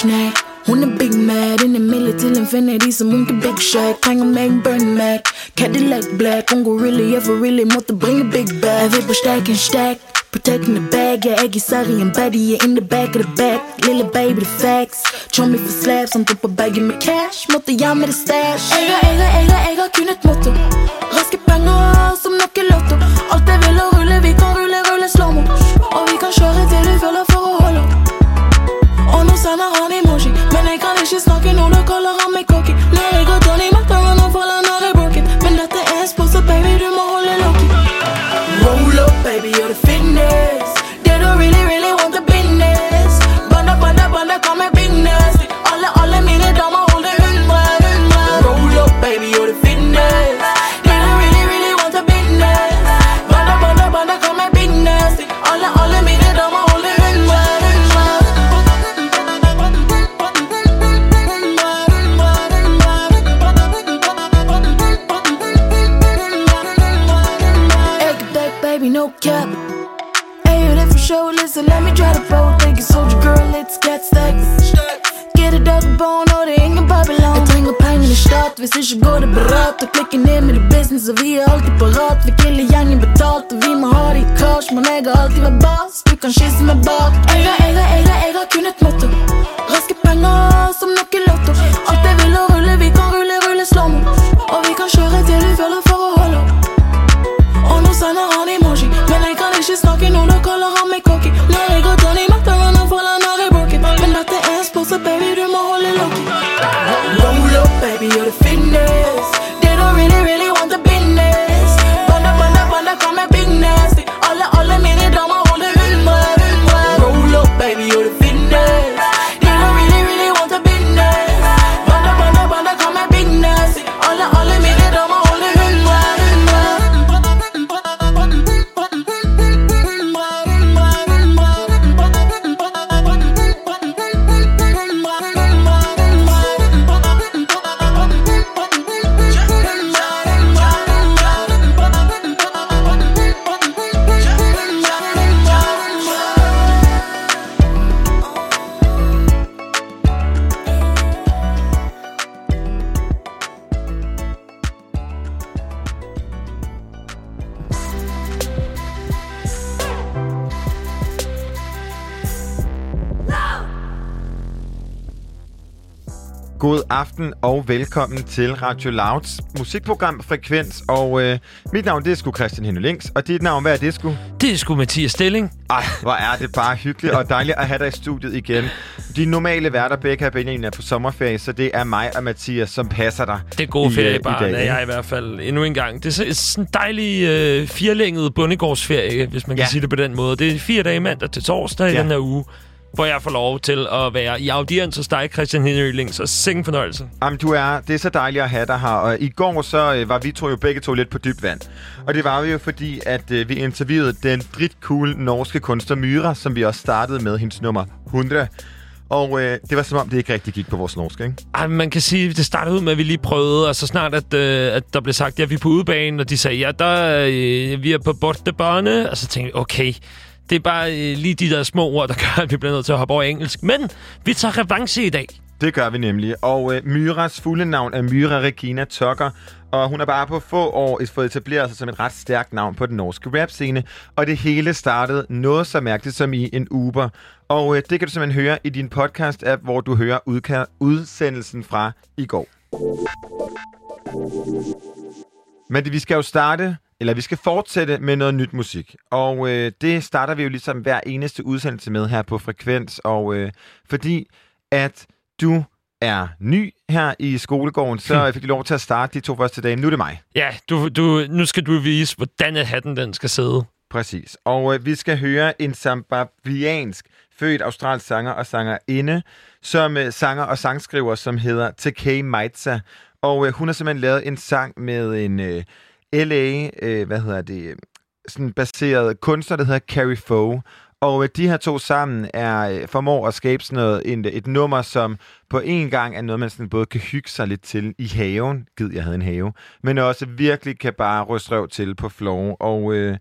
snack Hun er big mad, en Emilie til infinity Som hun kan big Shack trænger med en burn Mac Cadillac black, hun går really, jeg får really. Måtte bringe big bag, jeg vil på stack en stack. Protecting the bag, jeg er ikke sorry En body, jeg in the back of the back Lille baby, the facts. Show me for slaps, han på baggen med cash. Måtte jeg med det stash. Ægger, ægger, ægger, ægger, kun et motto. Raske penger, som nok i lotto. Alt jeg vil og rulle, vi kan rulle, rulle slow-mo. Og vi kan kjøre til du føler for å holde. Og nå sender boss, du kan aften og velkommen til Radio Louds musikprogram Frekvens. Og øh, mit navn det er sgu Christian Henning Links, og dit navn, hvad er det sgu? Det er sgu Mathias Stilling. Ej, hvor er det bare hyggeligt og dejligt at have dig i studiet igen. De normale værter, Becca og Benjamin, er på sommerferie, så det er mig og Mathias, som passer dig. Det er gode i, ferie, øh, i bare dag, er jeg i hvert fald endnu en gang. Det er så- sådan en dejlig øh, firlænget bundegårdsferie, hvis man kan Ja. sige det på den måde. Det er fire dage mandag til torsdag i Ja. den her uge, hvor jeg får lov til at være i audiens hos dig, Christian Henry Links, og sing fornøjelse. Jamen, du er, det er så dejligt at have dig her. Og i går så øh, var vi to jo begge to lidt på dybt vand. Og det var vi jo fordi, at øh, vi interviewede den dritcool norske kunstner Myra, som vi også startede med hendes nummer 100. Og øh, det var som om, det ikke rigtig gik på vores norske, ikke? Ej, man kan sige, det startede ud med, at vi lige prøvede, og så snart, at, øh, at der blev sagt, ja, vi er på udebane, og de sagde, ja, der, øh, vi er på bortebane, og så tænkte vi, okay, det er bare øh, lige de der små ord, der gør, at vi bliver nødt til at hoppe over engelsk. Men vi tager revanche i dag. Det gør vi nemlig. Og øh, Myras fulde navn er Myra Regina Tucker, og hun er bare på få år fået etableret sig som et ret stærkt navn på den norske rapscene. Og det hele startede noget så mærkeligt som i en Uber. Og øh, det kan du simpelthen høre i din podcast-app, hvor du hører udka- udsendelsen fra i går. Men det, vi skal jo starte, eller vi skal fortsætte med noget nyt musik. Og øh, det starter vi jo ligesom hver eneste udsendelse med her på Frekvens. Og øh, fordi at du er ny her i skolegården, så fik du lov til at starte de to første dage. Nu er det mig. Ja, du, du, nu skal du vise, hvordan at hatten den skal sidde. Præcis. Og øh, vi skal høre en zimbabwiansk født australsk sanger og sangerinde, som øh, sanger og sangskriver, som hedder Tekei Maitza. Og øh, hun har simpelthen lavet en sang med en øh, LA, øh, hvad hedder det, øh, sådan baseret kunstner, der hedder Carrie Foe. Og øh, de her to sammen er øh, formår at skabe sådan noget, en, et nummer, som på en gang er noget, man sådan både kan hygge sig lidt til i haven. Gid, jeg havde en have. Men også virkelig kan bare ryste røv til på floor. Og øh,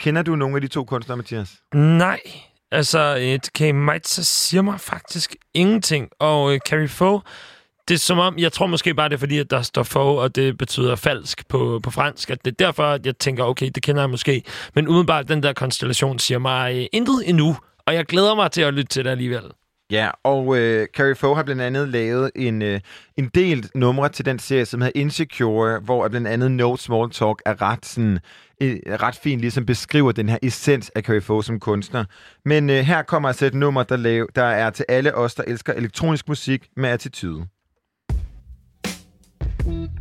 kender du nogle af de to kunstnere, Mathias? Nej, Altså, et K. så siger mig faktisk ingenting. Og øh, Carrie Fo, det er som om, jeg tror måske bare, det er fordi, at der står faux, og det betyder falsk på, på fransk. At det er derfor, at jeg tænker, okay, det kender jeg måske. Men udenbart, den der konstellation siger mig øh, intet endnu. Og jeg glæder mig til at lytte til det alligevel. Ja, og øh, Carrie Foe har blandt andet lavet en, øh, en del numre til den serie, som hedder Insecure, hvor blandt andet No Small Talk er ret, sådan, øh, ret fint ligesom beskriver den her essens af Carrie Foe som kunstner. Men øh, her kommer altså et nummer, der, lave, der er til alle os, der elsker elektronisk musik med attitude.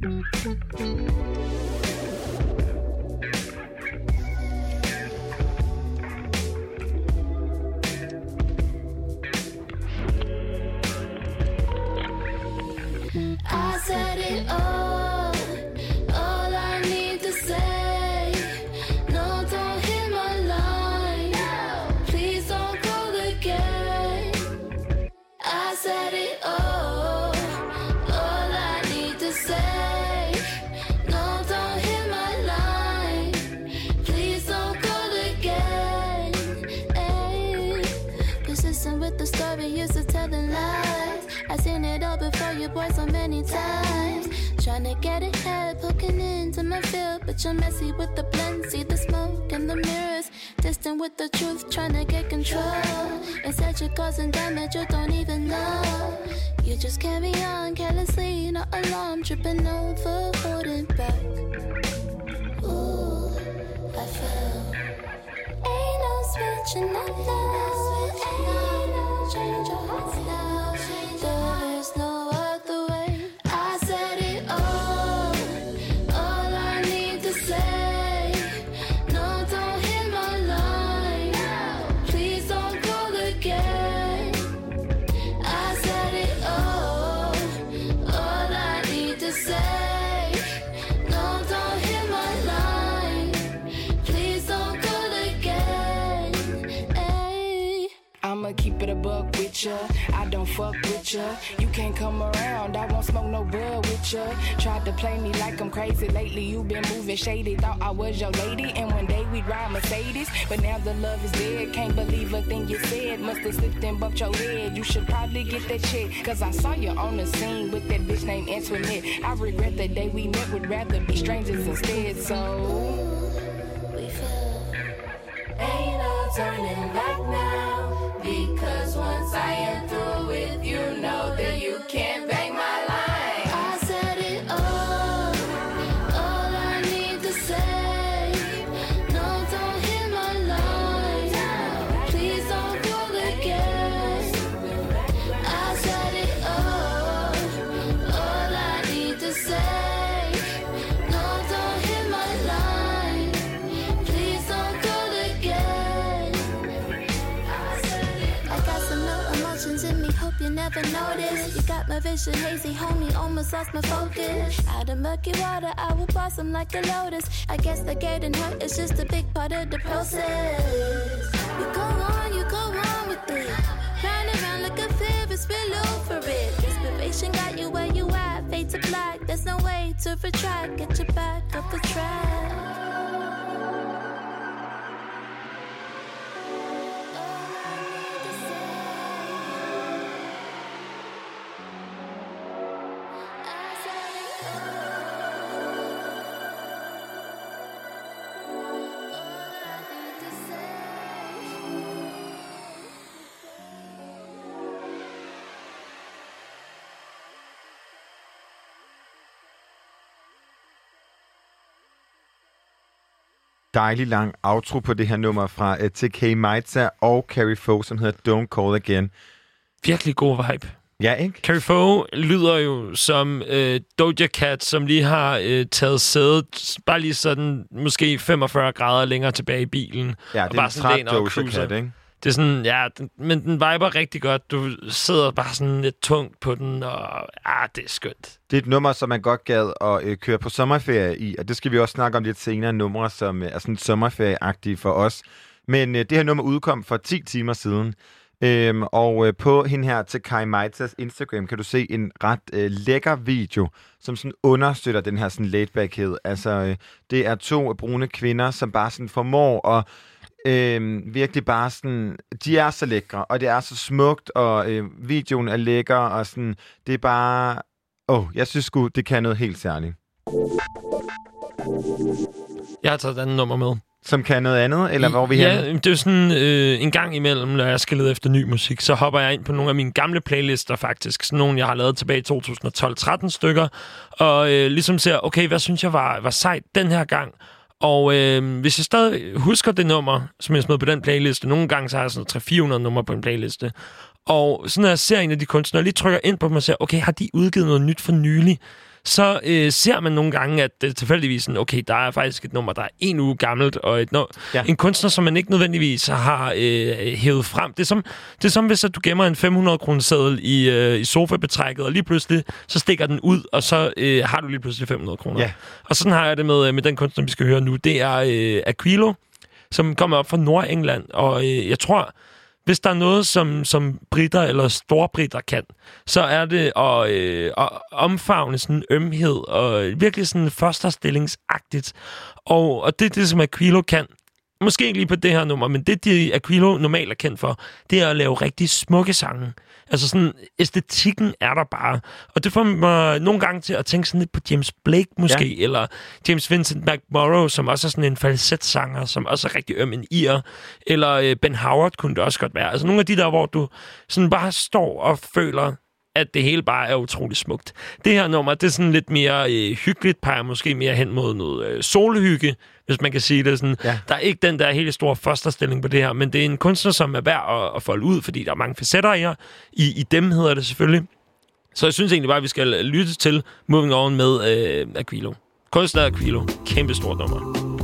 I said it all, but you're messy with the blend. See the smoke and the mirrors, distant with the truth, trying to get control. Instead, you're causing damage you don't even know. You just carry on carelessly, not alarm, tripping over, holding back. Ooh, I fell. Ain't no switching up now. Ain't no change heart now. There is no with ya. I don't fuck with ya. You can't come around. I won't smoke no bud with ya. Tried to play me like I'm crazy lately. You been moving shady. Thought I was your lady. And one day we'd ride Mercedes. But now the love is dead. Can't believe a thing you said. Must have slipped and bumped your head. You should probably get that check. Cause I saw you on the scene with that bitch named Antoinette. I regret the day we met. Would rather be strangers instead. So. Ain't no turning back now. Once I am through with. You, know that you can't got my vision hazy, homie, almost lost my focus. Out of murky water, I will blossom like a lotus. I guess the getting hurt is just a big part of the process. You go on, you go on with it. Round and round like a Ferris wheel over it. Inspiration got you where you at, fate to black. There's no way to retract, get you back up the track. Dejlig lang outro på det her nummer fra uh, TK Maitza og Carrie Foe, som hedder Don't Call Again. Virkelig god vibe. Ja, ikke? Carrie Foe lyder jo som øh, Doja Cat, som lige har øh, taget sædet bare lige sådan måske 45 grader længere tilbage i bilen. Ja, og det er bare en sådan træt og Doja cruiser. Cat, ikke? Det er sådan, ja, den, men den viber rigtig godt. Du sidder bare sådan lidt tungt på den, og ja, det er skønt. Det er et nummer, som man godt gad at øh, køre på sommerferie i, og det skal vi også snakke om lidt senere, numre, som øh, er sådan sommerferieagtige for os. Men øh, det her nummer udkom for 10 timer siden, øhm, og øh, på hende her til Kai Maitas Instagram kan du se en ret øh, lækker video, som sådan understøtter den her sådan laidbackhed. Altså, øh, det er to brune kvinder, som bare sådan formår at øh, virkelig bare sådan... De er så lækre, og det er så smukt, og øh, videoen er lækker, og sådan... Det er bare... Åh, oh, jeg synes sgu, det kan noget helt særligt. Jeg har taget et andet nummer med. Som kan noget andet, eller hvor er vi ja, henne? det er sådan øh, en gang imellem, når jeg skal lede efter ny musik, så hopper jeg ind på nogle af mine gamle playlister faktisk. Sådan nogle, jeg har lavet tilbage i 2012-13 stykker. Og øh, ligesom ser, okay, hvad synes jeg var, var sejt den her gang? Og øh, hvis jeg stadig husker det nummer, som jeg smed på den playliste, nogle gange så har jeg sådan 300-400 numre på en playliste. Og sådan når jeg ser en af de kunstnere, lige trykker ind på dem og siger, okay, har de udgivet noget nyt for nylig? Så øh, ser man nogle gange, at det tilfældigvis sådan, okay, der er faktisk et nummer, der er en uge gammelt, og et no- Ja. en kunstner, som man ikke nødvendigvis har øh, hævet frem. Det er, som, det er som, hvis at du gemmer en 500 kroner seddel i, øh, i sofabetrækket, og lige pludselig, så stikker den ud, og så øh, har du lige pludselig 500 kroner. Ja. Og sådan har jeg det med, øh, med den kunstner, vi skal høre nu. Det er øh, Aquilo, som kommer op fra Nordengland, og øh, jeg tror, hvis der er noget, som, som britter eller storbritter kan, så er det at, øh, at omfavne sådan en ømhed og virkelig sådan førsterstillingsagtigt. Og, og det er det, som Aquilo kan. Måske ikke lige på det her nummer, men det, de Aquilo normalt er kendt for, det er at lave rigtig smukke sange. Altså sådan, æstetikken er der bare. Og det får mig nogle gange til at tænke sådan lidt på James Blake måske, ja. eller James Vincent McMorrow, som også er sådan en falsetsanger, som også er rigtig øm en ir. Eller øh, Ben Howard kunne det også godt være. Altså nogle af de der, hvor du sådan bare står og føler, at det hele bare er utrolig smukt. Det her nummer, det er sådan lidt mere øh, hyggeligt, peger måske mere hen mod noget øh, solhygge, hvis man kan sige det sådan. Ja. Der er ikke den der helt store fosterstilling på det her, men det er en kunstner, som er værd at, at folde ud, fordi der er mange facetter i, her. i I dem hedder det selvfølgelig. Så jeg synes egentlig bare, at vi skal lytte til Moving On med øh, Aquilo. Kunstner Aquilo. Kæmpe stort nummer.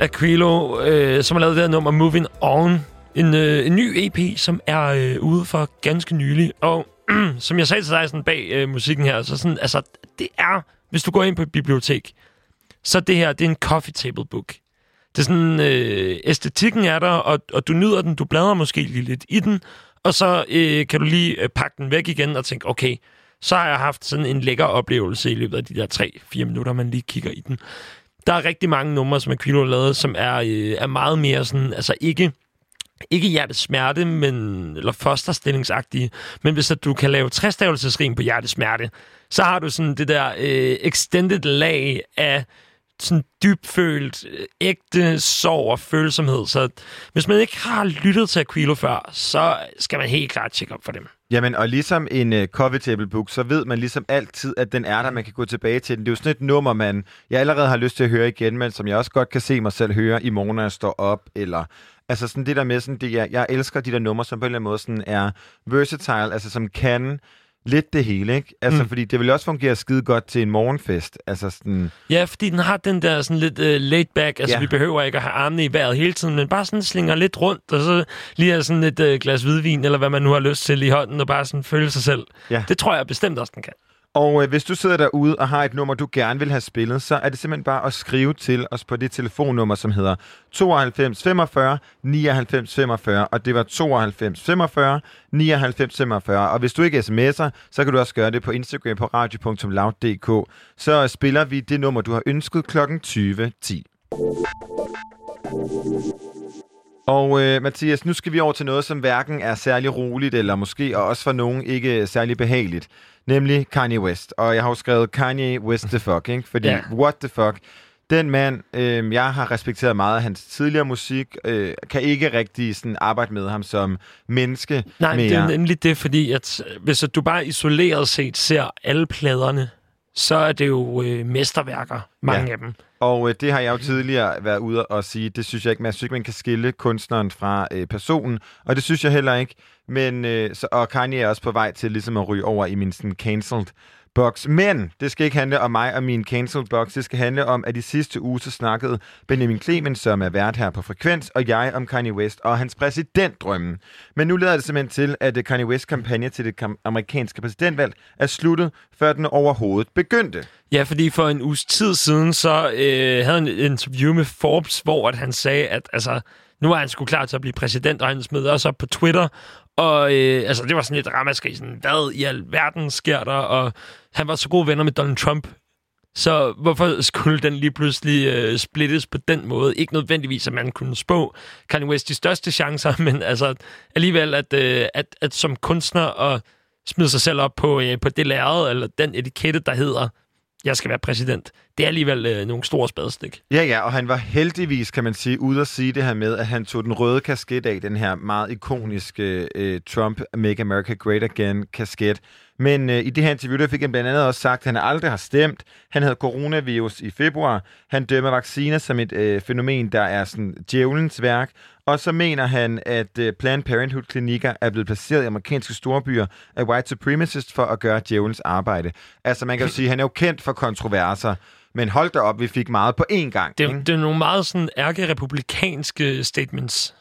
Aquilo, øh, som har lavet det her nummer Moving On. En, øh, en ny EP, som er øh, ude for ganske nylig. Og som jeg sagde til dig sådan bag øh, musikken her, så sådan, altså, det er, hvis du går ind på et bibliotek, så det her, det er en coffee table book. Det er sådan, øh, æstetikken er der, og, og du nyder den, du bladrer måske lige lidt i den, og så øh, kan du lige øh, pakke den væk igen og tænke, okay, så har jeg haft sådan en lækker oplevelse i løbet af de der 3-4 minutter, man lige kigger i den. Der er rigtig mange numre, som Aquilo har lavet, som er, øh, er meget mere sådan, altså ikke ikke hjertesmerte, men, eller fosterstillingsagtige, men hvis at du kan lave træstavelsesrim på hjertesmerte, så har du sådan det der øh, extended lag af sådan dybfølt, øh, ægte sorg og følsomhed. Så hvis man ikke har lyttet til Aquilo før, så skal man helt klart tjekke op for dem. Jamen, og ligesom en øh, uh, coffee table book, så ved man ligesom altid, at den er der, man kan gå tilbage til den. Det er jo sådan et nummer, man jeg allerede har lyst til at høre igen, men som jeg også godt kan se mig selv høre i morgen, når jeg står op, eller altså sådan det der med sådan, det, jeg, jeg elsker de der numre, som på en eller anden måde sådan er versatile, altså som kan lidt det hele, ikke? Altså, mm. fordi det vil også fungere skide godt til en morgenfest. Altså sådan... Ja, fordi den har den der sådan lidt uh, laid back. Altså, Ja. vi behøver ikke at have armene i vejret hele tiden, men bare sådan slinger lidt rundt, og så lige have sådan et uh, glas hvidvin, eller hvad man nu har lyst til i hånden, og bare sådan føle sig selv. Ja. Det tror jeg bestemt også, den kan. Og øh, hvis du sidder derude og har et nummer, du gerne vil have spillet, så er det simpelthen bare at skrive til os på det telefonnummer, som hedder 92 45 99 45, og det var 92 45 99 45. Og hvis du ikke sms'er, så kan du også gøre det på Instagram på radio.loud.dk. Så spiller vi det nummer, du har ønsket klokken 20.10. Og øh, Mathias, nu skal vi over til noget, som hverken er særlig roligt, eller måske og også for nogen ikke særlig behageligt. Nemlig Kanye West. Og jeg har jo skrevet Kanye West the fuck, ikke? Fordi Ja. what the fuck. Den mand, øh, jeg har respekteret meget af hans tidligere musik, øh, kan ikke rigtig sådan arbejde med ham som menneske Nej, mere. det er nemlig det, fordi at, øh, hvis at du bare isoleret set ser alle pladerne, så er det jo øh, mesterværker, mange Ja. af dem. Og øh, det har jeg jo tidligere været ude og sige, det synes jeg ikke, man synes ikke, man kan skille kunstneren fra øh, personen, og det synes jeg heller ikke. Men, øh, så, og Kanye er også på vej til ligesom at ryge over i min sådan cancelled box. Men det skal ikke handle om mig og min cancel box. Det skal handle om, at i sidste uge så snakkede Benjamin Clemens, som er vært her på Frekvens, og jeg om Kanye West og hans præsidentdrømme. Men nu leder det simpelthen til, at øh, Kanye West kampagne til det amerikanske præsidentvalg er sluttet, før den overhovedet begyndte. Ja, fordi for en uges tid siden, så øh, havde han et interview med Forbes, hvor at han sagde, at altså, nu er han sgu klar til at blive præsident, og han smed også op på Twitter. Og øh, altså, det var sådan lidt ramaskrig, sådan, hvad i alverden sker der? Og han var så gode venner med Donald Trump. Så hvorfor skulle den lige pludselig øh, splittes på den måde? Ikke nødvendigvis, at man kunne spå Kanye West de største chancer, men altså alligevel, at, øh, at, at som kunstner og smide sig selv op på, øh, på det lærred, eller den etikette, der hedder, jeg skal være præsident. Det er alligevel øh, nogle store spadestik. Ja, ja, og han var heldigvis, kan man sige, ude at sige det her med, at han tog den røde kasket af, den her meget ikoniske øh, Trump Make America Great Again kasket. Men øh, i det her interview, der fik han blandt andet også sagt, at han aldrig har stemt. Han havde coronavirus i februar. Han dømmer vacciner som et øh, fænomen, der er sådan djævelens værk. Og så mener han, at øh, Planned Parenthood-klinikker er blevet placeret i amerikanske storbyer af white supremacists for at gøre djævelens arbejde. Altså man kan jo sige, at han er jo kendt for kontroverser. Men hold da op, vi fik meget på én gang. Det, ikke? er- det er nogle meget sådan ærke-republikanske statements.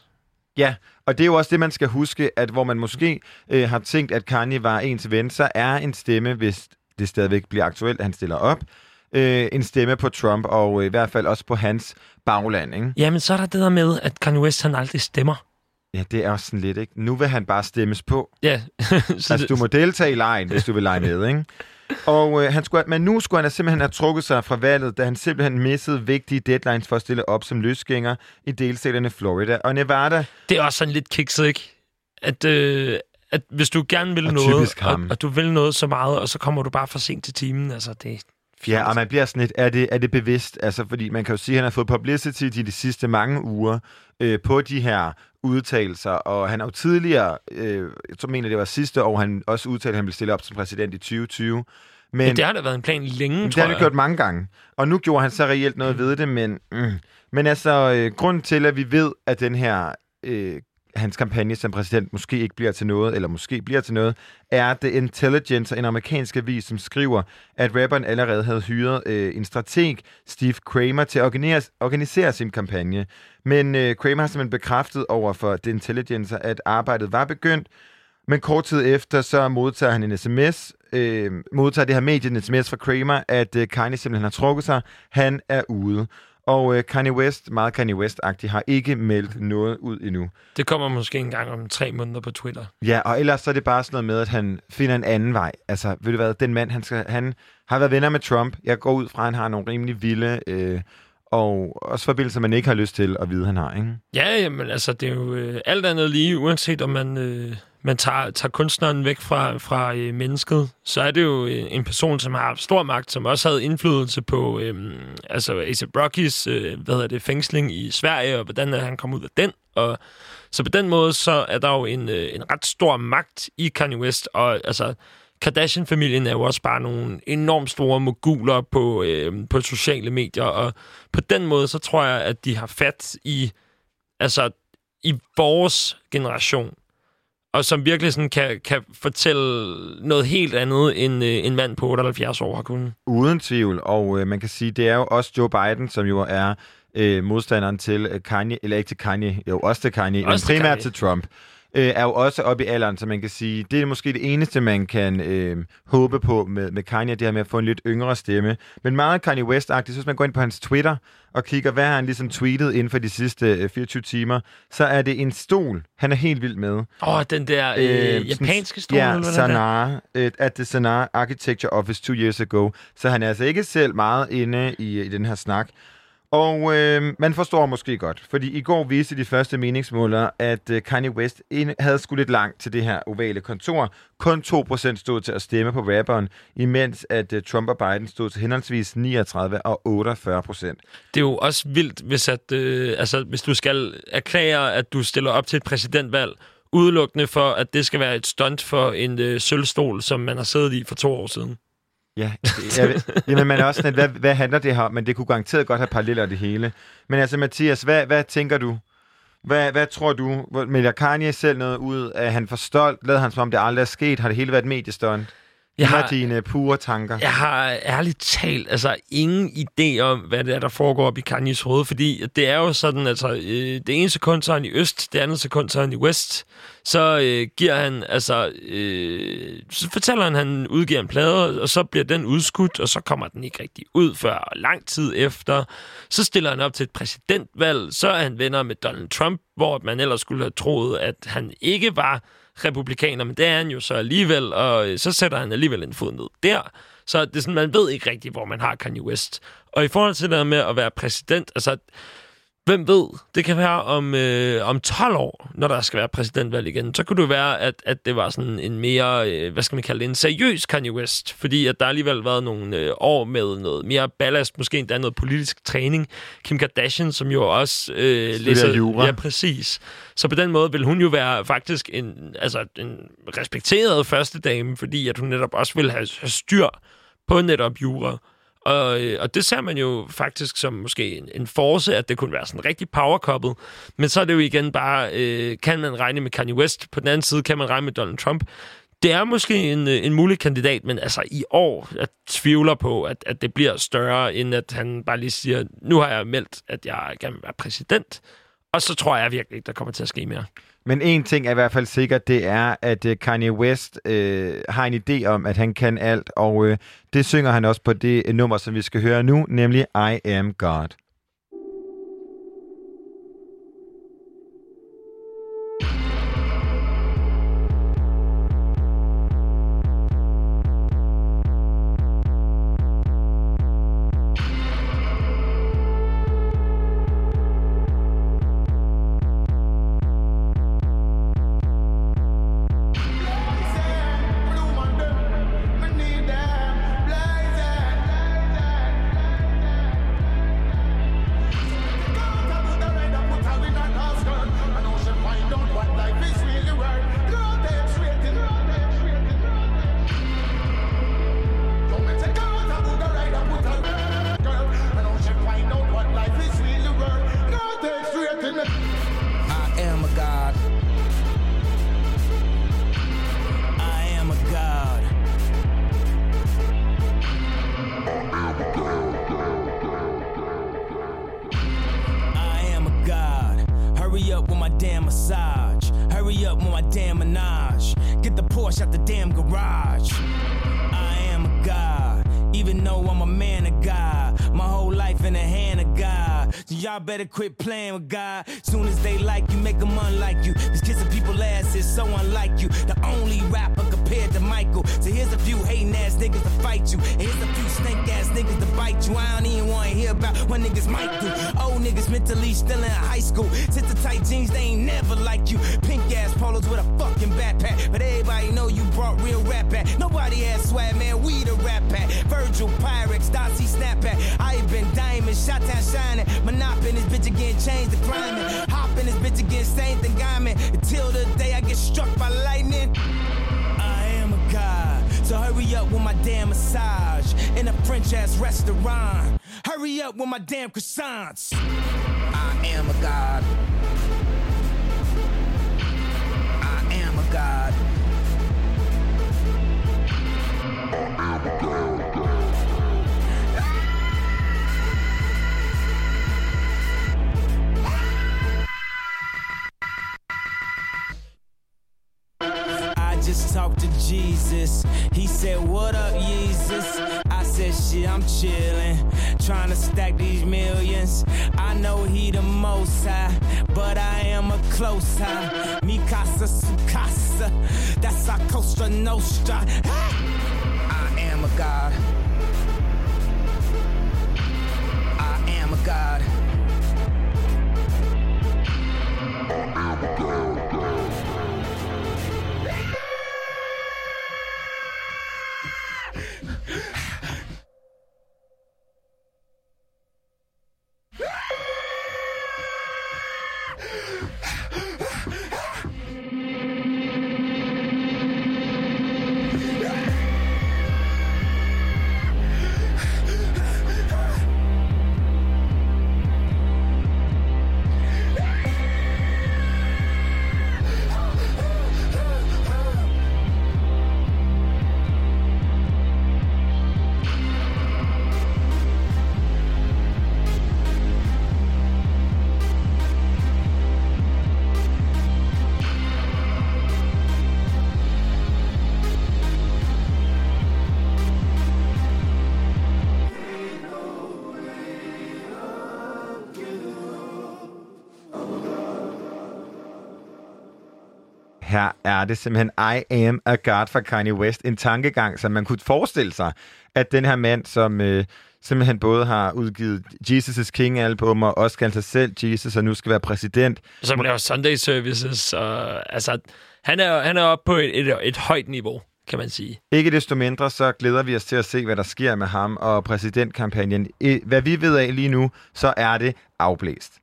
Ja, og det er jo også det, man skal huske, at hvor man måske øh, har tænkt, at Kanye var ens ven, så er en stemme, hvis det stadigvæk bliver aktuelt, han stiller op, øh, en stemme på Trump, og øh, i hvert fald også på hans bagland, ikke? Jamen, så er der det der med, at Kanye West han aldrig stemmer. Ja, det er også sådan lidt, ikke? Nu vil han bare stemmes på. Ja, så Altså, det, du må deltage i lejen, hvis du vil lege med, ikke? Og øh, han skulle, men nu skulle han simpelthen have trukket sig fra valget, da han simpelthen missede vigtige deadlines for at stille op som løsgænger i delstaterne Florida og Nevada. det er også sådan lidt kikset, ikke? At, øh, at hvis du gerne vil Og noget, og, og du vil noget så meget, og så kommer du bare for sent til timen, altså det Ja, og man bliver sådan lidt, er det, er det bevidst? Altså, fordi man kan jo sige, at han har fået publicity de, de sidste mange uger øh, på de her udtalelser, og han har jo tidligere, øh, jeg tror, mener det var sidste år, han også udtalte, at han ville stille op som præsident i 2020. Men Ja, det har da været en plan længe, det tror har han jeg. gjort mange gange. Og nu gjorde han så reelt noget ved det, men, mm, men altså, øh, grunden til, at vi ved, at den her, øh, hans kampagne som præsident måske ikke bliver til noget, eller måske bliver til noget, er The Intelligence, en amerikansk avis, som skriver, at rapperen allerede havde hyret øh, en strateg, Steve Kramer, til at organisere, organisere sin kampagne. Men øh, Kramer har simpelthen bekræftet over for The Intelligence, at arbejdet var begyndt, men kort tid efter, så modtager han en sms, øh, modtager det her medie en sms fra Kramer, at øh, Kanye simpelthen har trukket sig. Han er ude. Og øh, Kanye West, meget Kanye West-agtig, har ikke meldt noget ud endnu. Det kommer måske en gang om tre måneder på Twitter. Ja, og ellers så er det bare sådan noget med, at han finder en anden vej. Altså, ved du hvad, den mand, han, skal, han har været venner med Trump. Jeg går ud fra, at han har nogle rimelig vilde... Øh, og også forbindelser, man ikke har lyst til at vide, han har, ikke? Ja, jamen, altså, det er jo øh, alt andet lige, uanset om man, øh, man tager, tager kunstneren væk fra, fra øh, mennesket, så er det jo øh, en person, som har stor magt, som også havde indflydelse på øh, altså A$AP Rockys øh, hvad hedder det, fængsling i Sverige, og hvordan er han kom ud af den. Og, så på den måde, så er der jo en, øh, en ret stor magt i Kanye West, og altså, Kardashian-familien er jo også bare nogle enormt store moguler på, øh, på sociale medier, og på den måde, så tror jeg, at de har fat i, altså, i vores generation, og som virkelig sådan kan, kan fortælle noget helt andet, end øh, en mand på 78 år har kunnet. Uden tvivl, og øh, man kan sige, det er jo også Joe Biden, som jo er øh, modstanderen til øh, Kanye, eller ikke til Kanye, jo også til Kanye, Også men til primært Kanye. til Trump, øh, er jo også oppe i alderen, så man kan sige, det er måske det eneste, man kan øh, håbe på med, med Kanye, det her med at få en lidt yngre stemme. Men meget Kanye West-agtigt, så hvis man går ind på hans Twitter og kigger, hvad har han ligesom tweetet inden for de sidste øh, 24 timer, så er det en stol, han er helt vild med. Åh, oh, den der øh, sådan- japanske stol, Ja, eller? Sanar, øh, at the Sanar Architecture Office two years ago. Så han er altså ikke selv meget inde i, i den her snak. Og øh, man forstår måske godt, fordi i går viste de første meningsmålere, at øh, Kanye West ind, havde skulle lidt langt til det her ovale kontor. Kun 2% stod til at stemme på rapperen, imens at øh, Trump og Biden stod til henholdsvis 39 og 48%. Det er jo også vildt, hvis, at, øh, altså, hvis du skal erklære, at du stiller op til et præsidentvalg, udelukkende for, at det skal være et stunt for en øh, sølvstol, som man har siddet i for to år siden. Ja, jeg, ved- jamen man er også sådan, hvad, hvad handler det her om? Men det kunne garanteret godt have paralleller det hele. Men altså Mathias, hvad, hvad tænker du? Hvad, hvad tror du? Hvor- Melder Kanye selv noget ud? Er han for stolt? Lader han som om det aldrig er sket? Har det hele været et? Jeg har, dine pure tanker? jeg har ærligt talt altså ingen idé om, hvad det er, der foregår op i Kanyes hoved, fordi det er jo sådan, altså øh, det ene sekund så er han i øst, det andet sekund så er han i west. Så øh, giver han, altså, øh, så fortæller han, at han udgiver en plade, og så bliver den udskudt, og så kommer den ikke rigtig ud før lang tid efter. Så stiller han op til et præsidentvalg, så er han venner med Donald Trump, hvor man ellers skulle have troet, at han ikke var republikaner, men det er han jo så alligevel, og øh, så sætter han alligevel en fod ned der. Så det er sådan, man ved ikke rigtigt, hvor man har Kanye West. Og i forhold til det med at være præsident, altså, hvem ved, det kan være om, øh, om 12 år, når der skal være præsidentvalg igen, så kunne det være, at, at det var sådan en mere, øh, hvad skal man kalde det, en seriøs Kanye West, fordi at der alligevel været nogle øh, år med noget mere ballast, måske endda noget politisk træning. Kim Kardashian, som jo også øh, læser... jura. Ja, præcis. Så på den måde vil hun jo være faktisk en, altså en respekteret første dame, fordi at hun netop også vil have, have styr på netop jura. Og, øh, og det ser man jo faktisk som måske en, en force, at det kunne være sådan en rigtig power couple. Men så er det jo igen bare, øh, kan man regne med Kanye West? På den anden side kan man regne med Donald Trump. Det er måske en, øh, en mulig kandidat, men altså i år, jeg tvivler på, at, at det bliver større, end at han bare lige siger, nu har jeg meldt, at jeg gerne vil være præsident. Og så tror jeg virkelig ikke, der kommer til at ske mere. Men en ting er i hvert fald sikkert, det er, at øh, Kanye West øh, har en idé om, at han kan alt, og øh, det synger han også på det øh, nummer, som vi skal høre nu, nemlig I Am God. Massage. Hurry up with my damn menage. Get the Porsche out the damn garage. I am a god, even though I'm a man of God. My whole life in the hand of God. So y'all better quit playing with God. Soon as they like you, make them unlike you. Cause kissing people ass is so unlike you. The only rapper compared to Michael. So here's a few hating ass niggas to fight you. And here's a few snake ass niggas to bite you. I don't even wanna hear about what niggas might do. Old niggas mentally still in high school. Sit the tight jeans, they ain't never like you. Pink ass polos with a fucking backpack. But everybody know you brought real rap back. Nobody has swag, man. We the rap pack. Virgil, Pyrex, Dossie, Snapback. I've been diamond, shot town shining. Monop in this bitch again, change the climate. Hop in this bitch again, same thing, me. Until the day I get struck by lightning. My damn massage in a French ass restaurant. Hurry up with my damn croissants. I am a god. I am a god. I just talked to Jesus. He said, What up, Jesus? I said, Shit, I'm chillin', trying to stack these millions. I know he the most high, but I am a close high. Mi casa su casa, that's our Costa Nostra. I am a god. I am a god. Her er det simpelthen I Am a God fra Kanye West. En tankegang, som man kunne forestille sig, at den her mand, som øh, simpelthen både har udgivet Jesus' King-album og også kaldt sig selv Jesus, og nu skal være præsident. Som laver Sunday Services. Og, altså, han er, han er oppe på et, et, et højt niveau, kan man sige. Ikke desto mindre, så glæder vi os til at se, hvad der sker med ham og præsidentkampagnen. Hvad vi ved af lige nu, så er det afblæst.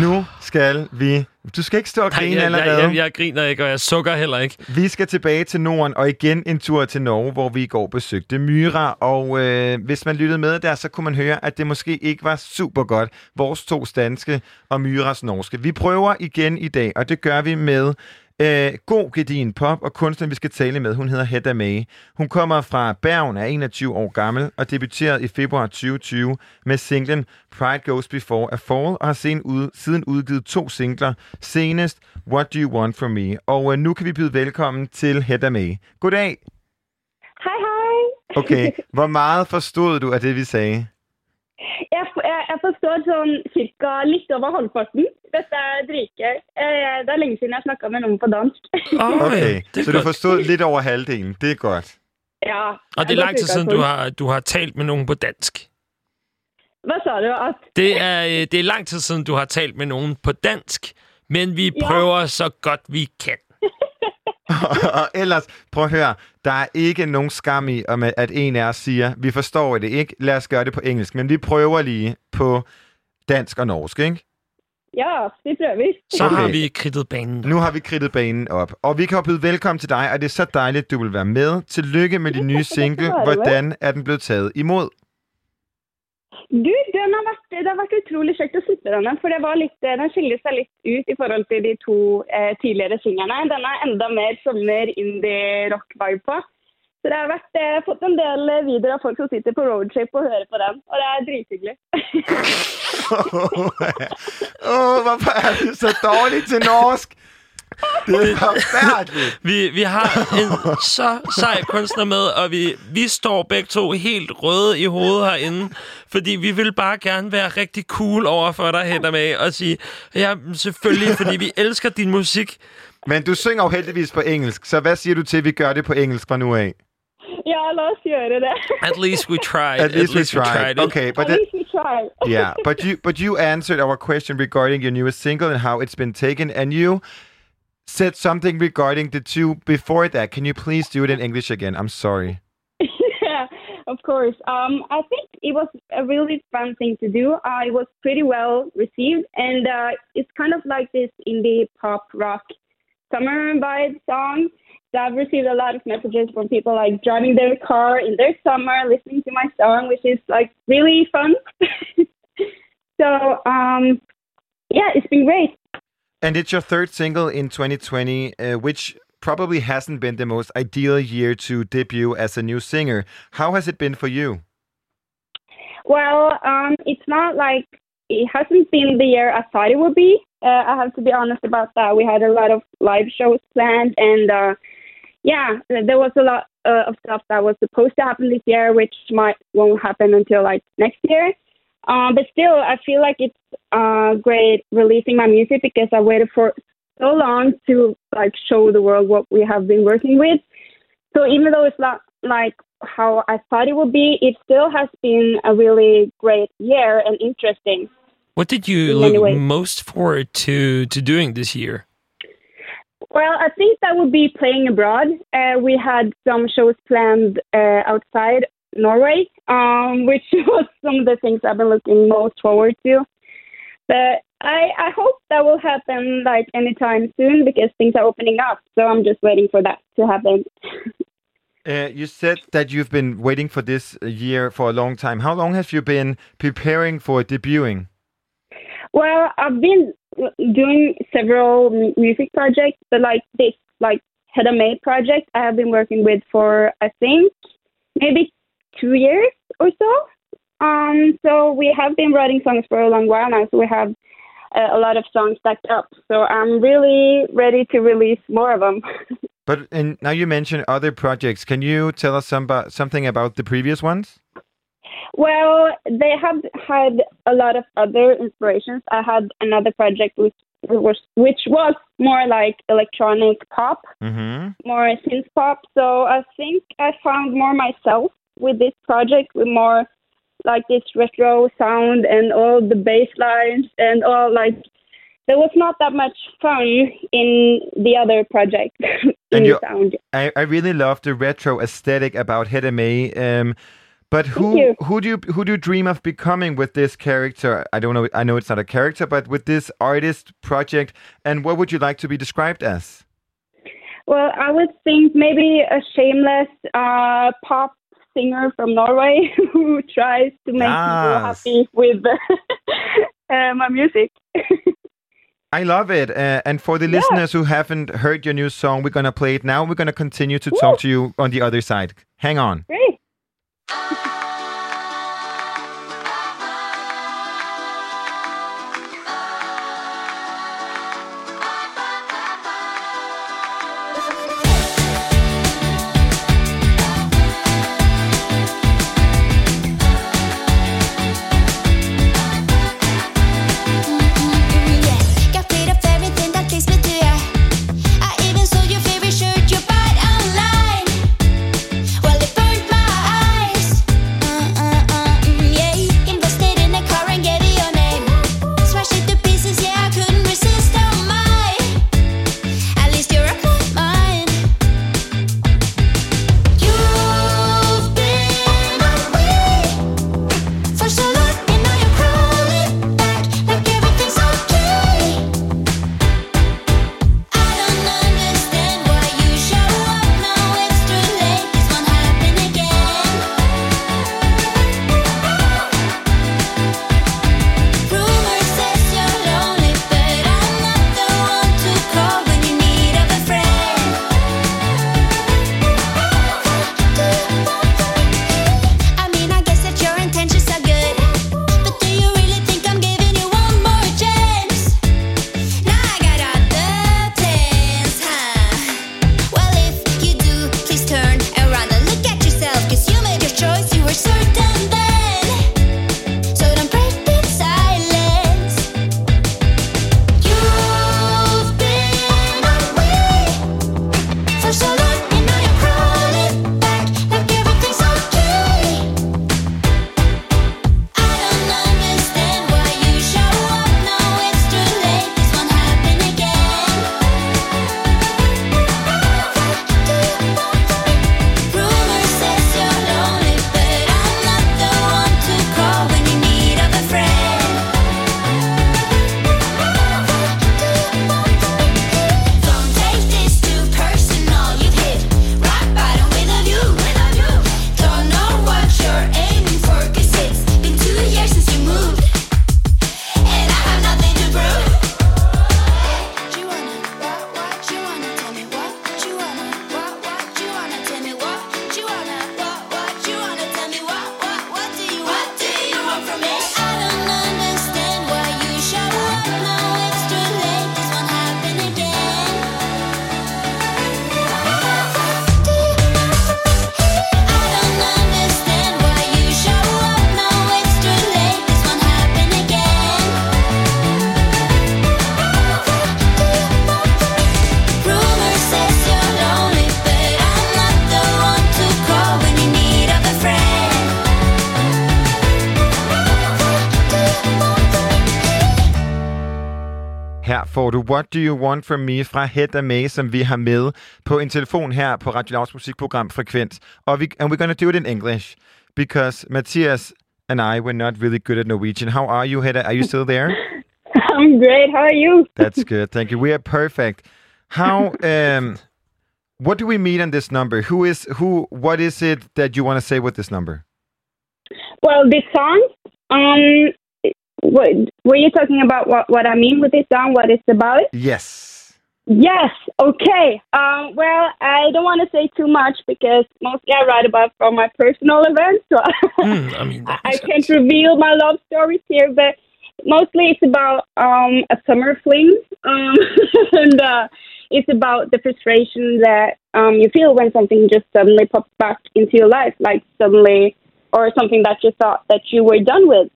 Nu skal vi... Du skal ikke stå og grine jeg, jeg, allerede. jeg, jeg griner ikke, og jeg sukker heller ikke. Vi skal tilbage til Norden, og igen en tur til Norge, hvor vi i går besøgte Myra. Og øh, hvis man lyttede med der, så kunne man høre, at det måske ikke var super godt, vores to danske og Myras norske. Vi prøver igen i dag, og det gør vi med øh, god gedin pop, og kunstneren, vi skal tale med, hun hedder Hedda May. Hun kommer fra Bergen, er 21 år gammel, og debuterede i februar 2020 med singlen Pride Goes Before a Fall, og har siden, ud, siden udgivet to singler, senest What Do You Want From Me. Og øh, nu kan vi byde velkommen til Hedda May. Goddag. Hei, hei. Okay, hvor meget forstod du af det, vi sagde? Jeg, forstår sånn cirka litt over halvparten. Dette er dritgøy. Eh, Det er lenge siden jeg snakka med noen på dansk. Oh, Okay, så du godt. forstod lidt over halvdelen. Det er godt. ja. Og det er lang tid siden, du har, du har talt med nogen på dansk. Hva sa du? At Det er, det er lang tid siden, du har talt med nogen på dansk, men vi Ja. prøver så godt vi kan. Og ellers, prøv at høre, der er ikke nogen skam i, om at- en af os siger, vi forstår det ikke, lad os gøre det på engelsk, men vi prøver lige på dansk og norsk, ikke? ja, vi prøver. Så Okay. har vi kridtet banen. Nu har vi kridtet banen op, og vi kan jo byde velkommen til dig, og det er så dejligt, at du vil være med. Tillykke med din nye single. Det det. Hvordan er den blevet taget imod? Du, den har vært, det har vært utrolig kjekt å slippe denne, for det var litt, den skiller seg litt ut i forhold til de to eh, tidligere singlene. Den er enda mer sommer indie-rock-vibe på. Så det har vært, eh, fått en del eh, videoer av folk som sitter på roadtrip og hører på den. Og det er drithyggelig. Åh, hvorfor er du så dårlig til norsk? Det er forfærdeligt. Vi, vi har en så sej kunstner med, og vi, vi står begge to helt røde i hovedet herinde, fordi vi vil bare gerne være rigtig cool over for dig, Hedda med, og sige, ja, selvfølgelig, fordi vi elsker din musik. Men du synger jo heldigvis på engelsk, så hvad siger du til, at vi gør det på engelsk fra nu af? Ja, la oss gjøre det. At least we tried. At least we tried. it. Okay, but At least we try. yeah, but you but you answered our question regarding your newest single and how it's been taken, and you said something regarding the two before that. Can you please do it in English again? I'm sorry. yeah, of course. Um, I think it was a really fun thing to do. Uh, it was pretty well received, and uh, it's kind of like this indie pop rock summer vibe song. So I've received a lot of messages from people like driving their car in their summer, listening to my song, which is like really fun. so um, yeah, it's been great. And it's your third single in 2020, uh, which probably hasn't been the most ideal year to debut as a new singer. How has it been for you? Well, um, it's not like it hasn't been the year I thought it would be. Uh, I have to be honest about that. We had a lot of live shows planned, and uh, yeah, there was a lot uh, of stuff that was supposed to happen this year, which might won't happen until like next year. Um, but still, I feel like it's uh, great releasing my music because I waited for so long to like show the world what we have been working with. So even though it's not like how I thought it would be, it still has been a really great year and interesting. What did you look most forward to to doing this year? Well, I think that would be playing abroad. Uh, we had some shows planned uh, outside Norway, um, which was some of the things I've been looking most forward to. But I, I hope that will happen like anytime soon because things are opening up. So I'm just waiting for that to happen. Uh, you said that you've been waiting for this year for a long time. How long have you been preparing for debuting? Well, I've been doing several music projects, but like this, like Hedda May project, I have been working with for I think maybe two years or so. Um, so we have been writing songs for a long while now. So we have uh, a lot of songs stacked up. So I'm really ready to release more of them. But and now you mentioned other projects. Can you tell us some about, something about the previous ones? Well, they have had a lot of other inspirations. I had another project which was which was more like electronic pop, Mm-hmm. more synth pop. So I think I found more myself with this project, with more like this retro sound and all the bass lines and all like. There was not that much fun in the other project in you- sound. I, I really love the retro aesthetic about May. Um, but who who do you who do you dream of becoming with this character? I don't know. I know it's not a character, but with this artist project, and what would you like to be described as? Well, I would think maybe a shameless uh, pop singer from Norway who tries to make people happy with uh, my music. I love it. Uh, and for the listeners who haven't heard your new song, we're gonna play it now. We're gonna continue to talk to you on the other side. Hang on. Great. Du What Do You Want From Me fra Hedda May, som vi har med på en telefon her på Radio Lavs musikprogram Frekvens. Og vi, and we're going to do it in English, because Matthias and I were not really good at Norwegian. How are you, Hedda? Are you still there? I'm great. How are you? That's good. Thank you. We are perfect. How um what do we mean on this number? Who is who what is it that you want to say with this number? Well, this song, um, what, were you talking about what, what I mean with this song, what it's about? Yes. Yes, okay. Um, well, I don't want to say too much because mostly I write about from my personal events, so Hmm, I mean, I can't reveal my love stories here, but mostly it's about um, a summer fling, um, and uh, it's about the frustration that um, you feel when something just suddenly pops back into your life, like suddenly, or something that you thought that you were done with.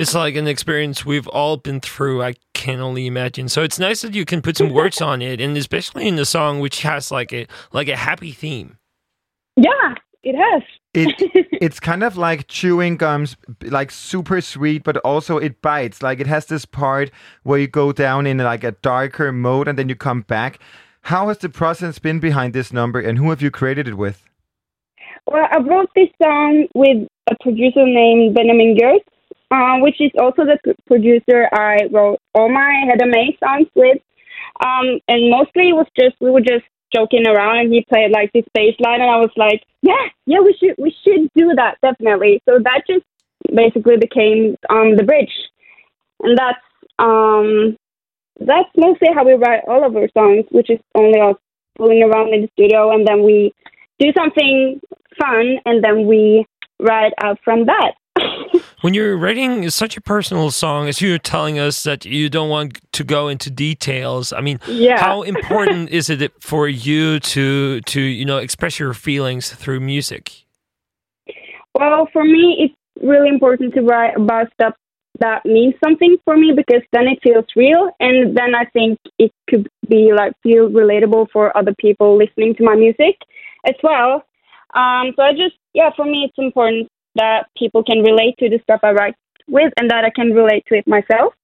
It's like an experience we've all been through. I can only imagine. So it's nice that you can put some words on it, and especially in the song, which has like a like a happy theme. Yeah, it has. It it's kind of like chewing gums, like super sweet, but also it bites. Like it has this part where you go down in like a darker mode and then you come back. How has the process been behind this number, and who have you created it with? Well, I wrote this song with a producer named Benjamin Gertz, uh, which is also the producer I wrote all my Hedda May songs with. Um, and mostly it was just we were just joking around, and he played like this bass line, and I was like, yeah, yeah, we should we should do that definitely. So that just basically became um, the bridge, and that's um, that's mostly how we write all of our songs, which is only us fooling around in the studio, and then we do something fun, and then we write out from that. When you're writing such a personal song, as you're telling us that you don't want to go into details, I mean, Yeah. how important is it for you to to you know express your feelings through music? Well, for me, it's really important to write about stuff that means something for me because then it feels real, and then I think it could be like feel relatable for other people listening to my music as well. Um, so I just, yeah, for me, it's important that people can relate to the stuff I write with, and that I can relate to it myself.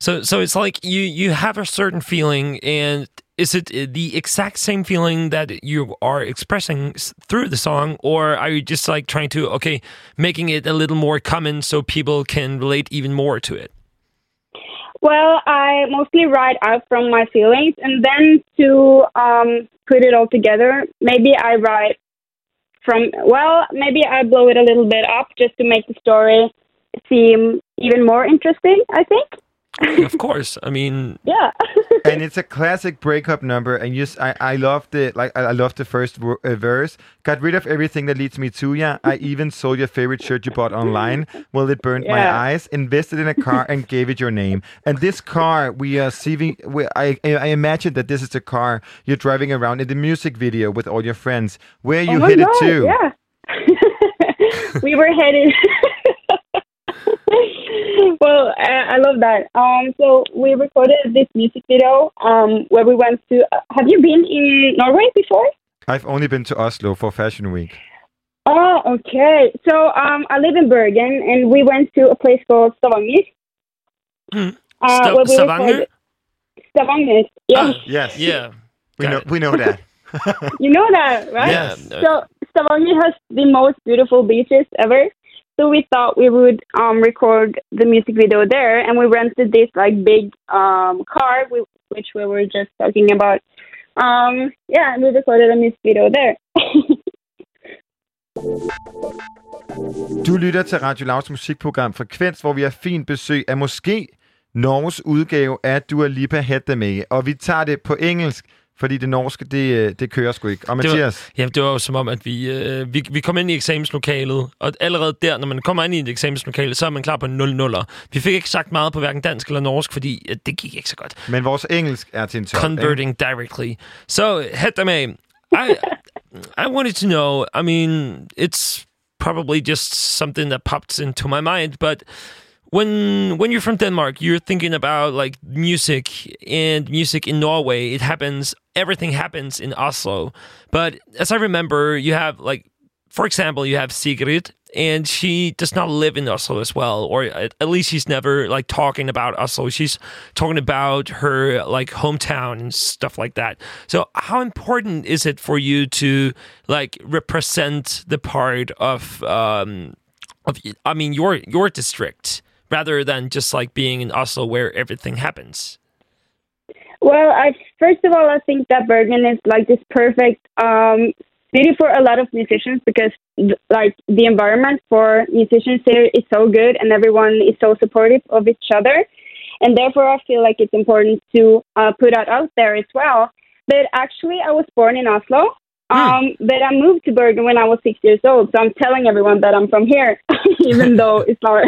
So so it's like you you have a certain feeling, and is it the exact same feeling that you are expressing through the song, or are you just like trying to okay making it a little more common so people can relate even more to it? Well, I mostly write out from my feelings, and then to um, put it all together, maybe I write from. Well, maybe I blow it a little bit up just to make the story seem even more interesting. I think. Of course, I mean Yeah. and it's a classic breakup number and just I, I love the like I, I love the first wo- uh, verse. Got rid of everything that leads me to ya. I even sold your favorite shirt you bought online. Well it burned my eyes. Invested in a car and gave it your name. And this car we are seeing we, I, I imagine that this is the car you're driving around in the music video with all your friends. Where you oh my headed God, to? Yeah. we were headed. well, I, I love that. Um, so we recorded this music video um, where we went to. Uh, have you been in Norway before? i've only been to oslo for fashion week Oh, okay. So um, I live in Bergen, and we went to a place called Stavanger. Hmm. Uh, Sta- where we Stavanger? Stavanger. Yeah, Ah, yes yeah. we got know it. we know that you know that, right? Yeah. So Stavanger has the most beautiful beaches ever. So we thought we would um, record the music video there, and we rented this like big um, car, we, which we were just talking about. Um, yeah, and we recorded a music video there. Du lytter til Radio Lavs musikprogram Frekvens, hvor vi har fint besøg af måske Norges udgave af Dua Lipa Hedda med. Og vi tager det på engelsk, fordi det norske, det, øh, det kører sgu ikke. Og Det var- Mathias, Ja, det var jo som om, at vi, øh, vi, vi kom ind i eksamenslokalet, og allerede der, når man kommer ind i et eksamenslokale, så er man klar på 0 0 Vi fik ikke sagt meget på hverken dansk eller norsk, fordi øh, det gik ikke så godt. men vores engelsk er til en top. ikke? Converting directly. So, Hetame, I, I wanted to know, I mean, it's probably just something that popped into my mind, but when when you're from Denmark, you're thinking about like music and music in Norway. It happens. Everything happens in Oslo. But as I remember, you have like for example, you have Sigrid, and she does not live in Oslo as well, or at, least she's never like talking about Oslo. She's talking about her like hometown and stuff like that. So, how important is it for you to like represent the part of um of I mean your your district rather than just like being in Oslo where everything happens? Well, I first of all, I think that Bergen is like this perfect um, city for a lot of musicians because like the environment for musicians here is so good and everyone is so supportive of each other, and therefore I feel like it's important to uh, put that out there as well. But actually, I was born in Oslo. Um, but I moved to Bergen when I was six years old, so I'm telling everyone that I'm from here, even though it's not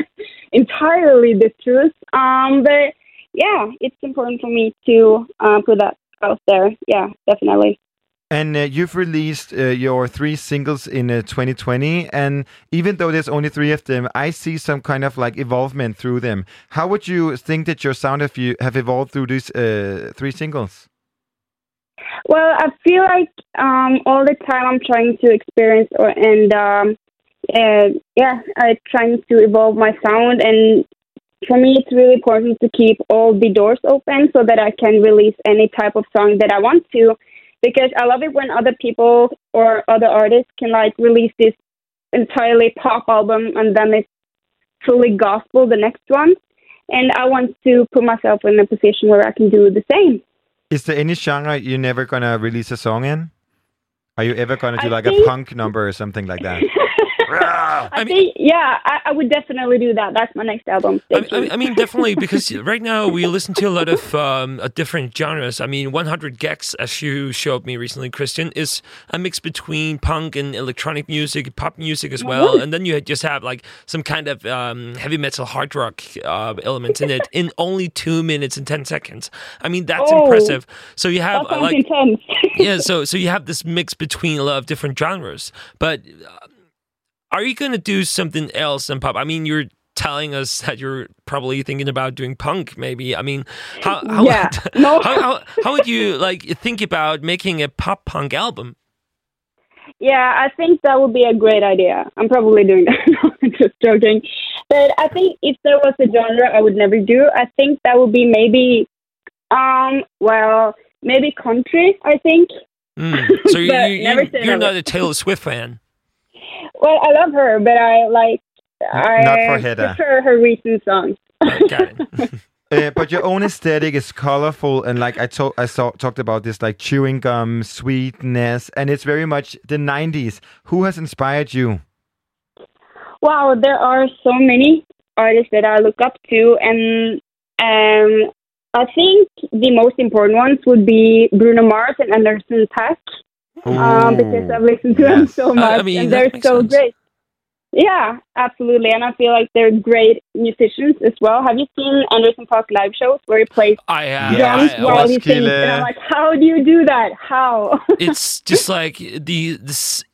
entirely the truth. Um, but yeah, it's important for me to uh, put that out there. Yeah, definitely. And uh, you've released uh, your three singles in uh, 2020, and even though there's only three of them, I see some kind of like evolvement through them. How would you think that your sound have you have evolved through these uh, three singles? Well, I feel like um, all the time I'm trying to experience or, and um, uh, yeah, I'm trying to evolve my sound. And for me, it's really important to keep all the doors open so that I can release any type of song that I want to. Because I love it when other people or other artists can like release this entirely pop album and then it's fully gospel the next one. And I want to put myself in a position where I can do the same. Is there any genre you're never gonna release a song in? Are you ever gonna do I like a punk number or something like that? I, think, yeah, I, I would definitely do that. That's my next album. Stay I, tuned. I, I mean, definitely, because right now we listen to a lot of um, uh, different genres. I mean, 100 Gex, as you showed me recently, Christian, is a mix between punk and electronic music, pop music as well. And then you just have like some kind of um, heavy metal hard rock uh, elements in it in only two minutes and 10 seconds. I mean, that's Oh. impressive. So you have that uh, like intense. yeah, so so you have this mix between a lot of different genres. But uh, are you going to do something else in pop? I mean, you're telling us that you're probably thinking about doing punk. Maybe. I mean, how how Yeah, no. how, how, how would you like think about making a pop punk album? Yeah, I think that would be a great idea. I'm probably doing that. I'm just joking. But I think if there was a genre I would never do, I think that would be maybe, um, well, maybe country. I think. Mm. So you, you, never you're, not a Taylor Swift fan. Well, I love her, but I like. I not for Hedda. prefer her recent songs. Got it. Uh, but your own aesthetic is colorful, and like I told, I saw, talked about this like chewing gum, sweetness, and it's very much the '90s. Who has inspired you? Wow, there are so many artists that I look up to, and um, I think the most important ones would be Bruno Mars and Anderson Paak, um, because I've listened to them so I- much, I mean, and they're so sense. great. Yeah, absolutely, and I feel like they're great musicians as well. Have you seen Anderson Park live shows where he plays I have. drums I- while he sings? And I'm like, how do you do that? How? it's just like the this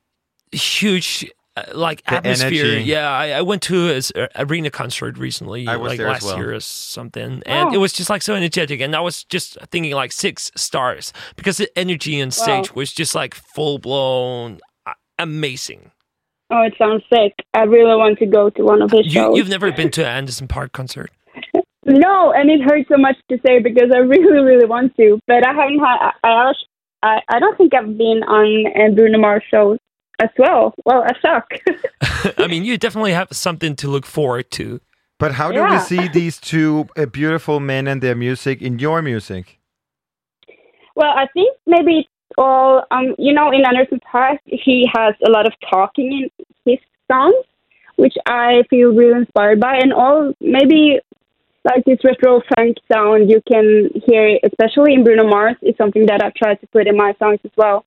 huge uh, like The atmosphere. energy. Yeah, I, I went to a, a arena concert recently, I was like there as last well. year or something, and Oh. it was just like so energetic. And I was just thinking like six stars because the energy on stage Wow. was just like full blown uh, amazing. oh, it sounds sick. I really want to go to one of his You, shows. you've never been to an Anderson Park concert? No, and it hurts so much to say because I really, really want to, but I haven't had. I, I, I, I don't think I've been on uh, Bruno Mars shows as well. Well, I suck. I mean, you definitely have something to look forward to. But how do we see these two uh, beautiful men and their music in your music? well, I think maybe it's all. Um, you know, in Anderson Park, he has a lot of talking in his songs, which I feel really inspired by, and all maybe. Like this retro funk sound you can hear, especially in Bruno Mars, is something that I try to put in my songs as well.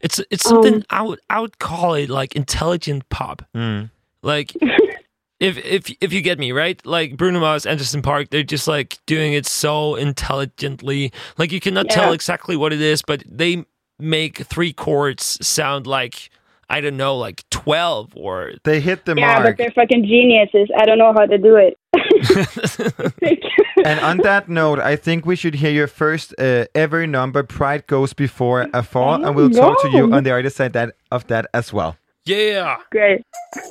It's it's something Um, I would I would call it like intelligent pop. Mm. Like if if if you get me right, like Bruno Mars, Anderson Park, they're just like doing it so intelligently. Like you cannot tell exactly what it is, but they make three chords sound like I don't know, like twelve or They hit the Yeah, but they're fucking geniuses. I don't know how to do it. And on that note, I think we should hear your first uh, ever number, Pride Goes Before a Fall, and we'll talk to you on the other side that, of that as well. Yeah! Great.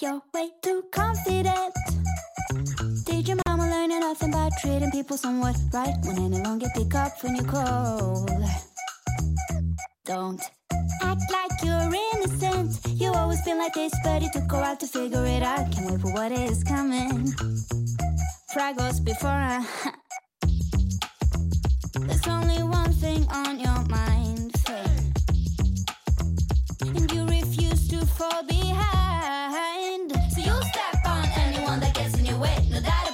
You're way too confident. Did your mama learn nothing about treating people somewhat right when any longer pick up when you call? Don't act like you're innocent. You always been like this, but it took a while to figure it out. Can't wait for what is coming. Pride goes before I. Uh, there's only one thing on your mind, faith. And you refuse to fall behind. So you'll step on anyone that gets in your way. No doubt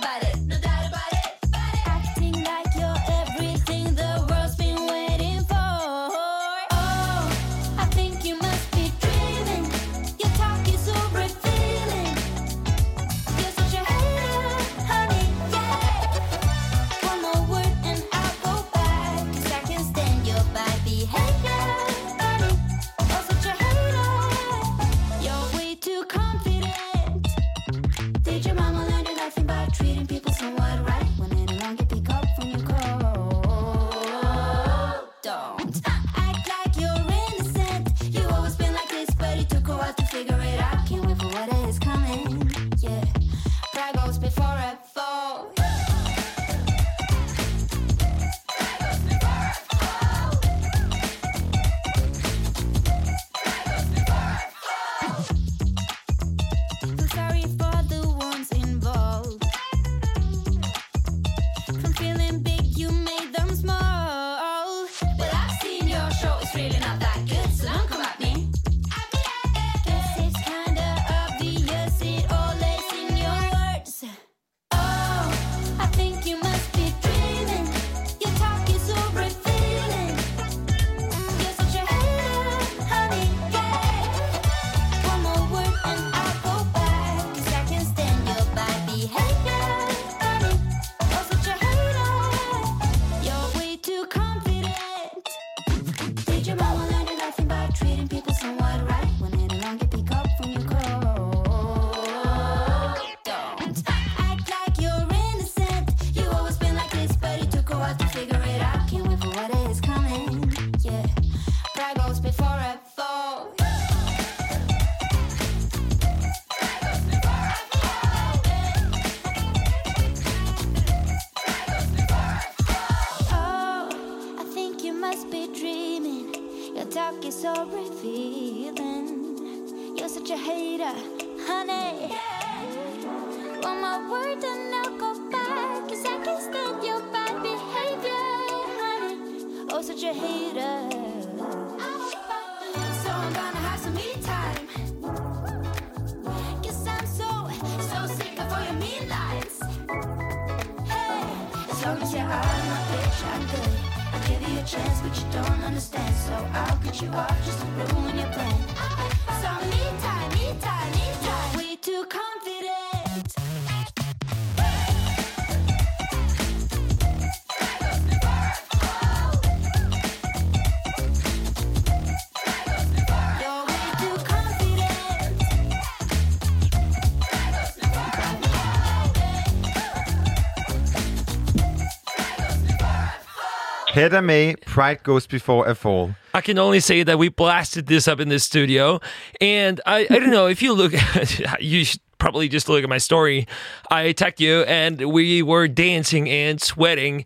Hedda May, Pride Goes Before a Fall. I can only say that we blasted this up in this studio. And I, I don't know if you look, you should probably just look at my story. I attacked you and we were dancing and sweating.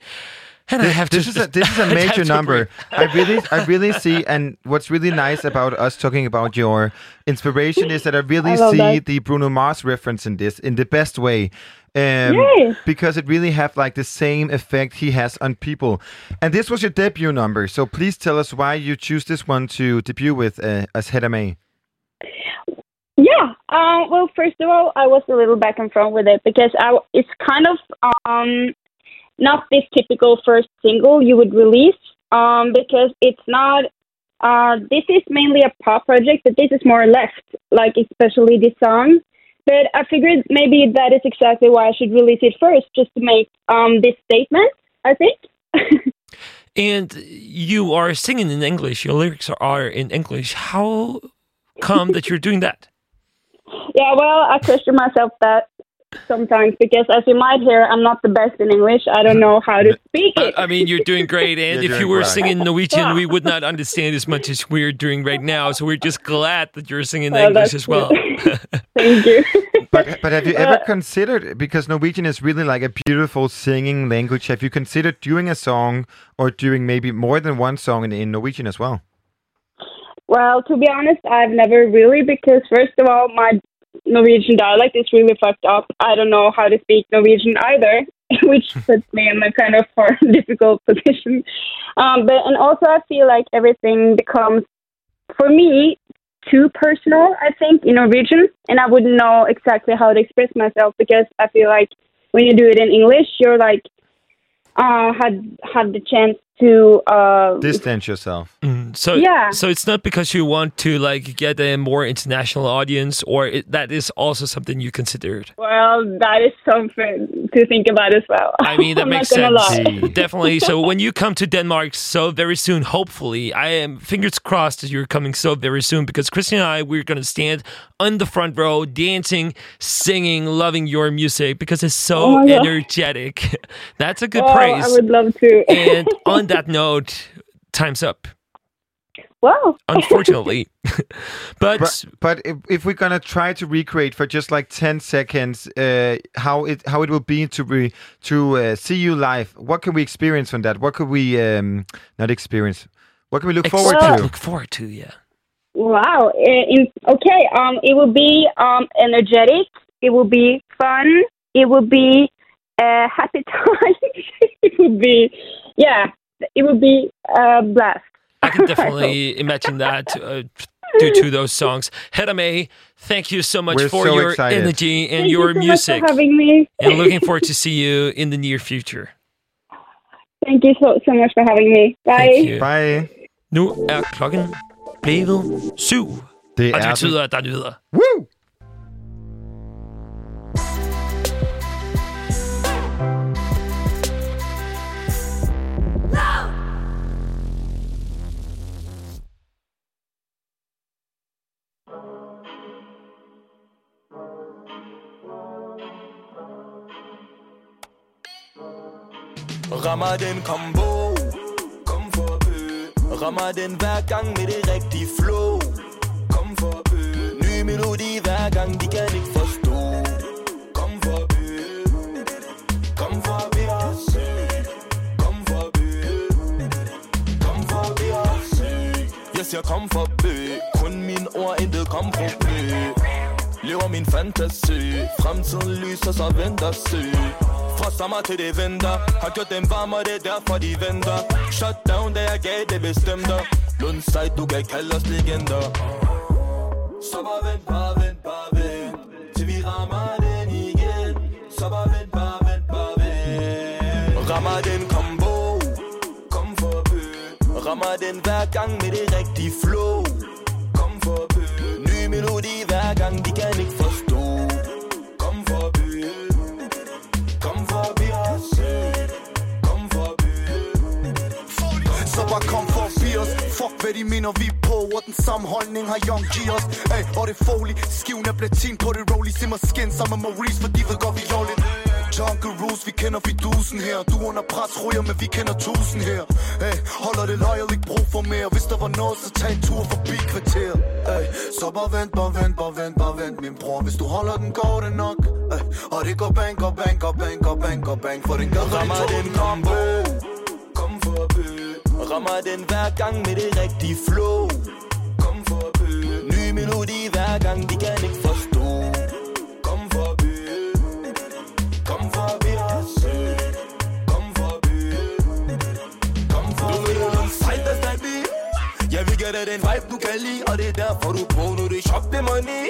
And I have this to. is a this is a I have major to number. I really I really see and what's really nice about us talking about your inspiration is that I really I see that. the Bruno Mars reference in this in the best way. Um, Yay. because it really have like the same effect he has on people. And this was your debut number, so please tell us why you choose this one to debut with uh, as Hedda May. Yeah. Um, well, first of all, I was a little back and front with it because I, it's kind of um, not this typical first single you would release um, because it's not. Uh, this is mainly a pop project, but this is more left, like especially this song. But I figured maybe that is exactly why I should release it first, just to make um, this statement. I think. And you are singing in English. Your lyrics are, are in English. How come that you're doing that? Yeah, well, I question myself that sometimes because, as you might hear, I'm not the best in English. I don't know how to speak it. I, I mean, you're doing great, and if you were great. singing Norwegian, Yeah. we would not understand as much as we're doing right now. So we're just glad that you're singing Oh, English as well. Thank you. But but have you ever Uh, considered because Norwegian is really like a beautiful singing language? Have you considered doing a song or doing maybe more than one song in, in Norwegian as well? Well, to be honest, I've never really because first of all, my Norwegian dialect is really fucked up. I don't know how to speak Norwegian either, which puts me in a kind of hard, difficult position. Um, but and also, I feel like everything becomes, for me, too personal. I think in Norwegian, and I wouldn't know exactly how to express myself because I feel like when you do it in English, you're like uh, had had the chance to uh, Distance yourself. So Yeah. so it's not because you want to like get a more international audience, or it, that is also something you considered. Well, that is something to think about as well. I mean, that makes sense. Definitely. So when you come to Denmark so very soon, hopefully, I am fingers crossed that you're coming so very soon because Christian and I, we're going to stand on the front row, dancing, singing, loving your music because it's so Oh energetic. That's a good Oh, praise. I would love to. and on that note, time's up. wow. Unfortunately, but, But but if, if we're gonna try to recreate for just like ten seconds uh, how it how it will be to be to uh, see you live, what can we experience from that? What could we um, not experience? What can we look forward Expect- to? Look forward to yeah. Wow. In, okay. Um, it will be um energetic. It will be fun. It will be a happy time. it will be, yeah. It would be a blast. I can definitely imagine that uh, due to those songs. Hedda May, thank you so much We're for so your excited. energy and Thank your you so music. much for having me. and looking forward to see you in the near future. Thank you so so much for having me. Bye. Bye. Nu er klokken blevet syv, Det og det er betyder, at der er nyheder. Woo! Rammer den combo Kom for ø. Rammer den hver gang med det rigtige flow. Kom for ø. Ny melodi hver gang, de kan ikke forstå. Kom for ø. Kom for os Kom for ø. Kom for os Jeg siger kom for ø. Kun mine ord, intet kom for ø. Lever min fantasi. Fremtiden lyser, så venter sø. Fra sommer til det vinter. Har gjort dem varme, og det er derfor de venter. Shut down, da jeg gav det bestemte Lund sej, du kan kalde os legender. Så bare vent, bare vent, bare vent Til vi rammer den igen. Så bare vent, bare vent, bare vent Rammer den combo. Kom for ø Rammer den hver gang med det rigtige flow. Kom for ø Ny melodi hver gang, de kan hvad de mener vi på Og den samme holdning har Young G os Ay, Og det Foley Skiven er platin på det rollie Simmer skin sammen med Maurice For de ved godt vi Jungle Rules, vi kender fidusen her. Du er under pres, ryger, men vi kender tusind her. Ay, Holder det loyal, ikke brug for mere. Hvis der var noget, så tag en tur forbi kvarter. Ay, Så bare vent, bare vent, bare vent, bare vent Min bror, hvis du holder den, går det nok. Ay, Og det går bang, går bang, går bang, går bang, går bang. For den gad Rammer den combo. Kom for ø Rammer den hver gang med det rigtige flow. Kom for at ø Ny melodi hver gang, de kan ikke forstå. Kom for at ø Kom for forbi os Kom for at forbi Kom for at forbi os Fight the baby Jeg vil give dig den vibe, du kan lide Og det er derfor, du på, nu det shop det money.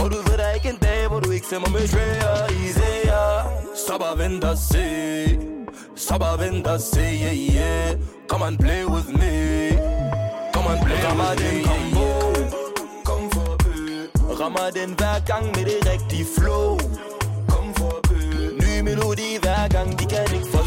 Og du ved der er ikke en dag, hvor du ikke ser mig med Dre og Isaiah Så bare vent og se. Og se, yeah, yeah Come and play with me. Come and play Kom ø Rammer den hver gang med det rigtige flow. Kom for ø Ny melodi hver gang, de kan ikke forstå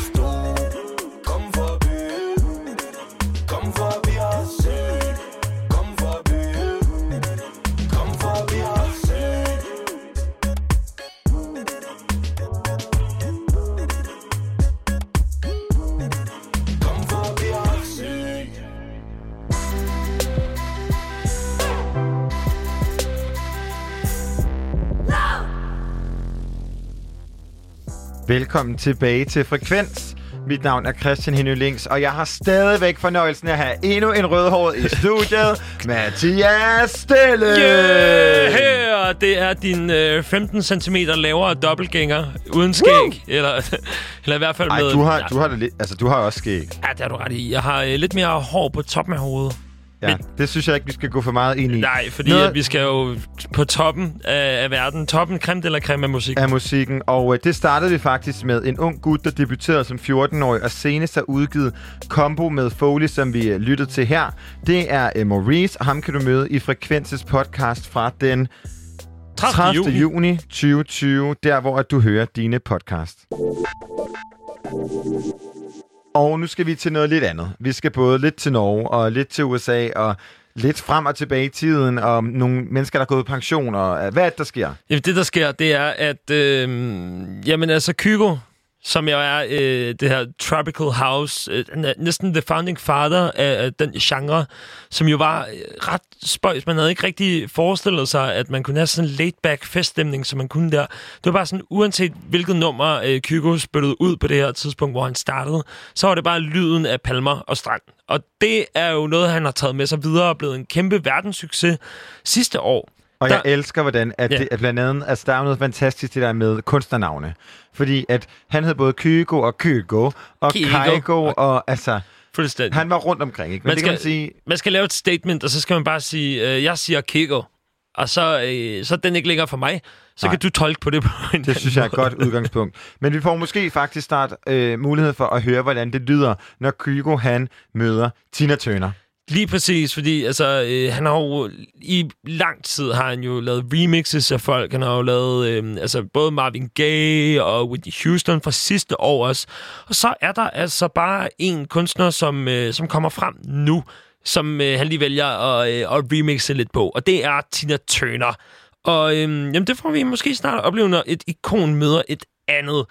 Velkommen tilbage til Frekvens. Mit navn er Christian Henny Links, og jeg har stadigvæk fornøjelsen af at have endnu en rødhåret i studiet, Mathias Stille! Yeah! Her, det er din øh, 15 cm lavere dobbeltgænger uden skæg. Eller, eller i hvert fald Ej, med... du har, du har, det lidt, altså, du har også skæg. Ja, det har du ret i. Jeg har øh, lidt mere hår på toppen af hovedet. Ja, Men- det synes jeg ikke, vi skal gå for meget ind i. Nej, fordi Noget- at vi skal jo på toppen af, af verden. Toppen, creme eller creme af musik. af musikken, og øh, det startede vi faktisk med en ung gut, der debuterede som 14-årig, og senest har udgivet kombo med Foley, som vi øh, lyttede til her. Det er øh, Maurice, og ham kan du møde i Frekvenses podcast fra den 30. 30. juni. juni 2020, der hvor at du hører dine podcast. Og nu skal vi til noget lidt andet. Vi skal både lidt til Norge og lidt til USA og lidt frem og tilbage i tiden og nogle mennesker, der er gået på pension og øh, hvad er det, der sker? Jamen, det, der sker, det er, at... Øh, jamen, altså, Kygo, som jo er øh, det her Tropical House, øh, næsten the founding father af, af den genre, som jo var øh, ret spøjs. Man havde ikke rigtig forestillet sig, at man kunne have sådan en laid-back feststemning, som man kunne der. Det var bare sådan, uanset hvilket nummer øh, Kygo spyttede ud på det her tidspunkt, hvor han startede, så var det bare lyden af palmer og strand. Og det er jo noget, han har taget med sig videre og blevet en kæmpe verdenssucces sidste år. Og Der- jeg elsker, hvordan at Ja. det er blandt andet, altså der er noget fantastisk det der med kunstnernavne. Fordi at han hed både Kygo og Kygo og Kygo. Kaigo og altså, Fuldstændig. han var rundt omkring, ikke? Men Man det kan man skal- sige, man skal lave et statement, og så skal man bare sige, øh, jeg siger Kiko, og så, øh, så er den ikke længere for mig. Så Nej. kan du tolke på det på en det synes jeg er et godt udgangspunkt. Men vi får måske faktisk snart øh, mulighed for at høre, hvordan det lyder, når Kygo han møder Tina Turner. Lige præcis, fordi altså, øh, han har jo i lang tid har han jo lavet remixes af folk. Han har jo lavet øh, altså, både Marvin Gaye og Whitney Houston fra sidste år også. Og så er der altså bare en kunstner, som, øh, som kommer frem nu, som øh, han lige vælger at, øh, at remixe lidt på. Og det er Tina Turner. Og øh, jamen, det får vi måske snart opleve, når et ikon møder et andet.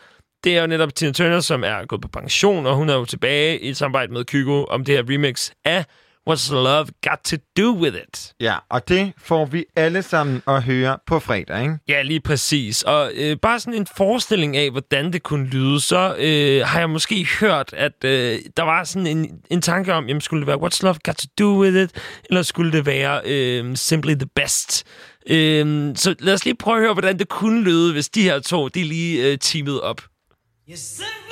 Det er jo netop Tina Turner, som er gået på pension, og hun er jo tilbage i et samarbejde med Kygo om det her remix af What's Love Got To Do With It? Ja, og det får vi alle sammen at høre på fredag, ikke? Ja, lige præcis. Og øh, bare sådan en forestilling af, hvordan det kunne lyde, så øh, har jeg måske hørt, at øh, der var sådan en, en tanke om, jamen skulle det være What's Love Got To Do With It, eller skulle det være øh, Simply The Best? Øh, så lad os lige prøve at høre, hvordan det kunne lyde, hvis de her to, de lige øh, teamede op. You're simply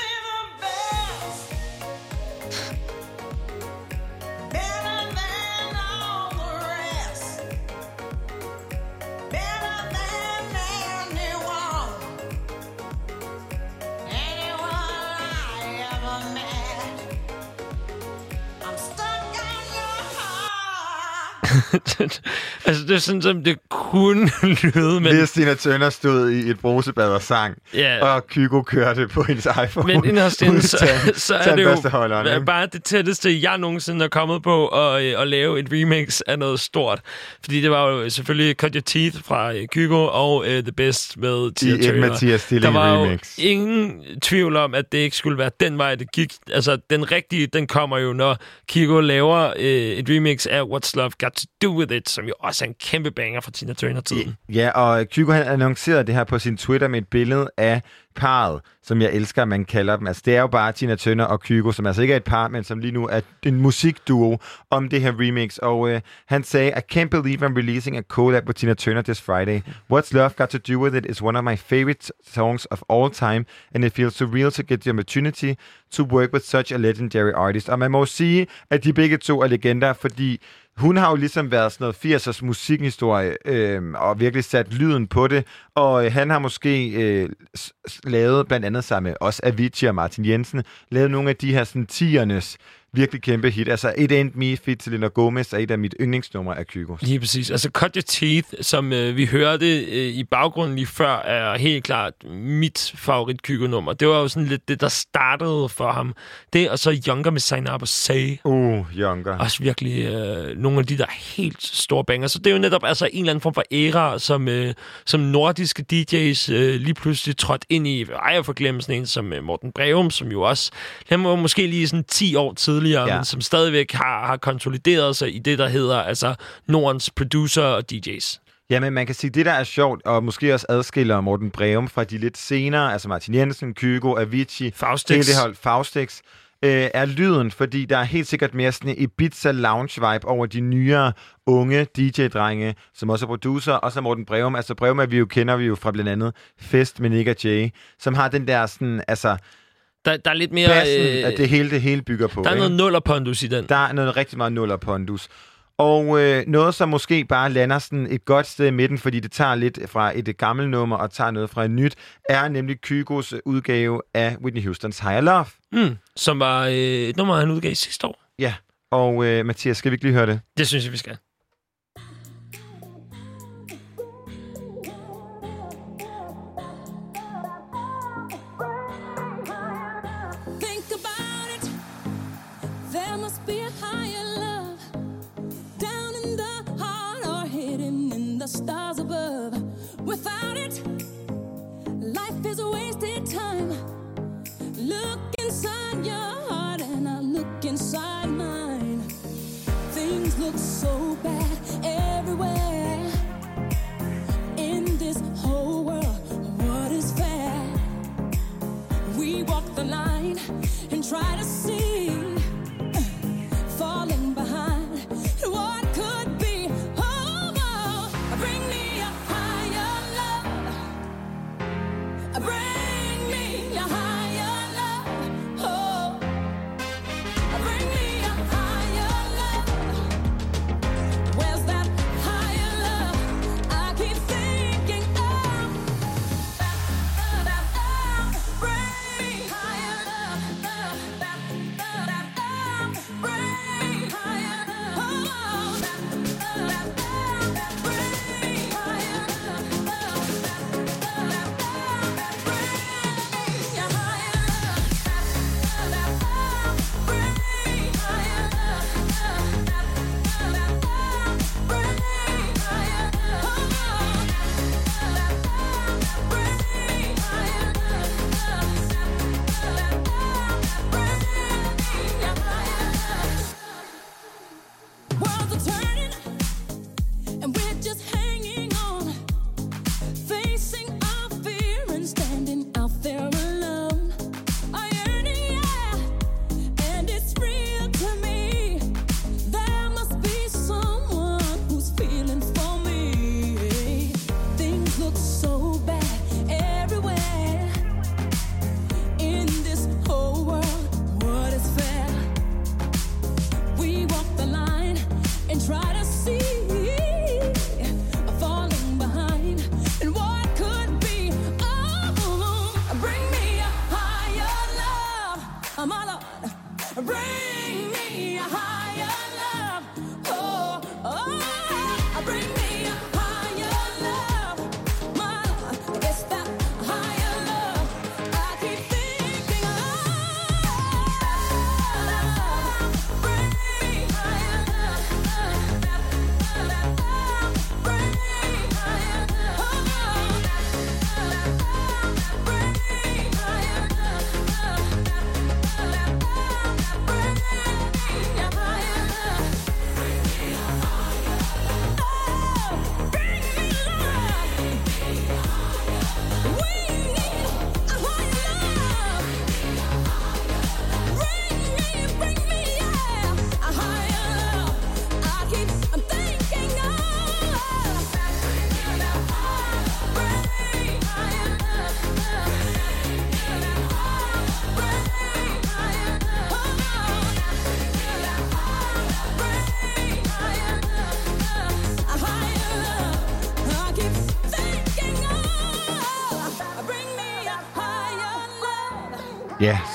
altså, det er sådan, som det kunne lyde, men... Hvis Tina Turner stod i et brusebad og sang, Ja. og Kygo kørte på hendes iPhone. Men inderst inde, så, så er det jo bare det tætteste, jeg nogensinde er kommet på at, øh, at lave et remix af noget stort. Fordi det var jo selvfølgelig Cut Your Teeth fra øh, Kygo og uh, The Best med Tina et Turner. Mathias Stilling Der var remix. jo ingen tvivl om, at det ikke skulle være den vej, det gik. Altså, den rigtige, den kommer jo, når Kygo laver øh, et remix af What's Love Got To Do With It, som jo også er en kæmpe banger fra Tina Turner-tiden. Ja, og Kygo han annoncerede det her på sin Twitter med et billede af parret, som jeg elsker, at man kalder dem. Altså, det er jo bare Tina Turner og Kygo, som altså ikke er et par, men som lige nu er en musikduo om det her remix. Og øh, han sagde, I can't believe I'm releasing a collab with Tina Turner this Friday. What's Love Got To Do With It is one of my favorite songs of all time, and it feels surreal to get the opportunity to work with such a legendary artist. Og man må sige, at de begge to er legender, fordi hun har jo ligesom været sådan noget 80'ers musikhistorie, øh, og virkelig sat lyden på det, og øh, han har måske øh, lavet, blandt andet sammen med os, Avicii og Martin Jensen, lavet nogle af de her sådan 10'ernes virkelig kæmpe hit. Altså It Ain't Me, Fit Selena Gomez, er et af mit yndlingsnumre af Kygo. Lige præcis. Altså Cut Your Teeth, som øh, vi hørte øh, i baggrunden lige før, er helt klart mit favorit Kygo-nummer. Det var jo sådan lidt det, der startede for ham. Det, og så Younger med Sign Up og Say. Uh, Younger. Også virkelig øh, nogle af de der helt store banger. Så det er jo netop altså en eller anden form for æra, som, øh, som nordiske DJ's øh, lige pludselig trådt ind i. Ej, for glemme sådan en som øh, Morten Breum, som jo også, han var måske lige sådan 10 år tidligere, Ja. ja. men som stadigvæk har, har konsolideret sig i det, der hedder altså Nordens producer og DJ's. Jamen, man kan sige, det der er sjovt, og måske også adskiller Morten Breum fra de lidt senere, altså Martin Jensen, Kygo, Avicii, Faustix. hele det hold, Faustix, øh, er lyden, fordi der er helt sikkert mere sådan en Ibiza lounge-vibe over de nyere, unge DJ-drenge, som også er producer, og så Morten Breum. Altså Breum er vi jo, kender vi jo fra blandt andet Fest med Nick og Jay, som har den der sådan, altså, Der, der er lidt mere... bassen, at det hele, det hele bygger på. der er ikke? noget nullerpondus i den. Der er noget rigtig meget nuller pondus. Og øh, noget, som måske bare lander sådan et godt sted i midten, fordi det tager lidt fra et gammelt nummer og tager noget fra et nyt, er nemlig Kygos udgave af Whitney Houstons Higher Love. Mm, som var øh, et nummer, han udgav sidste år. Ja, og øh, Mathias, skal vi ikke lige høre det? Det synes jeg, vi skal. The stars above. Without it, life is a wasted time. Look inside your heart and I look inside mine. Things look so bad everywhere. In this whole world, what is fair? We walk the line and try to see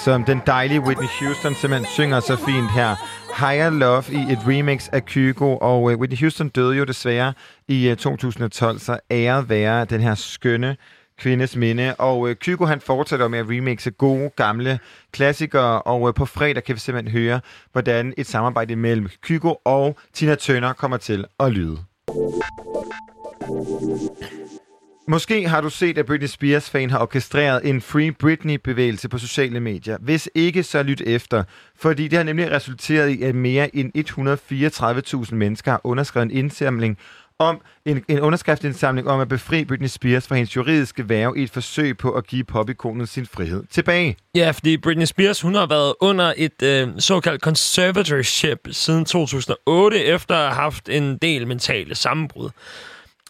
som den dejlige Whitney Houston simpelthen synger så fint her. Higher Love i et remix af Kygo, og uh, Whitney Houston døde jo desværre i øh, uh, 2012, så æret være den her skønne kvindes minde. Og øh, Kygo han fortsætter med at remixe gode, gamle klassikere, og på fredag kan vi simpelthen høre, hvordan et samarbejde mellem Kygo og Tina Turner kommer til at lyde. Måske har du set, at Britney Spears-fan har orkestreret en Free Britney-bevægelse på sociale medier. Hvis ikke, så lyt efter. Fordi det har nemlig resulteret i, at mere end 134.000 mennesker har underskrevet en indsamling om en, en underskriftsindsamling om at befri Britney Spears fra hendes juridiske værve i et forsøg på at give popikonet sin frihed tilbage. Ja, fordi Britney Spears, hun har været under et øh, såkaldt conservatorship siden 2008, efter at have haft en del mentale sammenbrud.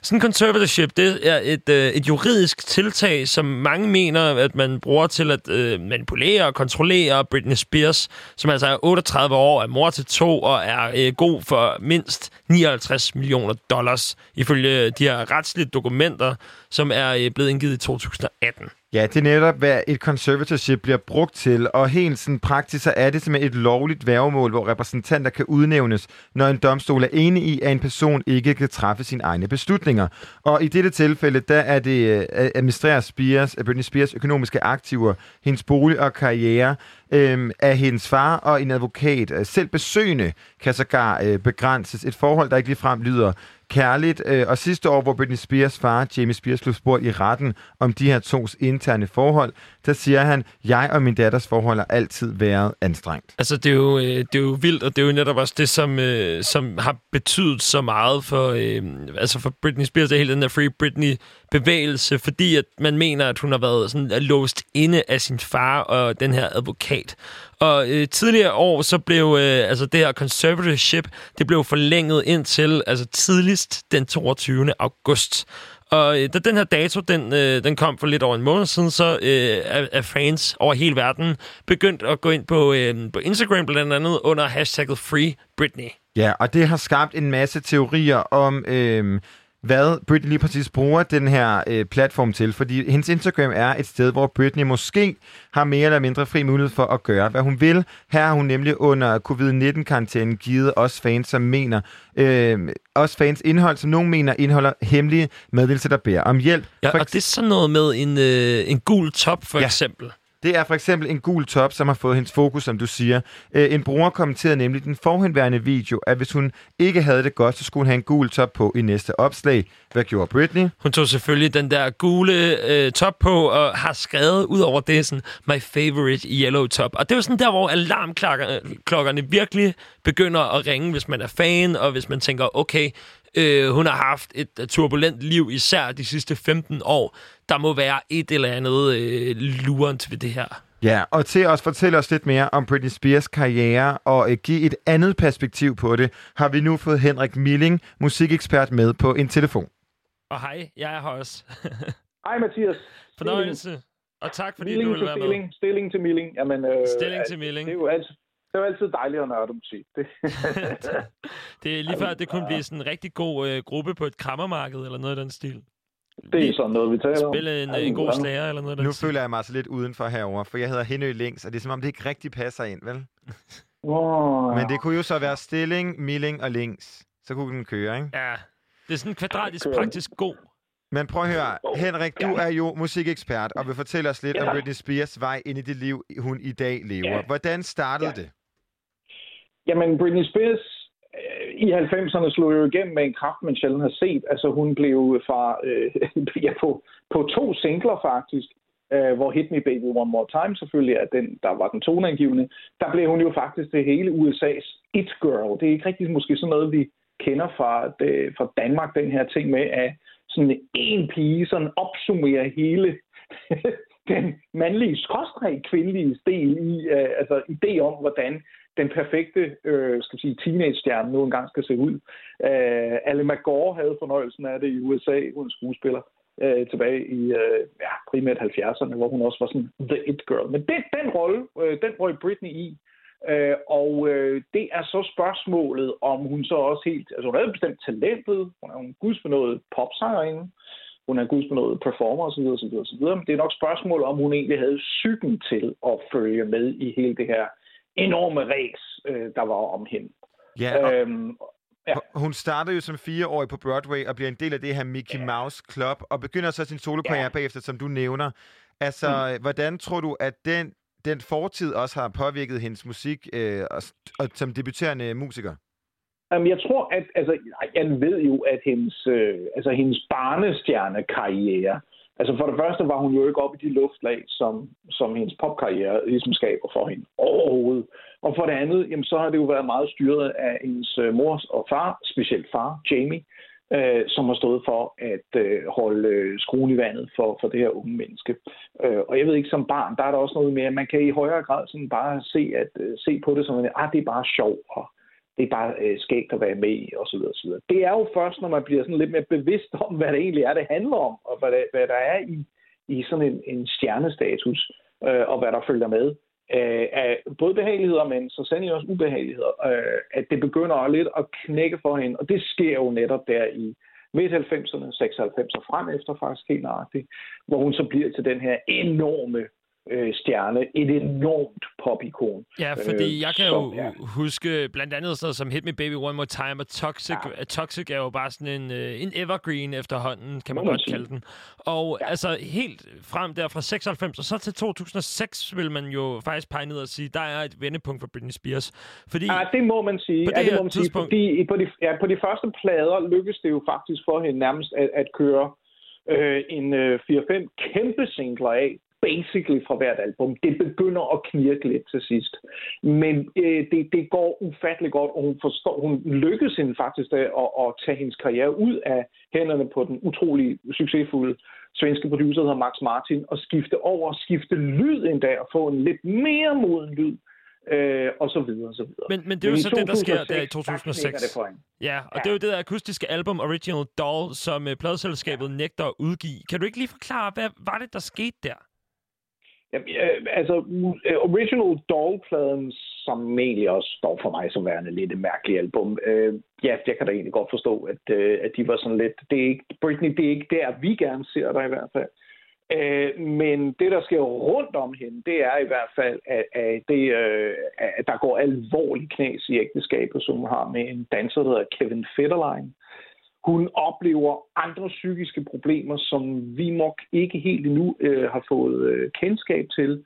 Sådan en conservatorship, det er et, øh, et juridisk tiltag, som mange mener, at man bruger til at øh, manipulere og kontrollere Britney Spears, som altså er 38 år, er mor til to og er øh, god for mindst 59 millioner dollars, ifølge de her retslige dokumenter, som er øh, blevet indgivet i 2018. Ja, det er netop, hvad et conservatorship bliver brugt til, og helt sådan praktisk, så er det simpelthen et lovligt værgemål, hvor repræsentanter kan udnævnes, når en domstol er enig i, at en person ikke kan træffe sine egne beslutninger. Og i dette tilfælde, der er det øh, at administrerer Spears, at Britney Spears økonomiske aktiver, hendes bolig og karriere, øhm, af hendes far og en advokat. Øh, Selv besøgende kan sågar øh, begrænses. Et forhold, der ikke ligefrem lyder kærligt. Øh, og sidste år, hvor Britney Spears far, Jamie Spears, blev spurgt i retten om de her tos interne forhold, der siger han, jeg og min datters forhold har altid været anstrengt. Altså, det er, jo, øh, det er jo vildt, og det er jo netop også det, som, øh, som har betydet så meget for, øh, altså for Britney Spears, og hele den der Free Britney-bevægelse, fordi at man mener, at hun har været sådan øh, låst inde af sin far og den her advokat. Og øh, tidligere år, så blev øh, altså det her conservatorship, det blev forlænget indtil altså tidligst den 22. august. Og øh, da den her dato, den, øh, den kom for lidt over en måned siden, så øh, er, er fans over hele verden begyndt at gå ind på, øh, på Instagram blandt andet under hashtagget Free Britney. Ja, og det har skabt en masse teorier om, øh, hvad Britney lige præcis bruger den her øh, platform til. Fordi hendes Instagram er et sted, hvor Britney måske har mere eller mindre fri mulighed for at gøre, hvad hun vil. Her har hun nemlig under covid-19-karantænen givet os fans, som mener, øh, os fans indhold, som nogen mener indeholder hemmelige meddelelser, der beder om hjælp. Ja, og det er sådan noget med en, øh, en gul top, for ja. eksempel. Det er for eksempel en gul top, som har fået hendes fokus, som du siger. Øh, en bruger kommenterede nemlig den forhenværende video, at hvis hun ikke havde det godt, så skulle hun have en gul top på i næste opslag. Hvad gjorde Britney? Hun tog selvfølgelig den der gule øh, top på, og har skrevet ud over det sådan, my favorite yellow top. Og det er jo sådan der, hvor alarmklokkerne virkelig begynder at ringe, hvis man er fan, og hvis man tænker, okay, øh, hun har haft et turbulent liv, især de sidste 15 år. Der må være et eller andet øh, lurent ved det her. Ja, og til at fortælle os lidt mere om Britney Spears karriere og øh, give et andet perspektiv på det, har vi nu fået Henrik Milling, musikekspert, med på en telefon. Og hej, jeg er her også. Hej Mathias. Fornøjelse. Og tak, fordi Milling du vil til være med. stilling, stilling til milling. Jamen, øh, Stilling til milling. Det er jo altid, det er jo altid dejligt at nørde musik. Det. Det er lige før, at det kunne blive sådan en rigtig god øh, gruppe på et krammermarked, eller noget af den stil. Det er sådan noget, vi taler om. Spille en, Ej, en god slager, eller noget af den Nu føler jeg mig altså lidt udenfor herover, for jeg hedder Henø Links, og det er som om, det ikke rigtig passer ind, vel? Åh, Men det kunne jo så være stilling, milling og links. Så kunne den køre, ikke? Ja, det er sådan kvadratisk praktisk god. Men prøv at høre, Henrik, du er jo musikekspert, og vil fortælle os lidt om Ja. Britney Spears vej ind i det liv, hun i dag lever. Ja. Hvordan startede Ja. det? Jamen, Britney Spears øh, i 90'erne slog jo igennem med en kraft, man sjældent har set. Altså, hun blev fra, øh, ja, på, på to singler faktisk, øh, hvor Hit Me Baby One More Time selvfølgelig er den, der var den toneangivende. Der blev hun jo faktisk det hele USA's It Girl. Det er ikke rigtig måske sådan noget, vi kender fra, det, fra Danmark, den her ting med, at sådan en pige sådan opsummerer hele den mandlige skråstreg kvindelige del i, øh, altså idé om, hvordan den perfekte øh, skal vi sige, teenage-stjerne nu engang skal se ud. Øh, Alle McGaw havde fornøjelsen af det i USA, hun er skuespiller, øh, tilbage i øh, ja, primært 70'erne, hvor hun også var sådan the it girl. Men det, den rolle, øh, den røg Britney i, øh, og øh, det er så spørgsmålet, om hun så også helt, altså hun havde bestemt talentet, hun er jo en gudsbenået popsangerinde, hun er gudsbenået performer osv. osv., osv. Men det er nok spørgsmålet, om hun egentlig havde psyken til at følge med i hele det her enorme ræs, øh, der var om hende. Ja, og Øhm, ja. hun startede jo som fireårig på Broadway og bliver en del af det her Mickey Mouse Club, og begynder så sin solokarriere Ja. bagefter, som du nævner. Altså, mm. hvordan tror du, at den, den fortid også har påvirket hendes musik øh, og, og, som debuterende musiker? Jamen, jeg tror, at altså, jeg ved jo, at hendes, øh, altså, hendes barnestjernekarriere, altså for det første var hun jo ikke oppe i de luftlag, som, som hendes popkarriere ligesom skaber for hende overhovedet. Og for det andet, jamen, så har det jo været meget styret af hendes øh, mors og far, specielt far, Jamie, øh, som har stået for at øh, holde øh, skruen i vandet for, for det her unge menneske. Øh, og jeg ved ikke, som barn, der er der også noget med, at man kan i højere grad sådan bare se, at, øh, se på det som, at ah, det er bare sjov, og det er bare øh, skægt at være med i, osv. osv. Det er jo først, når man bliver sådan lidt mere bevidst om, hvad det egentlig er, det handler om, og hvad, det, hvad der er i, i sådan en, en stjernestatus, øh, og hvad der følger med øh, af både behageligheder, men så sandelig også ubehageligheder, øh, at det begynder lidt at knække for hende, og det sker jo netop der i midt-90'erne, 96 og frem efter faktisk helt nøjagtigt, hvor hun så bliver til den her enorme øh, stjerne, et enormt popikon. Ja, fordi øh, jeg kan som jo er- huske blandt andet sådan som Hit Me Baby One More Time, og Toxic, ja. Toxic er jo bare sådan en, øh, en evergreen efterhånden, kan man man godt sige. kalde den. Og ja. altså helt frem der fra 96 og så til 2006 vil man jo faktisk pege ned og sige, der er et vendepunkt for Britney Spears. Fordi Ja, det må man sige. På ja, det det her må man sige, tidspunkt- fordi på de, ja, på de første plader lykkedes det jo faktisk for hende nærmest at, at køre øh, en øh, 4-5 kæmpe singler af, basically fra hvert album. Det begynder at knirke lidt til sidst. Men øh, det, det går ufattelig godt, og hun, forstår, hun lykkedes hende faktisk at, at tage hendes karriere ud af hænderne på den utrolig succesfulde svenske producer, der hedder Max Martin, og skifte over, skifte lyd endda, og få en lidt mere moden lyd, øh, og så videre, og så videre. Men, men det er jo så det, der sker der i 2006, der knækker 2006. det for hende. Ja, og det er jo det der akustiske album Original Doll, som uh, pladeselskabet nægter at udgive. Kan du ikke lige forklare, hvad var det, der skete der? Ja, øh, altså, øh, Original Doll-pladen, som egentlig også står for mig som værende lidt et mærkeligt album. Øh, ja, jeg kan da egentlig godt forstå, at, øh, at de var sådan lidt... Det er ikke, Britney, det er ikke der, vi gerne ser dig i hvert fald. Øh, men det, der sker rundt om hende, det er i hvert fald, at, at, det, øh, at der går alvorlig knas i ægteskabet, som hun har med en danser, der hedder Kevin Federline. Hun oplever andre psykiske problemer, som vi nok ikke helt endnu øh, har fået øh, kendskab til.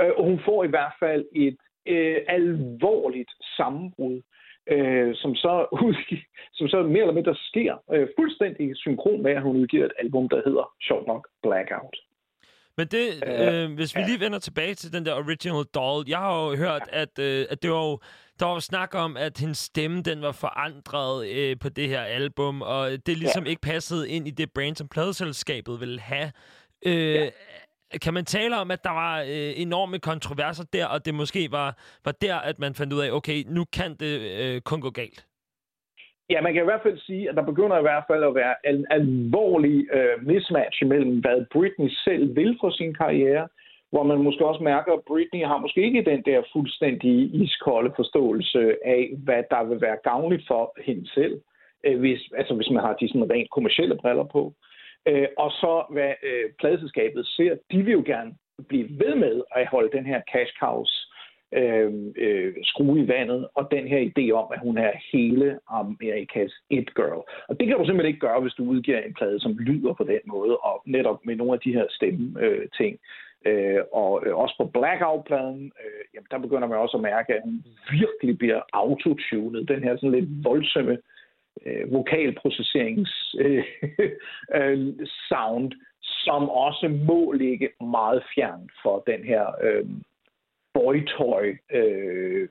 Øh, og hun får i hvert fald et øh, alvorligt sammenbrud, øh, som, så som så mere eller mindre sker øh, fuldstændig synkron med, at hun udgiver et album, der hedder sjovt nok Blackout. Men det, øh, hvis vi lige vender tilbage til den der original doll, jeg har jo hørt, at, øh, at det var jo, der var snak om, at hendes stemme, den var forandret øh, på det her album, og det ligesom ja. ikke passede ind i det brand, som pladeselskabet ville have. Øh, ja. Kan man tale om, at der var øh, enorme kontroverser der, og det måske var, var der, at man fandt ud af, okay, nu kan det øh, kun gå galt? Ja, man kan i hvert fald sige, at der begynder i hvert fald at være en alvorlig øh, mismatch mellem, hvad Britney selv vil for sin karriere, hvor man måske også mærker, at Britney har måske ikke den der fuldstændig iskolde forståelse af, hvad der vil være gavnligt for hende selv, øh, hvis, altså hvis man har de sådan rent kommersielle briller på. Øh, og så hvad øh, pladeselskabet ser, de vil jo gerne blive ved med at holde den her cash cows øh, øh, skrue i vandet, og den her idé om, at hun er hele Amerikas it girl. Og det kan du simpelthen ikke gøre, hvis du udgiver en plade, som lyder på den måde, og netop med nogle af de her stemme øh, ting. Øh, og øh, også på Blackout-pladen, øh, jamen, der begynder man også at mærke, at hun virkelig bliver autotunet. Den her sådan lidt voldsomme øh, vokalprocesserings øh, øh, sound, som også må ligge meget fjern for den her øh, boytoy øh,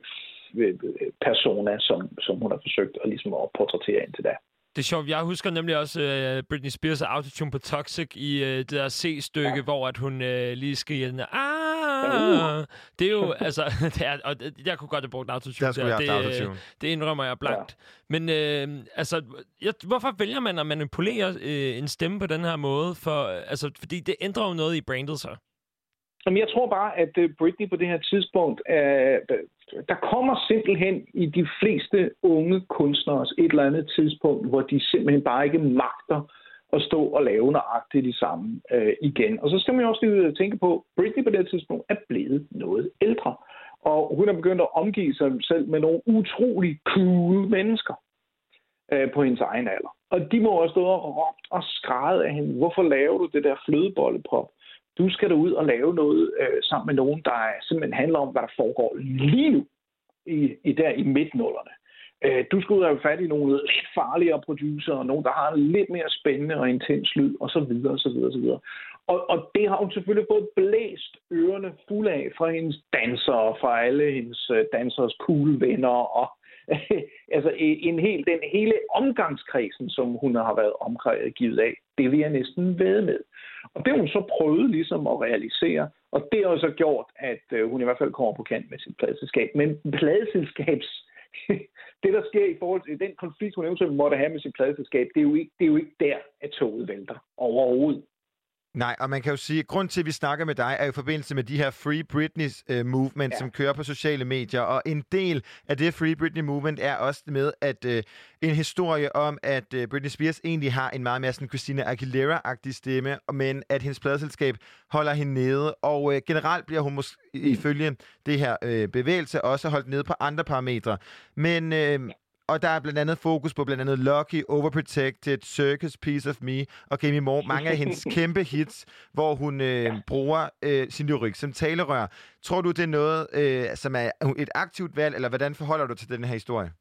øh, persona, som, som hun har forsøgt at, ligesom at portrættere indtil da. Det er sjovt. Jeg husker nemlig også uh, Britney Spears autotune på Toxic i uh, det der C-stykke, ja. hvor at hun uh, lige skriger den der, ah! Uh. Det er jo, altså, det er, og det- jeg kunne godt have brugt autotune. Der skulle jeg det, autotune. øh, det indrømmer jeg blankt. Ja. Men uh, altså, jeg, hvorfor vælger man at manipulere uh, en stemme på den her måde? For, altså, fordi det ændrer jo noget i brandet så. Jamen, jeg tror bare, at øh, Britney på det her tidspunkt, øh, der kommer simpelthen i de fleste unge kunstnere et eller andet tidspunkt, hvor de simpelthen bare ikke magter at stå og lave nøjagtigt de samme øh, igen. Og så skal man jo også lige tænke på, at Britney på det her tidspunkt er blevet noget ældre. Og hun er begyndt at omgive sig selv med nogle utrolig cool mennesker øh, på hendes egen alder. Og de må også stå og råbt og skræde af hende. Hvorfor laver du det der flødebollepop? Du skal da ud og lave noget øh, sammen med nogen, der simpelthen handler om, hvad der foregår lige nu i, i der i midtnullerne. Øh, du skal ud og have fat i nogle lidt farligere producer, og nogen, der har en lidt mere spændende og intens lyd, og så videre, og så videre, og så videre. Og, og det har hun selvfølgelig fået blæst ørerne fuld af fra hendes dansere, fra alle hendes øh, dansers cool venner, og altså en en hel, den hele omgangskredsen, som hun har været omgivet af, det vil jeg næsten ved med. Og det har hun så prøvet ligesom at realisere, og det har så gjort, at øh, hun i hvert fald kommer på kant med sit pladselskab. Men pladselskabs det, der sker i forhold til den konflikt, hun eventuelt måtte have med sit pladselskab, det er jo ikke, det er jo ikke der, at toget vælter overhovedet. Nej, og man kan jo sige, at grund til, at vi snakker med dig, er i forbindelse med de her Free Britney uh, movement, ja. som kører på sociale medier. Og en del af det Free Britney movement er også med, at uh, en historie om, at uh, Britney Spears egentlig har en meget mere sådan Christina Aguilera-agtig stemme, men at hendes pladeselskab holder hende nede. Og uh, generelt bliver hun måske ifølge det her uh, bevægelse også holdt nede på andre parametre. Men uh, og der er blandt andet fokus på blandt andet Lucky, Overprotected, Circus, Piece of Me og Gimme More. Mange af hendes kæmpe hits, hvor hun øh, bruger øh, sin lyrik som talerør. Tror du, det er noget, øh, som er et aktivt valg, eller hvordan forholder du til den her historie?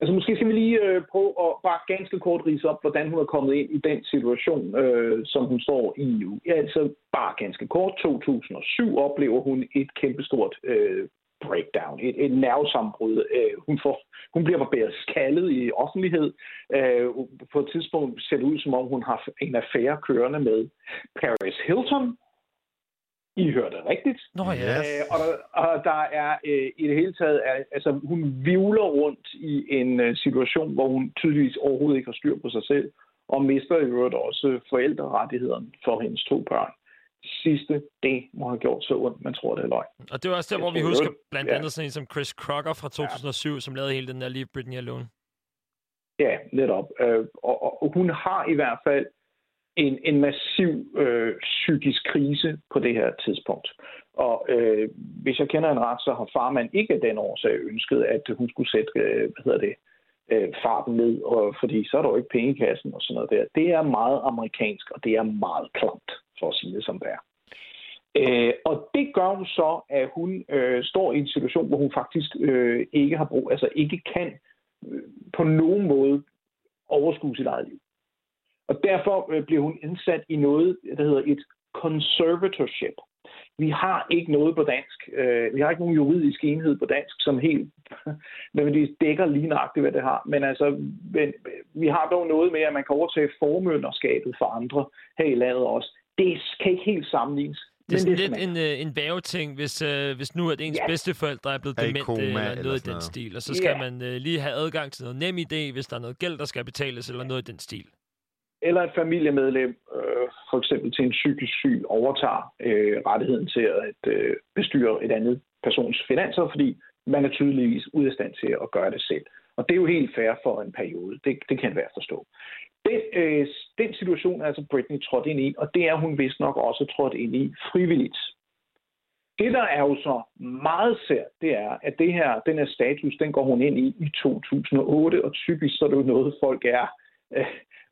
Altså måske skal vi lige øh, prøve at bare ganske kort rise op, hvordan hun er kommet ind i den situation, øh, som hun står i nu. Ja, altså bare ganske kort. 2007 oplever hun et kæmpestort øh, breakdown, et, et nervesambrud. Øh, hun, får, hun bliver barberet skaldet i offentlighed. Øh, på et tidspunkt ser det ud, som om hun har en affære kørende med Paris Hilton. I hørte det rigtigt. Nå ja. Øh, og, der, og der er øh, i det hele taget, er, altså hun vivler rundt i en øh, situation, hvor hun tydeligvis overhovedet ikke har styr på sig selv, og mister i øvrigt også forældrerettighederne for hendes to børn. Sidste, det må have gjort så ondt, man tror, det er løgn. Og det var også der, hvor vi husker det- blandt ja. andet sådan en som Chris Crocker fra 2007, som lavede hele den der Leave Britney Alone. Ja, netop. Øh, og, og, og hun har i hvert fald en, en massiv øh, psykisk krise på det her tidspunkt. Og øh, hvis jeg kender en ret, så har farmand ikke af den årsag ønsket, at hun skulle sætte øh, hvad hedder det, øh, farten ned, og, fordi så er der jo ikke penge i kassen og sådan noget der. Det er meget amerikansk, og det er meget klamt, for at sige det som det er. Øh, og det gør hun så, at hun øh, står i en situation, hvor hun faktisk øh, ikke har brug, altså ikke kan øh, på nogen måde overskue sit eget liv. Og derfor øh, bliver hun indsat i noget, der hedder et conservatorship. Vi har ikke noget på dansk. Øh, vi har ikke nogen juridisk enhed på dansk, som helt nødvendigvis dækker lige nøjagtigt, hvad det har. Men altså, men, øh, vi har dog noget med, at man kan overtage formynderskabet for andre her i landet også. Det kan ikke helt sammenlignes. Det er sådan men lidt en, øh, en væveting, hvis, øh, hvis nu at ens Ja. bedsteforældre er blevet Er demente koma eller eller noget i den noget. stil. Og så skal Ja. man øh, lige have adgang til noget nem idé, hvis der er noget gæld, der skal betales, eller noget i den stil. eller et familiemedlem, øh, for eksempel til en psykisk syg, overtager øh, rettigheden til at øh, bestyre et andet persons finanser, fordi man er tydeligvis ude af stand til at gøre det selv. Og det er jo helt fair for en periode. Det, det kan være forstå. Den, øh, den situation er altså Britney trådt ind i, og det er hun vist nok også trådt ind i frivilligt. Det, der er jo så meget sært, det er, at det her, den her status, den går hun ind i i 2008, og typisk så er det jo noget, folk er øh,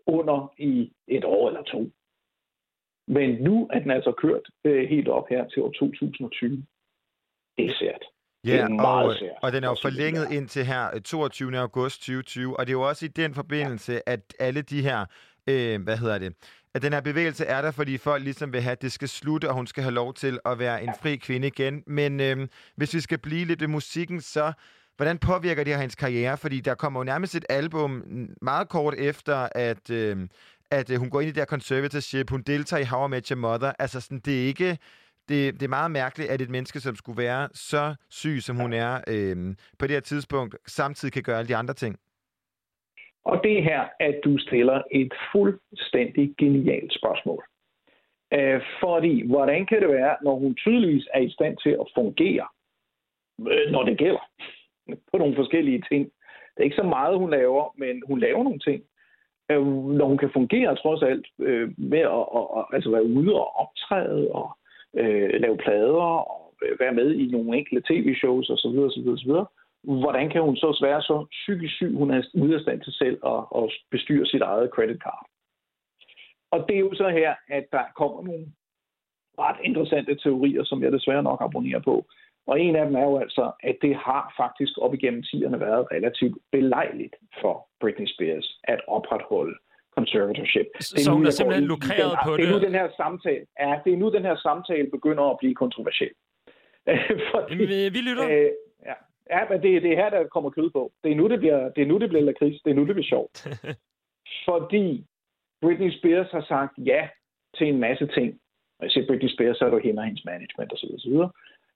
under i et år eller to. Men nu er den altså kørt øh, helt op her til år 2020. Det er sært. Ja, og, sært, og den er jo forlænget der. indtil her øh, 22. august 2020, og det er jo også i den forbindelse, at alle de her, øh, hvad hedder det, at den her bevægelse er der, fordi folk ligesom vil have, at det skal slutte, og hun skal have lov til at være en fri kvinde igen. Men øh, hvis vi skal blive lidt ved musikken, så hvordan påvirker det her hendes karriere? Fordi der kommer jo nærmest et album meget kort efter, at, øh, at øh, hun går ind i det her conservatorship, hun deltager i How I Met Your Mother. Altså sådan, det er ikke det, det er meget mærkeligt, at et menneske, som skulle være så syg, som hun er øh, på det her tidspunkt, samtidig kan gøre alle de andre ting. Og det er her, at du stiller et fuldstændig genialt spørgsmål. Øh, fordi, hvordan kan det være, når hun tydeligvis er i stand til at fungere, øh, når det gælder, på nogle forskellige ting. Det er ikke så meget, hun laver, men hun laver nogle ting. Øh, når hun kan fungere, trods alt, øh, med at, at, at altså være ude og optræde og øh, lave plader og være med i nogle enkelte tv-shows osv. osv., osv. Hvordan kan hun så være så psykisk syg, hun er ude af stand til selv at, at bestyre sit eget credit card? Og det er jo så her, at der kommer nogle ret interessante teorier, som jeg desværre nok abonnerer på. Og en af dem er jo altså, at det har faktisk op igennem tiderne været relativt belejligt for Britney Spears at opretholde conservatorship. Så nu, hun er simpelthen i lukreret den, på det. er nu det? den her samtale, ja, det er nu den her samtale begynder at blive kontroversiel. Fordi, Jamen, øh, vi lytter. Øh, ja, Ja, men det, det er her, der kommer kød på. Det er nu, det bliver, det er nu, det bliver lakrids. Det er nu, det bliver sjovt. Fordi Britney Spears har sagt ja til en masse ting. Når jeg siger Britney Spears, så er det jo hende og hendes management osv. osv.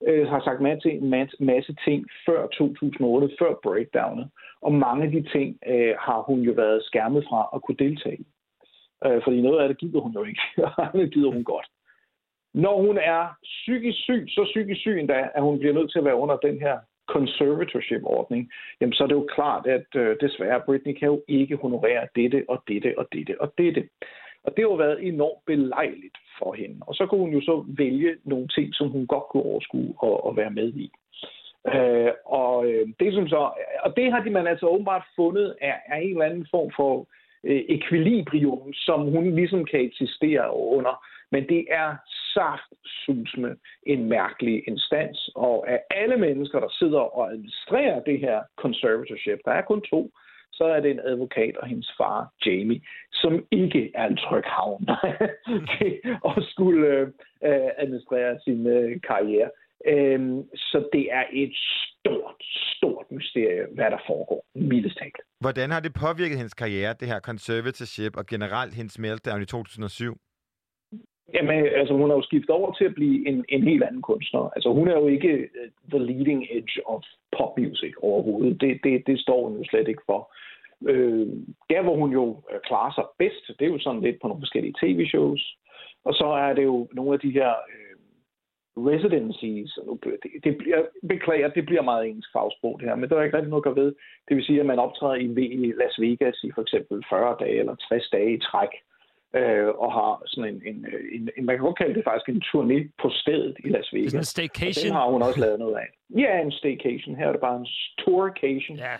Øh, har sagt med til en masse, masse ting før 2008, før breakdownet. Og mange af de ting øh, har hun jo været skærmet fra at kunne deltage i. Øh, fordi noget af det gider hun jo ikke, og andet gider hun godt. Når hun er psykisk syg, så psykisk syg endda, at hun bliver nødt til at være under den her conservatorship-ordning, jamen så er det jo klart, at øh, desværre Britney kan jo ikke honorere dette og dette og dette og dette. Og det har jo været enormt belejligt for hende. Og så kunne hun jo så vælge nogle ting, som hun godt kunne overskue og, og være med i. Øh, og øh, det som så, og det har de man altså åbenbart fundet er, er en eller anden form for øh, ekvilibrium, som hun ligesom kan eksistere under. Men det er saftsusme en mærkelig instans, og af alle mennesker, der sidder og administrerer det her conservatorship, der er kun to, så er det en advokat og hendes far, Jamie, som ikke er en tryg havn til at skulle øh, administrere sin øh, karriere. Øhm, så det er et stort, stort mysterie, hvad der foregår, mildest talt. Hvordan har det påvirket hendes karriere, det her conservatorship, og generelt hendes meltdown i 2007? Jamen, altså hun har jo skiftet over til at blive en, en helt anden kunstner. Altså hun er jo ikke uh, the leading edge of pop music overhovedet. Det, det, det står hun jo slet ikke for. Øh, der, hvor hun jo øh, klarer sig bedst, det er jo sådan lidt på nogle forskellige tv-shows. Og så er det jo nogle af de her øh, residencies. og Nu, det, det bliver, beklager, det bliver meget engelsk fagsprog det her, men der er ikke rigtig noget at gøre ved. Det vil sige, at man optræder i, i Las Vegas i for eksempel 40 dage eller 60 dage i træk øh, og har sådan en, en, en, en, man kan godt kalde det faktisk en turné på stedet i Las Vegas. Sådan en Og staycation. den har hun også lavet noget af. Ja, en staycation. Her er det bare en tourcation, Ja,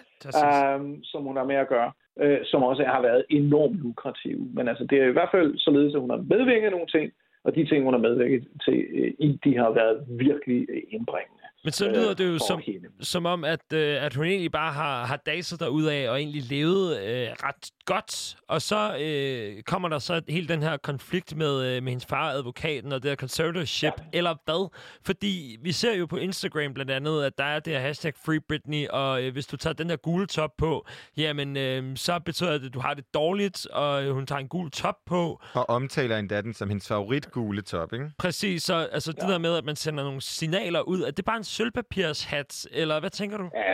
um, som hun har med at gøre, øh, som også har været enormt lukrativ. Men altså, det er i hvert fald således, at hun har medvirket nogle ting, og de ting, hun har medvirket til, øh, de har været virkelig øh, indbringende. Men så øh, lyder det jo som, hende. som om, at, øh, at hun egentlig bare har, har daset af og egentlig levet øh, ret godt. Og så øh, kommer der så hele den her konflikt med, øh, med hendes far, advokaten, og det her conservatorship, ja. eller hvad? Fordi vi ser jo på Instagram blandt andet, at der er det her hashtag Free Britney, og øh, hvis du tager den her gule top på, jamen øh, så betyder det, at du har det dårligt, og øh, hun tager en gul top på. Og omtaler endda den som hendes favorit gule top, ikke? Præcis, så altså, det der med, at man sender nogle signaler ud, at det er bare en sølvpapirshat, eller hvad tænker du? Ja,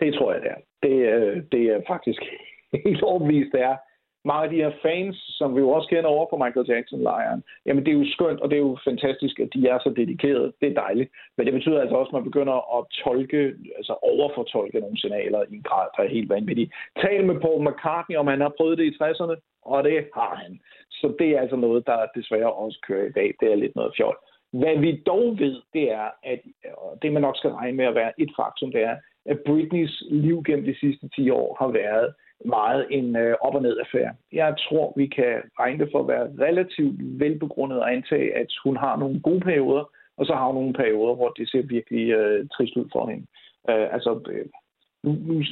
det tror jeg, det er. Det, øh, det er faktisk helt overbevist, det er. Mange af de her fans, som vi jo også kender over på Michael Jackson-lejren, jamen det er jo skønt, og det er jo fantastisk, at de er så dedikerede. Det er dejligt. Men det betyder altså også, at man begynder at tolke, altså overfortolke nogle signaler i en grad, der er helt vanvittig. Tal med Paul McCartney, om han har prøvet det i 60'erne, og det har han. Så det er altså noget, der desværre også kører i dag. Det er lidt noget fjol. Hvad vi dog ved, det er, at og det man nok skal regne med at være et faktum, det er, at Britneys liv gennem de sidste 10 år har været meget en øh, op- og ned-affære. Jeg tror, vi kan regne det for at være relativt velbegrundet at antage, at hun har nogle gode perioder, og så har hun nogle perioder, hvor det ser virkelig øh, trist ud for hende. Øh, altså, øh,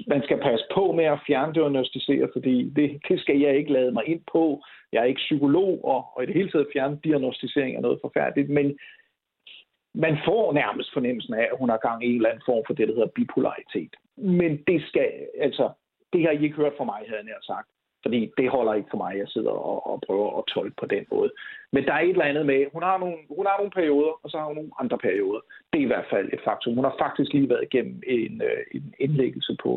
man skal passe på med at fjerndiagnostisere, fordi det, det skal jeg ikke lade mig ind på. Jeg er ikke psykolog, og, og i det hele taget fjerndiagnostisering er noget forfærdeligt, men man får nærmest fornemmelsen af, at hun har gang i en eller anden form for det, der hedder bipolaritet. Men det skal, altså, det har I ikke hørt fra mig, havde jeg nær sagt. Fordi det holder ikke for mig, at jeg sidder og, og prøver at tolke på den måde. Men der er et eller andet med, hun har, nogle, hun har nogle perioder, og så har hun nogle andre perioder. Det er i hvert fald et faktum. Hun har faktisk lige været igennem en, øh, en indlæggelse på,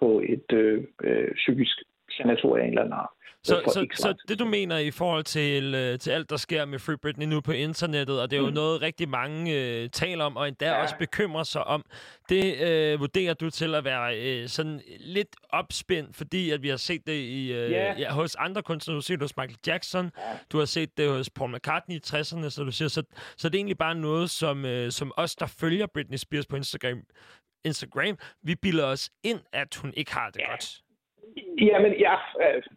på et øh, øh, psykisk sanatorium af en eller anden art. Så, så, så det du mener i forhold til, øh, til alt, der sker med Free Britney nu på internettet, og det er jo mm. noget, rigtig mange øh, taler om, og endda ja. også bekymrer sig om, det øh, vurderer du til at være øh, sådan lidt opspændt, fordi at vi har set det i, øh, Ja. ja, hos andre kunstnere. Du har set det hos Michael Jackson, ja. du har set det hos Paul McCartney i 60'erne, så du siger, så, så det er egentlig bare noget, som, øh, som os, der følger Britney Spears på Instagram, Instagram, vi bilder os ind, at hun ikke har det ja. godt. Jamen, ja, altså,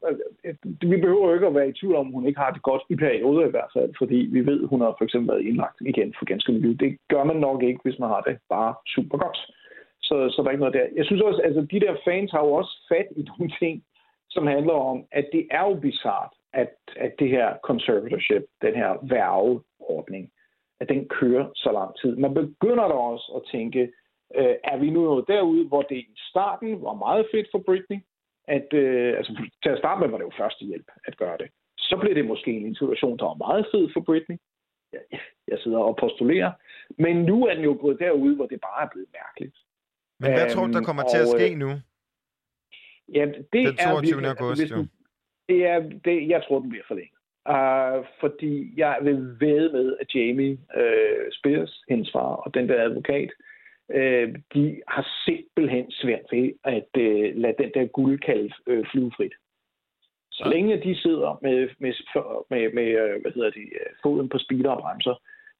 øh, vi behøver jo ikke at være i tvivl om, hun ikke har det godt i perioder i hvert fald, fordi vi ved, hun har for eksempel været indlagt igen for ganske nylig. Det gør man nok ikke, hvis man har det bare super godt. Så, så der er ikke noget der. Jeg synes også, altså de der fans har jo også fat i nogle ting, som handler om, at det er jo bizart, at, at det her conservatorship, den her værveordning, at den kører så lang tid. Man begynder da også at tænke, Øh, er vi nu nået derude, hvor det i starten var meget fedt for Britney, at, øh, altså til at starte med var det jo førstehjælp at gøre det. Så blev det måske en situation, der var meget fed for Britney. Jeg, jeg sidder og postulerer. Men nu er den jo gået derude, hvor det bare er blevet mærkeligt. Men hvad tror du, der Øhm, kommer til at og, ske øh, nu? Ja, det Den er 22. virkelig- august, hvis jo. Det er, det, jeg tror, den bliver forlænget. Uh, fordi jeg vil væde med, at Jamie uh, Spears, hendes far, og den der advokat, uh, de har simpelthen svært ved at uh, lade den der guldkalv uh, flyve frit. Så længe de sidder med, med, med, med øh, hvad hedder de, øh, foden på speeder og bremser,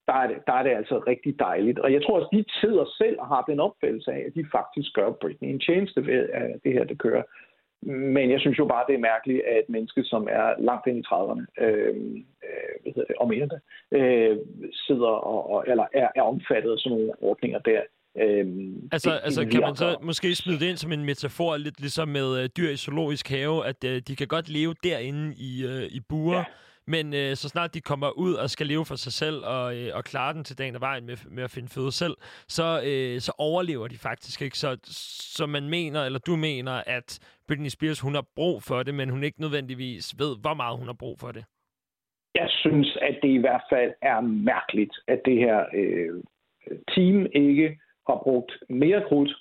der er, det, der er det altså rigtig dejligt. Og jeg tror også, de sidder selv og har den opfattelse af, at de faktisk gør Britney en tjeneste ved at det her, det kører. Men jeg synes jo bare, det er mærkeligt, at et menneske, som er langt ind i 30'erne, øh, øh, hvad hedder det, og mere end det, øh, sidder og, og eller er, er omfattet af sådan nogle ordninger der. Øh, Altså, det- altså det kan man så måske smide det ind som en metafor, lidt ligesom med øh, dyr i zoologisk have, at øh, de kan godt leve derinde i, øh, i buer, ja. men øh, så snart de kommer ud og skal leve for sig selv og, øh, og klare den til dagen og vejen med, med at finde føde selv, så, øh, så overlever de faktisk ikke. Så, så man mener, eller du mener, at Britney Spears, hun har brug for det, men hun ikke nødvendigvis ved, hvor meget hun har brug for det. Jeg synes, at det i hvert fald er mærkeligt, at det her øh, team ikke har brugt mere krudt.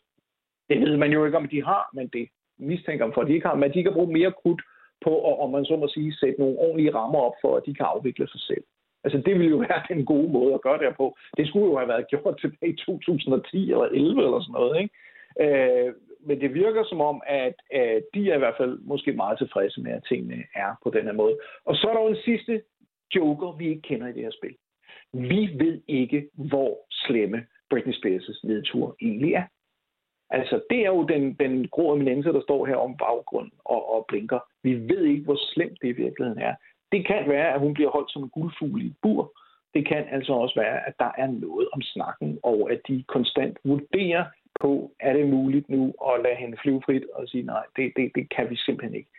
Det ved man jo ikke, om de har, men det mistænker dem for, at de ikke har. Men de kan bruge mere krudt på, at, om man så må sige, sætte nogle ordentlige rammer op for, at de kan afvikle sig selv. Altså, det ville jo være den gode måde at gøre det på. Det skulle jo have været gjort tilbage i 2010 eller 11 eller sådan noget, ikke? Øh, men det virker som om, at, at de er i hvert fald måske meget tilfredse med, at tingene er på den her måde. Og så er der jo en sidste joker, vi ikke kender i det her spil. Vi ved ikke, hvor slemme Britney Spears' nedtur egentlig er. Altså, det er jo den, den grå eminence, der står her om baggrund og, og blinker. Vi ved ikke, hvor slemt det i virkeligheden er. Det kan være, at hun bliver holdt som en guldfugl i et bur. Det kan altså også være, at der er noget om snakken, og at de konstant vurderer på, er det muligt nu at lade hende flyve frit og sige, nej, det, det, det kan vi simpelthen ikke.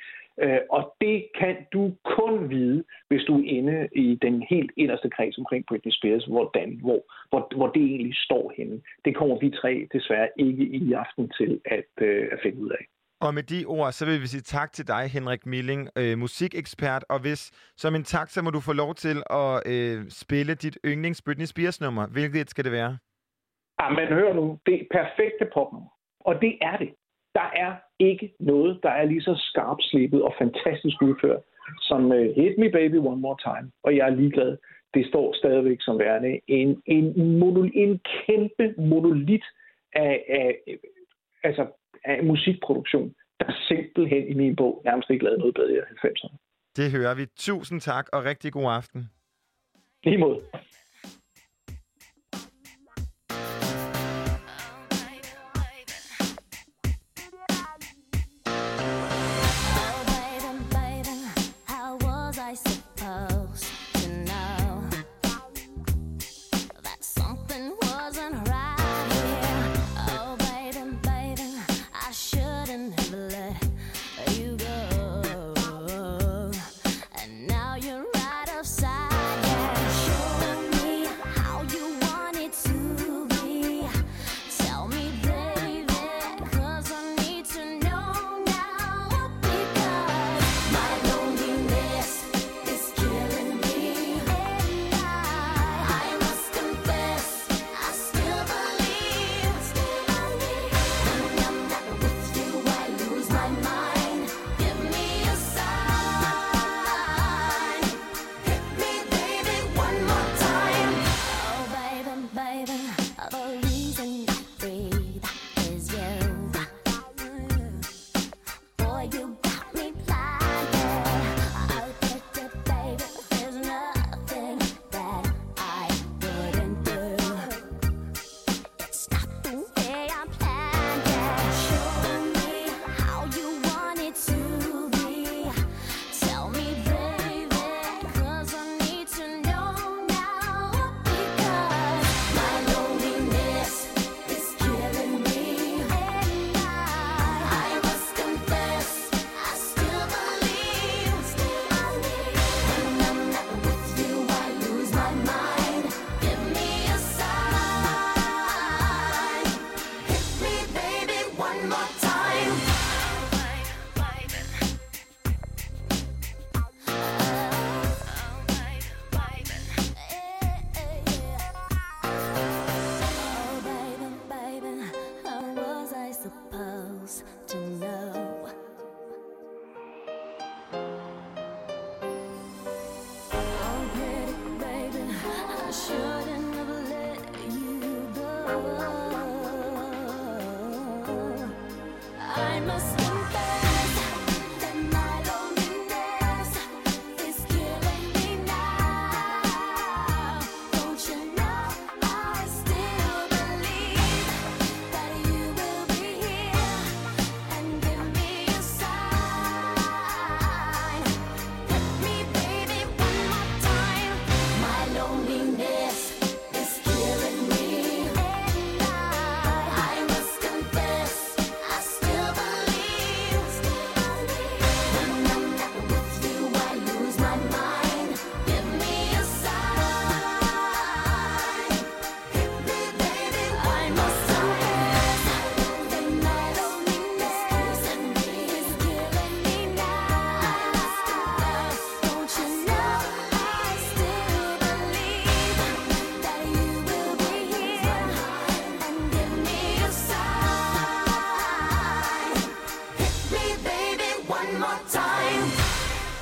Øh, og det kan du kun vide, hvis du er inde i den helt inderste kreds omkring Britney Spears, hvordan, hvor, hvor, hvor det egentlig står henne. Det kommer vi tre desværre ikke i aften til at, øh, at finde ud af. Og med de ord, så vil vi sige tak til dig, Henrik Milling, øh, musikekspert. Og hvis som en tak, så må du få lov til at øh, spille dit yndlings Britney Spears nummer. Hvilket skal det være? Ja, men hør nu, det er perfekte popnummer. Og det er det. Der er ikke noget, der er lige så skarpslebet og fantastisk udført som uh, Hit Me Baby One More Time. Og jeg er ligeglad. Det står stadigvæk som værende en, en, monol, en kæmpe monolit af, af, altså, af musikproduktion, der simpelthen i min bog nærmest ikke lavede noget bedre i 90'erne. Det hører vi. Tusind tak, og rigtig god aften. Lige mod.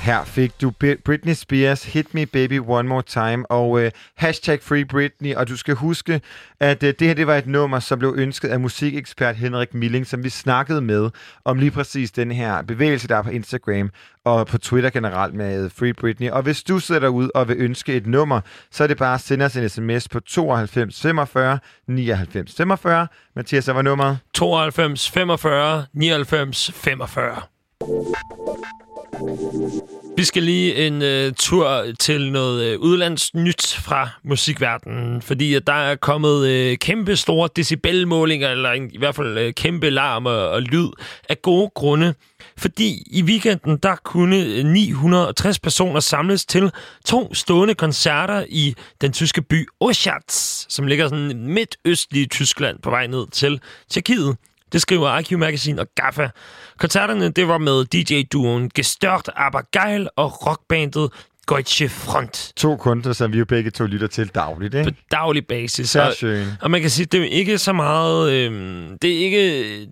Her fik du Britney Spears Hit Me Baby One More Time og øh, hashtag Free Britney. Og du skal huske, at øh, det her det var et nummer, som blev ønsket af musikekspert Henrik Milling, som vi snakkede med om lige præcis den her bevægelse, der er på Instagram og på Twitter generelt med Free Britney. Og hvis du sidder derude og vil ønske et nummer, så er det bare at sende os en sms på 92 45 99 45. Mathias, hvad var nummeret? 92 45 99 45. Vi skal lige en øh, tur til noget uh, udlandsnyt fra musikverdenen, fordi at der er kommet øh, kæmpe store decibelmålinger, eller en, i hvert fald øh, kæmpe larm og, og lyd af gode grunde. Fordi i weekenden, der kunne øh, 960 personer samles til to stående koncerter i den tyske by Oschatz, som ligger sådan midt østlige Tyskland på vej ned til Tjekkiet. Det skriver IQ Magazine og GAFFA. Koncerterne det var med DJ-duoen Gestört aber geil og rockbandet Deutsche Front. To kunstnere, som vi jo begge to lytter til dagligt, ikke? På daglig basis. Så Og-. Og man kan sige, det er jo ikke så meget... Øh, det er ikke øh,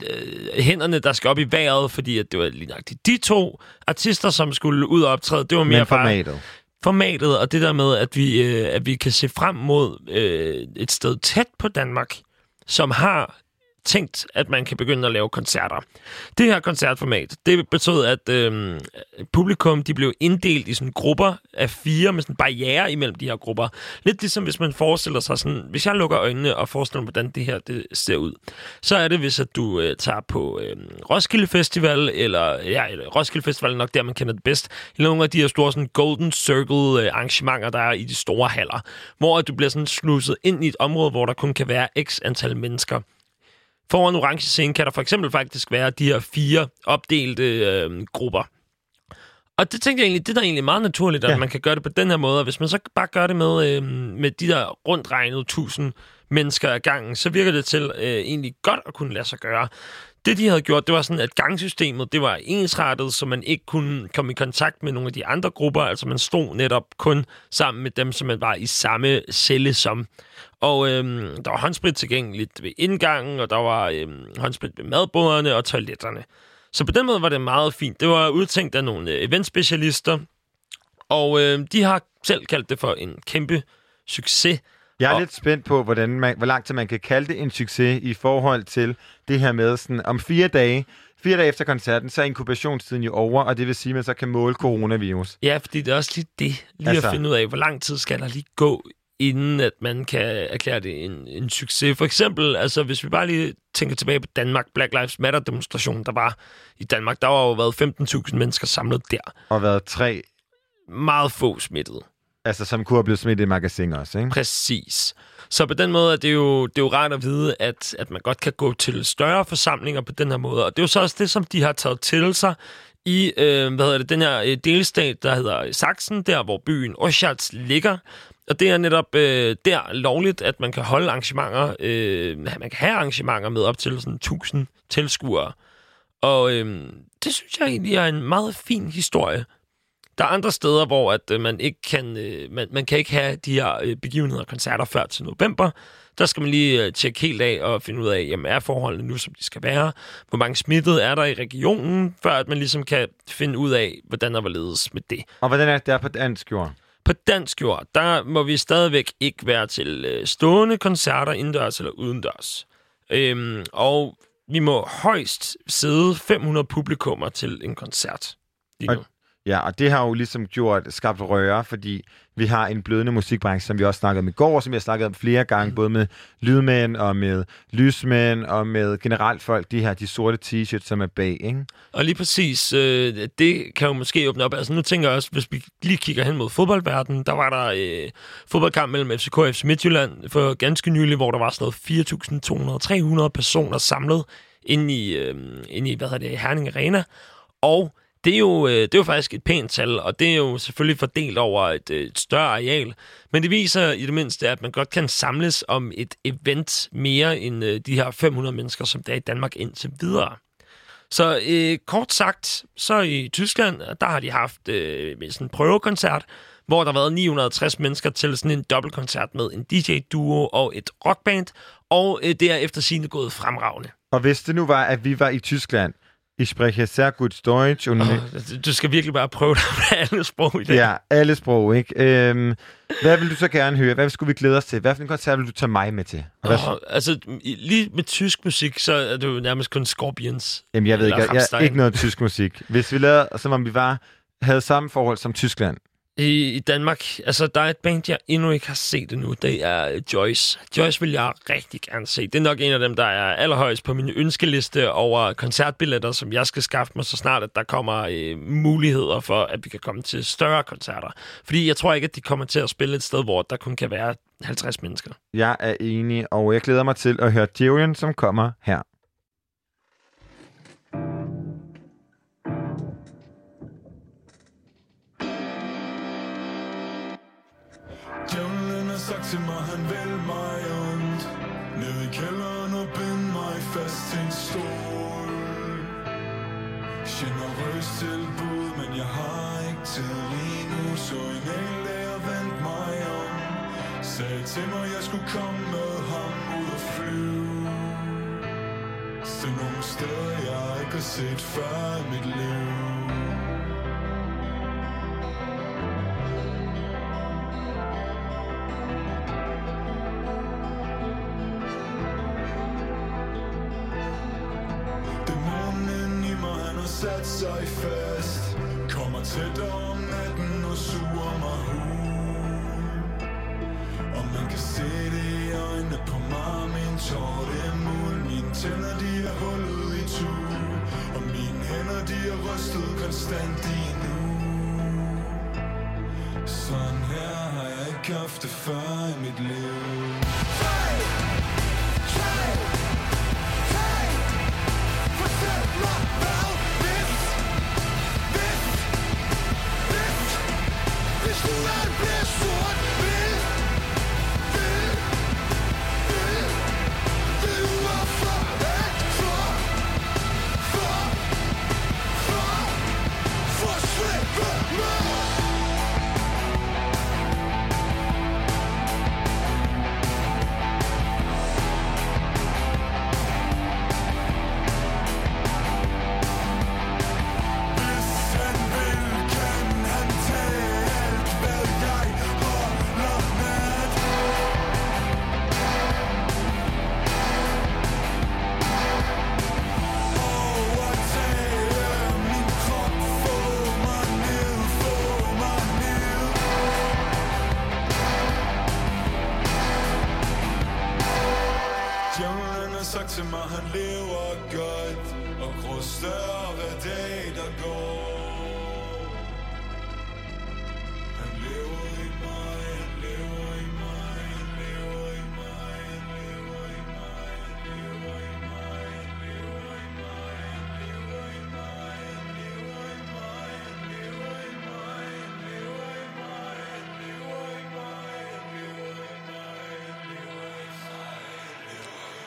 hænderne, der skal op i vejret, fordi at det var lige nøjagtigt de to artister, som skulle ud og optræde. Det var mere Men bare formatet. formatet, og det der med, at vi, øh, at vi kan se frem mod øh, et sted tæt på Danmark, som har tænkt, at man kan begynde at lave koncerter. Det her koncertformat, det betød, at øh, publikum de blev inddelt i sådan grupper af fire med sådan barriere imellem de her grupper. Lidt ligesom hvis man forestiller sig sådan, hvis jeg lukker øjnene og forestiller mig, hvordan det her det ser ud, så er det, hvis at du øh, tager på øh, Roskilde Festival, eller ja, Roskilde Festival er nok der, man kender det bedst, eller nogle af de her store sådan Golden Circle øh, arrangementer, der er i de store haller, hvor at du bliver sådan slusset ind i et område, hvor der kun kan være x antal mennesker. Foran orange scene kan der for eksempel faktisk være de her fire opdelte øh, grupper. Og det tænker jeg egentlig, det er da egentlig meget naturligt, at ja. man kan gøre det på den her måde. Og hvis man så bare gør det med, øh, med de der rundt regnet 1000 mennesker ad gangen, så virker det til øh, egentlig godt at kunne lade sig gøre. Det, de havde gjort, det var sådan, at gangsystemet, det var ensrettet, så man ikke kunne komme i kontakt med nogle af de andre grupper. Altså, man stod netop kun sammen med dem, som man var i samme celle som. Og øhm, der var håndsprit tilgængeligt ved indgangen, og der var øhm, håndsprit ved madbordene og toiletterne. Så på den måde var det meget fint. Det var udtænkt af nogle øh, eventspecialister, og øh, de har selv kaldt det for en kæmpe succes. Jeg er Og- lidt spændt på, hvordan man, hvor lang tid man kan kalde det en succes i forhold til det her med sådan, om fire dage, fire dage efter koncerten, så er inkubationstiden jo over, og det vil sige, at man så kan måle coronavirus. Ja, fordi det er også lige det, lige altså... At finde ud af, hvor lang tid skal der lige gå, inden at man kan erklære det en, en succes. For eksempel, altså hvis vi bare lige tænker tilbage på Danmark, Black Lives Matter-demonstrationen, der var i Danmark, der var jo været 15.000 mennesker samlet der. Og været tre, Meget få smittede altså som kunne have blevet smidt i et magasin også, ikke? Præcis. Så på den måde er det jo, det er jo rart at vide, at, at man godt kan gå til større forsamlinger på den her måde. Og det er jo så også det, som de har taget til sig i øh, hvad hedder det, den her øh, delstat, der hedder Sachsen, der hvor byen Oschatz ligger. Og det er netop øh, der lovligt, at man kan holde arrangementer, øh, man kan have arrangementer med op til sådan 1000 tilskuere. Og øh, det synes jeg egentlig er en meget fin historie. Der er andre steder, hvor at, øh, man ikke kan, øh, man, man kan ikke have de her øh, begivenheder og koncerter før til november. Der skal man lige øh, tjekke helt af og finde ud af, jamen er forholdene nu, som de skal være? Hvor mange smittede er der i regionen, før at man ligesom kan finde ud af, hvordan der var ledes med det. Og hvordan er det der på dansk jord? På dansk jord, der må vi stadigvæk ikke være til øh, stående koncerter indendørs eller udendørs. Øhm, og vi må højst sidde 500 publikummer til en koncert. Lige nu. Og, ja, og det har jo ligesom gjort, skabt røre, fordi vi har en blødende musikbranche, som vi også snakkede om i går, som vi har snakket om flere gange, mm. både med lydmænd og med lysmænd og med generelt folk, de her de sorte t-shirts, som er bag, ikke? Og lige præcis, øh, det kan jo måske åbne op. Altså nu tænker jeg også, hvis vi lige kigger hen mod fodboldverdenen, der var der øh, fodboldkamp mellem FCK og FC Midtjylland for ganske nylig, hvor der var sådan noget 4.200-300 personer samlet inde i, øh, inde i hvad hedder det, Herning Arena. Og det er, jo, øh, det er jo faktisk et pænt tal, og det er jo selvfølgelig fordelt over et, øh, et større areal. Men det viser i det mindste, at man godt kan samles om et event mere end øh, de her 500 mennesker, som der er i Danmark indtil videre. Så øh, kort sagt, så i Tyskland, der har de haft øh, sådan en prøvekoncert, hvor der har været 960 mennesker til sådan en dobbeltkoncert med en DJ-duo og et rockband, og øh, det er efter sine gået fremragende. Og hvis det nu var, at vi var i Tyskland, ich spreche sehr gut Deutsch. Und, Oh, du skal virkelig bare prøve dig med alle sprog i dag. Ja, alle sprog, ikke? Øhm, hvad vil du så gerne høre? Hvad skulle vi glæde os til? Hvad for en koncert vil du tage mig med til? Og hvad, Oh, altså, lige med tysk musik, så er det jo nærmest kun Scorpions. Jamen, jeg ved ikke, jeg, jeg, ikke noget tysk musik. Hvis vi lavede, som om vi var, havde samme forhold som Tyskland. I, I Danmark, altså der er et band, jeg endnu ikke har set endnu. Det er Joyce. Joyce vil jeg rigtig gerne se. Det er nok en af dem, der er allerhøjst på min ønskeliste over koncertbilletter, som jeg skal skaffe mig, så snart at der kommer øh, muligheder for, at vi kan komme til større koncerter. Fordi jeg tror ikke, at de kommer til at spille et sted, hvor der kun kan være 50 mennesker. Jeg er enig, og jeg glæder mig til at høre Durian, som kommer her. Sagde til mig, jeg skulle komme med ham ud og flyve. Til nogle steder, jeg ikke har set før i mit liv. Dæmonen i mig, han har sat sig fast. Kommer tættere tår, det er mul Mine tænder, de er hullet i tu. Og mine hænder, de er rystet konstant i nu. Sådan her har jeg ikke haft det før i mit liv.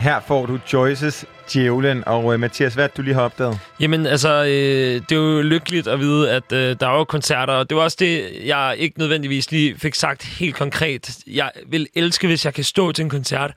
Her får du Joyces Djævlen, og øh, Mathias, hvad du lige har opdaget? Jamen, altså, øh, det er jo lykkeligt at vide, at øh, der er jo koncerter, og det var også det, jeg ikke nødvendigvis lige fik sagt helt konkret. Jeg vil elske, hvis jeg kan stå til en koncert,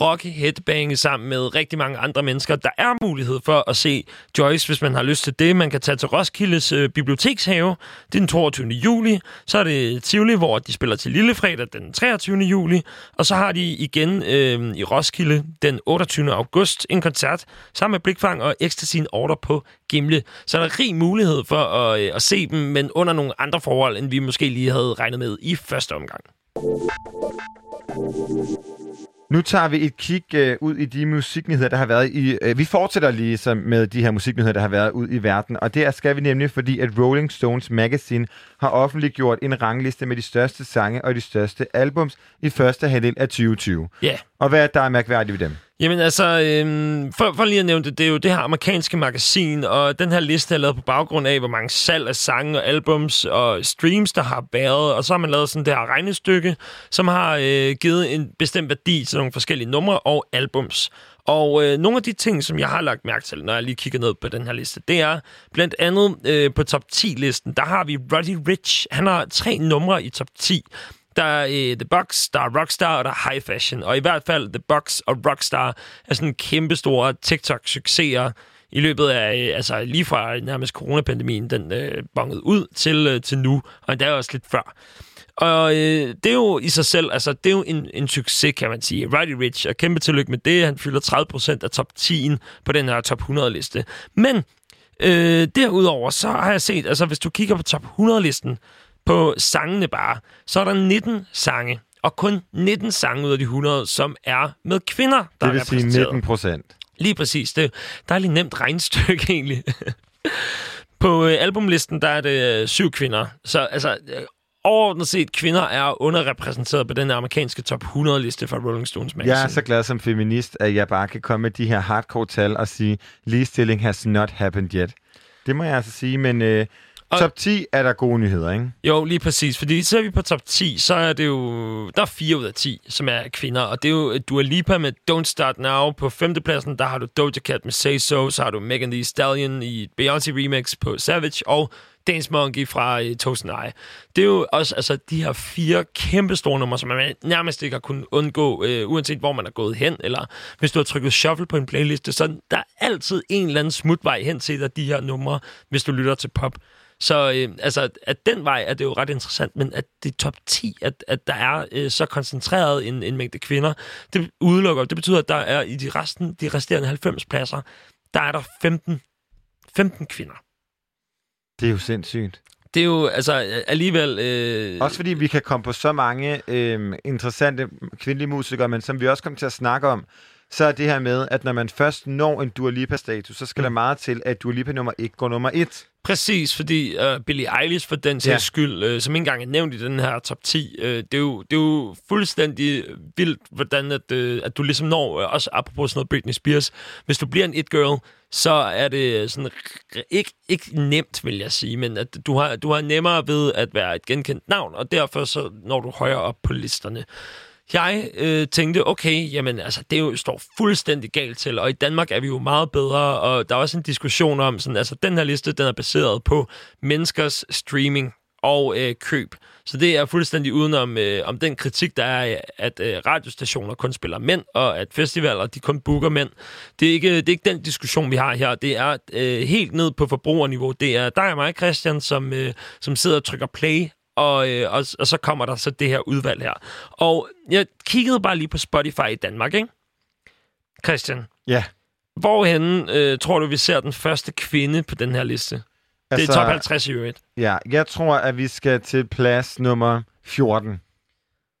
rocke headbange sammen med rigtig mange andre mennesker. Der er mulighed for at se Joyce, hvis man har lyst til det. Man kan tage til Roskildes øh, bibliotekshave. Det er den 22. juli. Så er det Tivoli, hvor de spiller til Lillefredag den 23. juli. Og så har de igen øh, i Roskilde den 28. august en koncert koncert sammen med Blikfang og Ecstasy Order på Gimle. Så der er rig mulighed for at, øh, at se dem, men under nogle andre forhold, end vi måske lige havde regnet med i første omgang. Nu tager vi et kig øh, ud i de musiknyheder, der har været i... Øh, vi fortsætter lige så med de her musiknyheder, der har været ud i verden. Og det skal vi nemlig, fordi at Rolling Stones Magazine har offentliggjort en rangliste med de største sange og de største albums i første halvdel af 2020. Ja. Yeah. Og hvad er der er mærkværdigt ved dem? Jamen altså, øhm, for, for lige at nævne det, det er jo det her amerikanske magasin, og den her liste er lavet på baggrund af, hvor mange salg af sange og albums og streams, der har været, og så har man lavet sådan det her regnestykke, som har øh, givet en bestemt værdi til nogle forskellige numre og albums. Og øh, nogle af de ting, som jeg har lagt mærke til, når jeg lige kigger ned på den her liste, det er blandt andet øh, på top 10-listen, der har vi Roddy Rich. Han har tre numre i top 10. Der er øh, The Box, der er Rockstar og der er High Fashion. Og i hvert fald The Box og Rockstar er sådan kæmpe store TikTok-succeser i løbet af, øh, altså lige fra nærmest coronapandemien, den øh, bongede ud til, øh, til nu, og endda også lidt før. Og øh, det er jo i sig selv, altså det er jo en, en succes, kan man sige. Roddy Rich, og kæmpe tillykke med det. Han fylder 30% af top 10 på den her top 100-liste. Men øh, derudover, så har jeg set, altså hvis du kigger på top 100-listen, på sangene bare, så er der 19 sange, og kun 19 sange ud af de 100, som er med kvinder, der Det er vil sige repræsenteret. 19 procent. Lige præcis. Det der er lige nemt regnstykke, egentlig. På øh, albumlisten, der er det øh, syv kvinder. Så altså, øh, overordnet set, kvinder er underrepræsenteret på den amerikanske top 100-liste fra Rolling Stones Magazine. Jeg er så glad som feminist, at jeg bare kan komme med de her hardcore tal og sige, ligestilling has not happened yet. Det må jeg altså sige, men øh, top 10 er der gode nyheder, ikke? Jo, lige præcis. Fordi ser vi på top 10, så er det jo... Der er 4 ud af 10, som er kvinder. Og det er jo Dua Lipa med Don't Start Now. På femtepladsen, der har du Doja Cat med Say So. Så har du Megan Thee Stallion i Beyoncé remix på Savage. Og Dance Monkey fra uh, Toast and I. Det er jo også altså, de her fire kæmpe store numre, som man nærmest ikke har kunnet undgå, øh, uanset hvor man er gået hen, eller hvis du har trykket shuffle på en playliste. Så der er altid en eller anden smutvej hen til dig, de her numre, hvis du lytter til pop. Så øh, altså, at den vej er det jo ret interessant, men at det er top 10, at, at der er øh, så koncentreret en, en mængde kvinder, det udelukker, det betyder, at der er i de, resten, de resterende 90 pladser, der er der 15, 15 kvinder. Det er jo sindssygt. Det er jo altså alligevel... Øh, Også fordi vi kan komme på så mange øh, interessante kvindelige musikere, men som vi også kommer til at snakke om, så er det her med, at når man først når en Dua Lipa-status, så skal mm. der meget til, at Dua Lipa nummer 1 går nummer 1. Præcis, fordi uh, Billie Eilish for den sags Ja. skyld, uh, som ikke engang er nævnt i den her top 10, uh, det, er jo, det er jo fuldstændig vildt, hvordan at, uh, at du ligesom når, uh, også apropos sådan noget Britney Spears, hvis du bliver en it-girl, så er det sådan ikke, ikke nemt, vil jeg sige, men at du har, du har nemmere ved at være et genkendt navn, og derfor så når du højere op på listerne. Jeg øh, tænkte, okay, jamen altså, det jo, står fuldstændig galt til, og i Danmark er vi jo meget bedre, og der er også en diskussion om, sådan, altså den her liste, den er baseret på menneskers streaming og øh, køb. Så det er fuldstændig udenom øh, om den kritik, der er at øh, radiostationer kun spiller mænd, og at festivaler, de kun booker mænd. Det er ikke, det er ikke den diskussion, vi har her. Det er øh, helt ned på forbrugerniveau. Det er dig og mig, Christian, som, øh, som sidder og trykker play og, øh, og, og så kommer der så det her udvalg her. Og jeg kiggede bare lige på Spotify i Danmark, ikke? Christian, Ja. hvorhen øh, tror du, vi ser den første kvinde på den her liste? Altså, det er top 50 i øvrigt. Ja, jeg tror, at vi skal til plads nummer 14.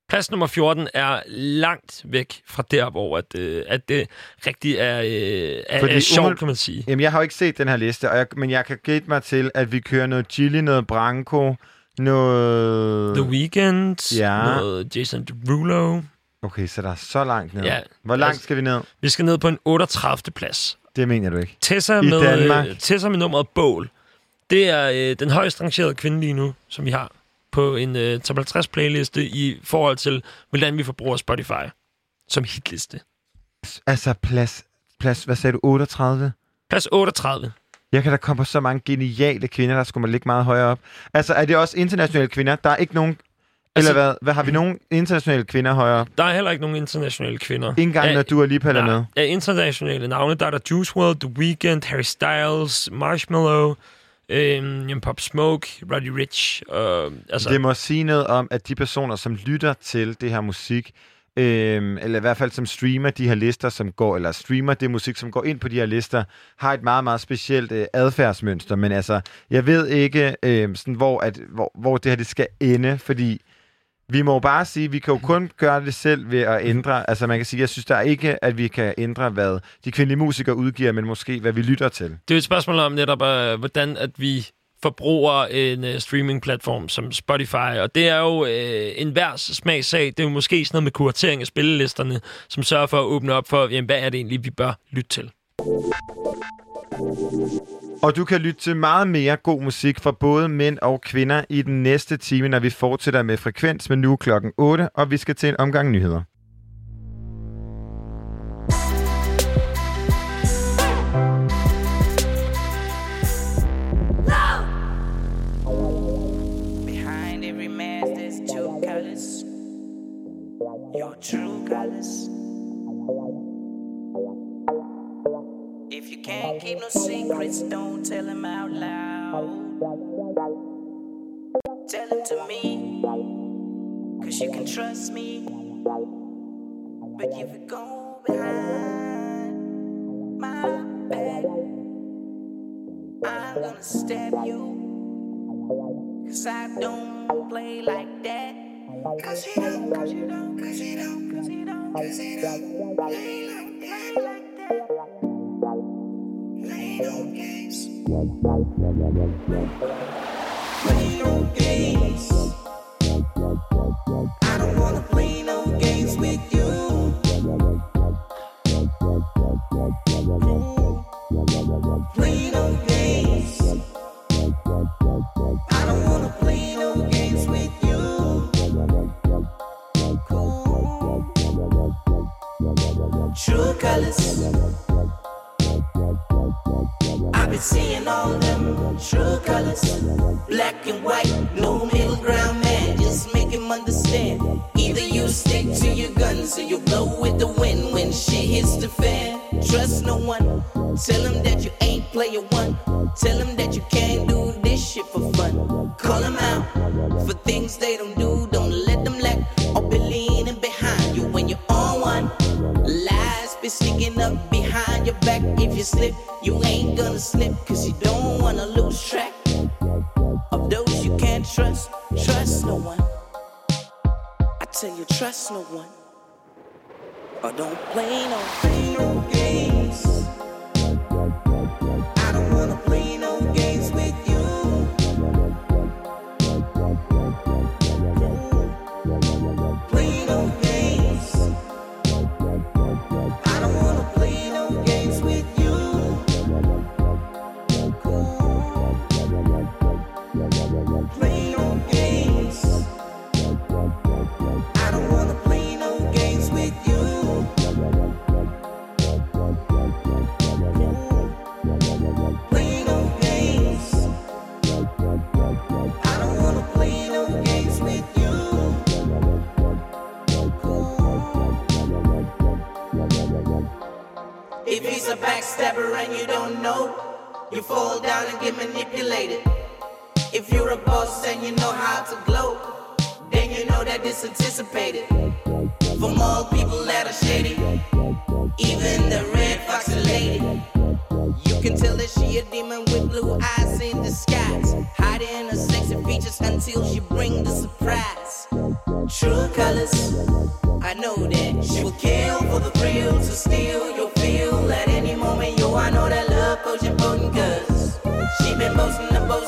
Plads nummer 14 er langt væk fra der, hvor at, øh, at det rigtig er, øh, er, Fordi er sjovt, kan man sige. Jamen, jeg har jo ikke set den her liste, og jeg, men jeg kan gætte mig til, at vi kører noget Chili, noget Branco, noget... The Weeknd, Ja. noget Jason Derulo. Okay, så der er så langt ned. Ja, Hvor langt altså- skal vi ned? Vi skal ned på en 38. plads. Det mener du ikke. Tessa I med, Danmark? øh, Tessa med nummeret Bål. Det er øh, den højst rangerede kvinde lige nu, som vi har på en øh, top 50 playliste i forhold til, hvordan vi forbruger Spotify som hitliste. Altså, plads, plads hvad sagde du, 38? Plads 38. Jeg kan da komme på så mange geniale kvinder, der skulle man ligge meget højere op. Altså, er det også internationale kvinder? Der er ikke nogen... Altså- eller hvad? Hvad har vi nogen internationale kvinder højere op? Der er heller ikke nogen internationale kvinder. Ikke engang, Af- når du er lige med. Nej, Af internationale navne, der er der Juice WRLD, The Weeknd, Harry Styles, Marshmallow, øhm, jamen Pop Smoke, Roddy Rich. Øh, altså, Det må sige noget om, at de personer, som lytter til det her musik, øhm, eller i hvert fald som streamer de her lister, som går, eller streamer det musik, som går ind på de her lister, har et meget, meget specielt øh, adfærdsmønster. Men altså, jeg ved ikke, øh, sådan, hvor, at, hvor, hvor det her det skal ende, fordi vi må jo bare sige, at vi kan jo kun gøre det selv ved at ændre. Altså man kan sige, jeg synes der er ikke, at vi kan ændre, hvad de kvindelige musikere udgiver, men måske hvad vi lytter til. Det er jo et spørgsmål om netop, øh, hvordan at vi forbruger en øh, streamingplatform som Spotify, og det er jo øh, en hver smagssag. Det er jo måske sådan noget med kuratering af spillelisterne, som sørger for at åbne op for, jamen, hvad er det egentlig, vi bør lytte til. Og du kan lytte til meget mere god musik fra både mænd og kvinder i den næste time, når vi fortsætter med Frekvens med nu klokken 8, og vi skal til en omgang nyheder. Can't keep no secrets, don't tell them out loud. Tell them to me, cause you can trust me. But if you go behind my back, I'm gonna stab you. Cause I don't play like that. Cause you don't, cause you don't, cause you don't, cause you don't, cause don't play like like that. Play no games. Play been seeing all them true colors. Black and white, no middle ground, man. Just make him understand. Either you stick to your guns or you blow with the wind when shit hits the fan. Trust no one. Tell him that you ain't player one. Tell him that you can't do this shit for fun. Call them out for things they don't do. Don't let them lack or be leaning behind you when you're on one. Lies be sneaking up behind your back. You slip, you ain't gonna slip. Cause you don't wanna lose track of those you can't trust. Trust no one. I tell you, trust no one. Or don't play no, play no games. He's a backstabber and you don't know, you fall down and get manipulated. If you're a boss and you know how to glow, then you know that it's anticipated. From all people that are shady, even the red fox lady. You can tell that she a demon with blue eyes in disguise, hiding her sexy features until she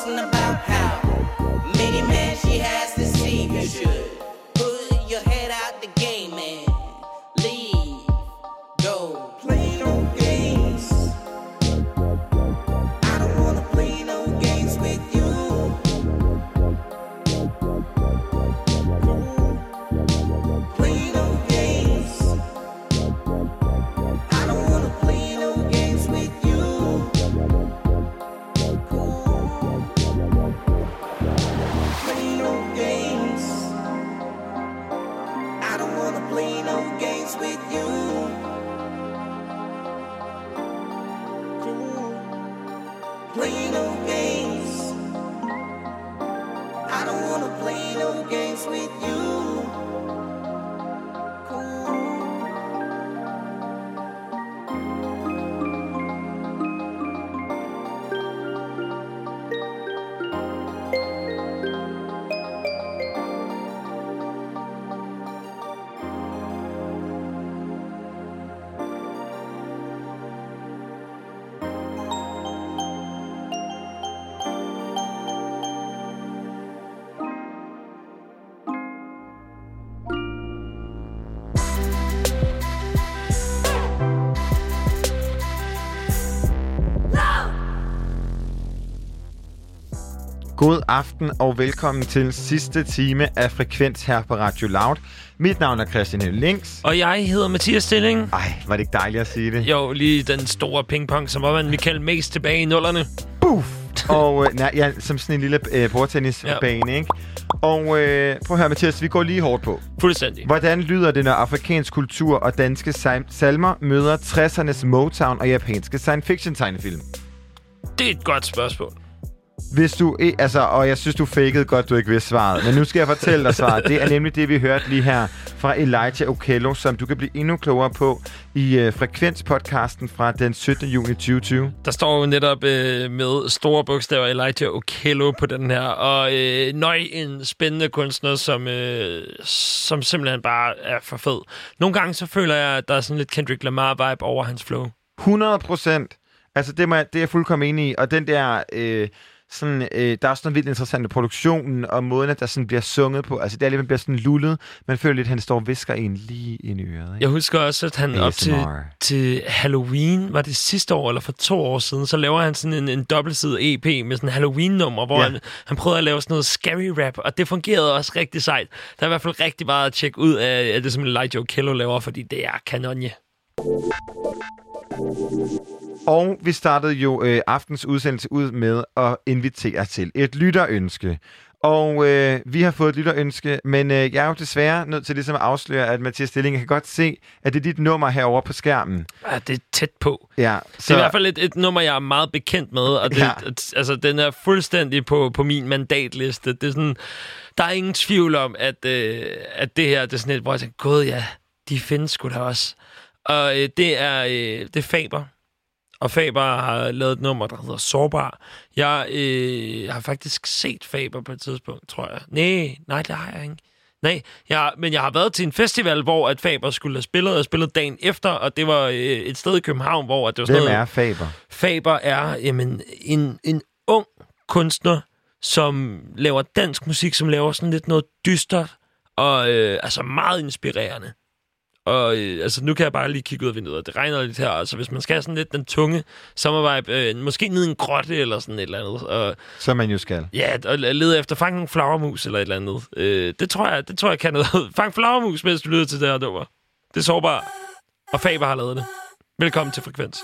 from the. God aften og velkommen til sidste time af Frekvens her på Radio Loud. Mit navn er Christian Links. Og jeg hedder Mathias Stilling. Ej, var det ikke dejligt at sige det? Jo, lige den store pingpong, som var man Michael Mace tilbage i nullerne. Buff! Og øh, nej, ja, som sådan en lille øh, bordtennisbane, ikke? Og øh, prøv at høre, Mathias, vi går lige hårdt på. Fuldstændig. Hvordan lyder det, når afrikansk kultur og danske sal- salmer møder 60'ernes Motown og japanske science fiction tegnefilm? Det er et godt spørgsmål. Hvis du, altså, og jeg synes, du fakede godt, du ikke vidste svaret. Men nu skal jeg fortælle dig svaret. Det er nemlig det, vi hørte lige her fra Elijah Okello, som du kan blive endnu klogere på i øh, Frekvens-podcasten fra den 17. juni 2020. Der står jo netop øh, med store bogstaver Elijah Okello på den her. Og øh, nøj, en spændende kunstner, som, øh, som simpelthen bare er for fed. Nogle gange så føler jeg, at der er sådan lidt Kendrick Lamar-vibe over hans flow. 100 procent. Altså, det, må det er jeg fuldkommen enig i. Og den der... Øh, sådan, øh, der er også noget vildt interessant i produktionen, og måden, at der sådan bliver sunget på. Altså, det er lidt, man bliver sådan lullet. Man føler lidt, at han står og visker en lige ind i øret. Ikke? Jeg husker også, at han op til, ASMR. til Halloween, var det sidste år eller for to år siden, så laver han sådan en, en dobbeltside EP med sådan en Halloween-nummer, hvor Ja. han, han prøvede at lave sådan noget scary rap, og det fungerede også rigtig sejt. Der er i hvert fald rigtig meget at tjekke ud af, af det, som Elijah Kello laver, fordi det er kanonje. Og vi startede jo øh, aftens udsendelse ud med at invitere til et lytterønske. Og øh, vi har fået et lytterønske, men øh, jeg er jo desværre nødt til ligesom at afsløre, at Mathias Stilling kan godt se, at det er dit nummer herovre på skærmen. Ja, det er tæt på. Ja, Så... Det er i hvert fald et, et nummer, jeg er meget bekendt med, og det, ja. altså, den er fuldstændig på, på min mandatliste. Det er sådan, der er ingen tvivl om, at, øh, at det her det er sådan et, hvor jeg tænker, gud ja, de findes sgu da også. Og øh, det, er, øh, det er Faber. Og Faber har lavet et nummer, der hedder Sårbar. Jeg øh, har faktisk set Faber på et tidspunkt, tror jeg. Nej, nej, det har jeg ikke. Nej, jeg, men jeg har været til en festival, hvor at Faber skulle have spillet, og spillet dagen efter, og det var øh, et sted i København, hvor at det var sådan Hvem noget... er Faber? Faber er jamen, en, en ung kunstner, som laver dansk musik, som laver sådan lidt noget dystert, og øh, altså meget inspirerende. Og øh, altså, nu kan jeg bare lige kigge ud af vinduet, og det regner lidt her. Altså, hvis man skal have sådan lidt den tunge sommervibe, øh, måske ned i en grotte eller sådan et eller andet. Og, Som man jo skal. ja, og lede efter, fang nogle flagermus eller et eller andet. Øh, det, tror jeg, det tror jeg kan noget. Fang flagermus, mens du lytter til det her nummer. Det er sårbart. Og Faber har lavet det. Velkommen til Frekvens.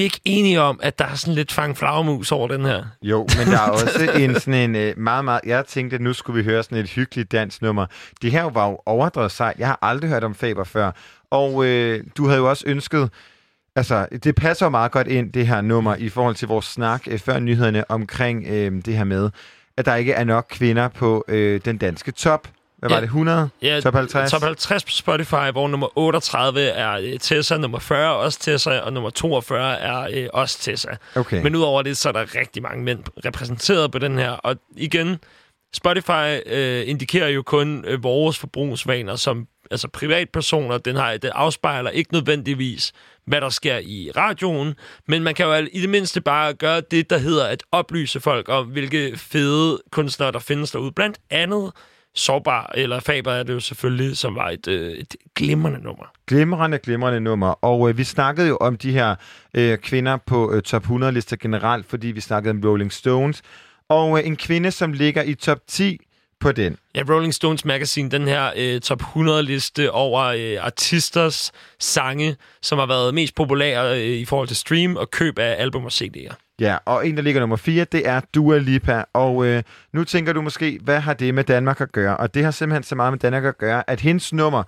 Vi ikke enige om, at der er sådan lidt fang flagermus over den her? Jo, men der er også en sådan en øh, meget, meget... Jeg tænkte, at nu skulle vi høre sådan et hyggeligt dansnummer. Det her var jo overdrevet sejt. Jeg har aldrig hørt om Faber før. Og øh, du havde jo også ønsket... Altså, det passer jo meget godt ind, det her nummer, i forhold til vores snak øh, før nyhederne omkring øh, det her med, at der ikke er nok kvinder på øh, den danske top. Hvad var Ja. det? 100? Ja, top 50? Top 50 på Spotify, hvor nummer 38 er øh, Tessa, nummer 40 også Tessa, og nummer 42 er øh, også Tessa. Okay. Men udover det, så er der rigtig mange mænd repræsenteret på den her. Og igen, Spotify øh, indikerer jo kun øh, vores forbrugsvaner som altså privatpersoner. Den, har, den afspejler ikke nødvendigvis, hvad der sker i radioen, men man kan jo i det mindste bare gøre det, der hedder at oplyse folk om, hvilke fede kunstnere, der findes derude. Blandt andet Sårbar, eller Faber er det jo selvfølgelig, som var et, øh, et glimrende nummer. Glimrende, glimrende nummer. Og øh, vi snakkede jo om de her øh, kvinder på øh, top 100-lister generelt, fordi vi snakkede om Rolling Stones. Og øh, en kvinde, som ligger i top 10 på den. Ja, Rolling Stones Magazine, den her øh, top 100-liste over øh, artisters sange, som har været mest populære øh, i forhold til stream og køb af album og CD'er. Ja, og en, der ligger nummer 4, det er Dua Lipa. Og øh, nu tænker du måske, hvad har det med Danmark at gøre? Og det har simpelthen så meget med Danmark at gøre, at hendes nummer,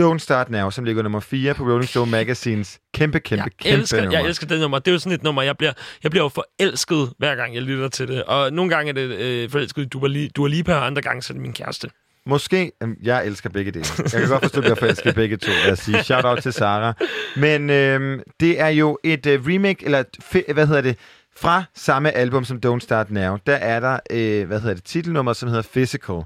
Don't Start Now, som ligger nummer 4 på Rolling Stone Magazines, kæmpe, kæmpe, Jeg kæmpe elsker, nummer. jeg elsker det nummer. Det er jo sådan et nummer, jeg bliver, jeg bliver jo forelsket, hver gang jeg lytter til det. Og nogle gange er det øh, forelsket i Dua, Li- Dua Lipa, og andre gange så er det min kæreste. Måske, jeg elsker begge dele. Jeg kan godt forstå, at jeg i begge to, os sige. Shout out til Sara. Men øhm, det er jo et øh, remake, eller hvad hedder det, fra samme album som Don't Start Now. Der er der, øh, hvad hedder det, titelnummer, som hedder Physical.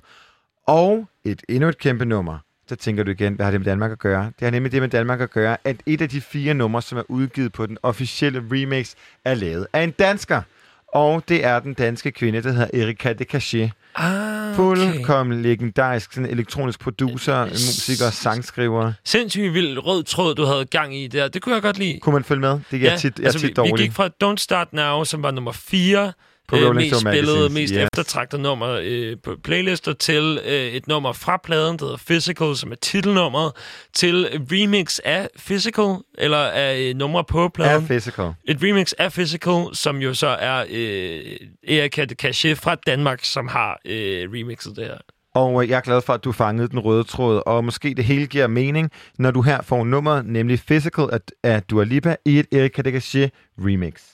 Og et endnu et kæmpe nummer. Så tænker du igen, hvad har det med Danmark at gøre? Det har nemlig det med Danmark at gøre, at et af de fire numre, som er udgivet på den officielle remix, er lavet af en dansker. Og det er den danske kvinde, der hedder Erika de Cachet. Ah, Fuldkommen legendarisk sådan elektronisk producer, musiker, sangskriver. Sindssygt vild rød tråd, du havde gang i der. Det kunne jeg godt lide. Kunne man følge med? Det er ja, tit, jeg altså, tit vi, dårlig. vi gik fra Don't Start Now, som var nummer 4, På øh, mest spillede, mest yes. eftertragtede nummer øh, på playlister, til øh, et nummer fra pladen, der hedder Physical, som er titelnummeret, til remix af Physical, eller af øh, numre på pladen. Af Physical. Et remix af Physical, som jo så er øh, Erika de Cachet fra Danmark, som har øh, remixet det her. Og øh, jeg er glad for, at du fangede den røde tråd, og måske det hele giver mening, når du her får nummeret, nemlig Physical af, Dua Lipa i et Erika de Cachet remix.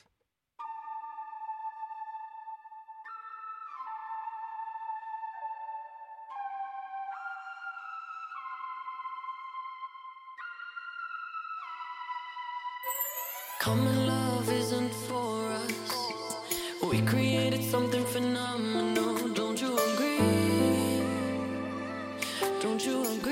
Common love isn't for us. We created something phenomenal. Don't you agree? Don't you agree?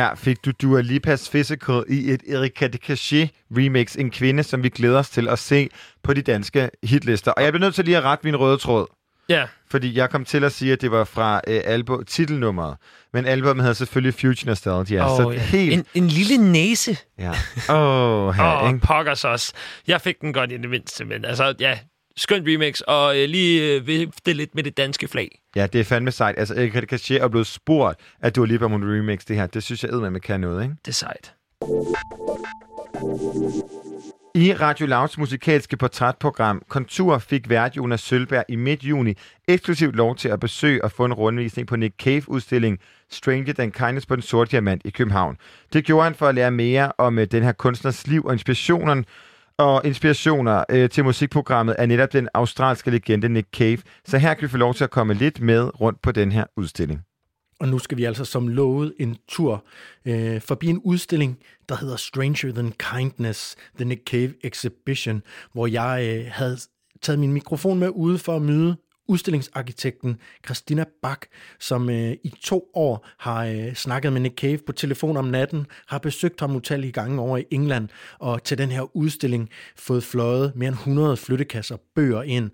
Her fik du Dua Lipas Physical i et Erika de Cachet remix, en kvinde, som vi glæder os til at se på de danske hitlister. Og jeg bliver nødt til lige at rette min røde tråd. Ja. Fordi jeg kom til at sige, at det var fra øh, album, titelnummeret. Men albumet hedder selvfølgelig Future Nostalgia. Åh, så ja. helt... En, en lille næse. Ja. Åh, oh, her, Åh, ikke? pokkers også. Jeg fik den godt i det mindste, men altså, ja, skønt remix, og øh, lige øh, vifte lidt med det danske flag. Ja, det er fandme sejt. Altså, Erika de Cachet er blevet spurgt, at du lige på mon remix det her. Det synes jeg eddermame kan noget, ikke? Det er sejt. I Radio Louds musikalske portrætprogram Kontur fik vært Jonas Sølberg i midt-juni eksklusivt lov til at besøge og få en rundvisning på Nick Cave-udstilling Stranger Than Kindness på den sorte diamant i København. Det gjorde han for at lære mere om øh, den her kunstners liv og inspirationen og inspirationer øh, til musikprogrammet er netop den australske legende Nick Cave. Så her kan vi få lov til at komme lidt med rundt på den her udstilling. Og nu skal vi altså som lovet en tur øh, forbi en udstilling, der hedder Stranger Than Kindness, The Nick Cave Exhibition, hvor jeg øh, havde taget min mikrofon med ude for at møde udstillingsarkitekten Christina Bak, som øh, i to år har øh, snakket med Nick Cave på telefon om natten, har besøgt ham utallige gange over i England, og til den her udstilling fået fløjet mere end 100 flyttekasser bøger ind.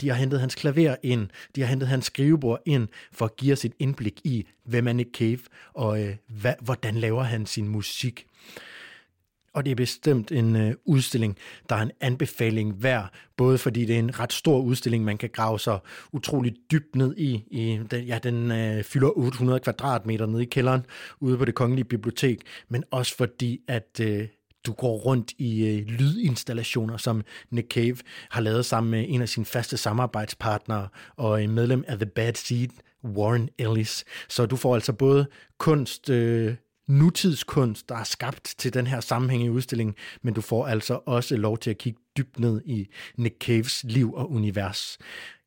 De har hentet hans klaver ind, de har hentet hans skrivebord ind, for at give os et indblik i, hvem er Nick Cave, og øh, hvad, hvordan laver han sin musik. Og det er bestemt en øh, udstilling, der er en anbefaling værd, både fordi det er en ret stor udstilling, man kan grave sig utroligt dybt ned i. i den, ja, den øh, fylder 800 kvadratmeter nede i kælderen ude på det kongelige bibliotek, men også fordi, at øh, du går rundt i øh, lydinstallationer, som Nick Cave har lavet sammen med en af sine faste samarbejdspartnere og en medlem af The Bad Seed, Warren Ellis. Så du får altså både kunst, øh, nutidskunst, der er skabt til den her sammenhæng i udstillingen, men du får altså også lov til at kigge dybt ned i Nick Caves liv og univers.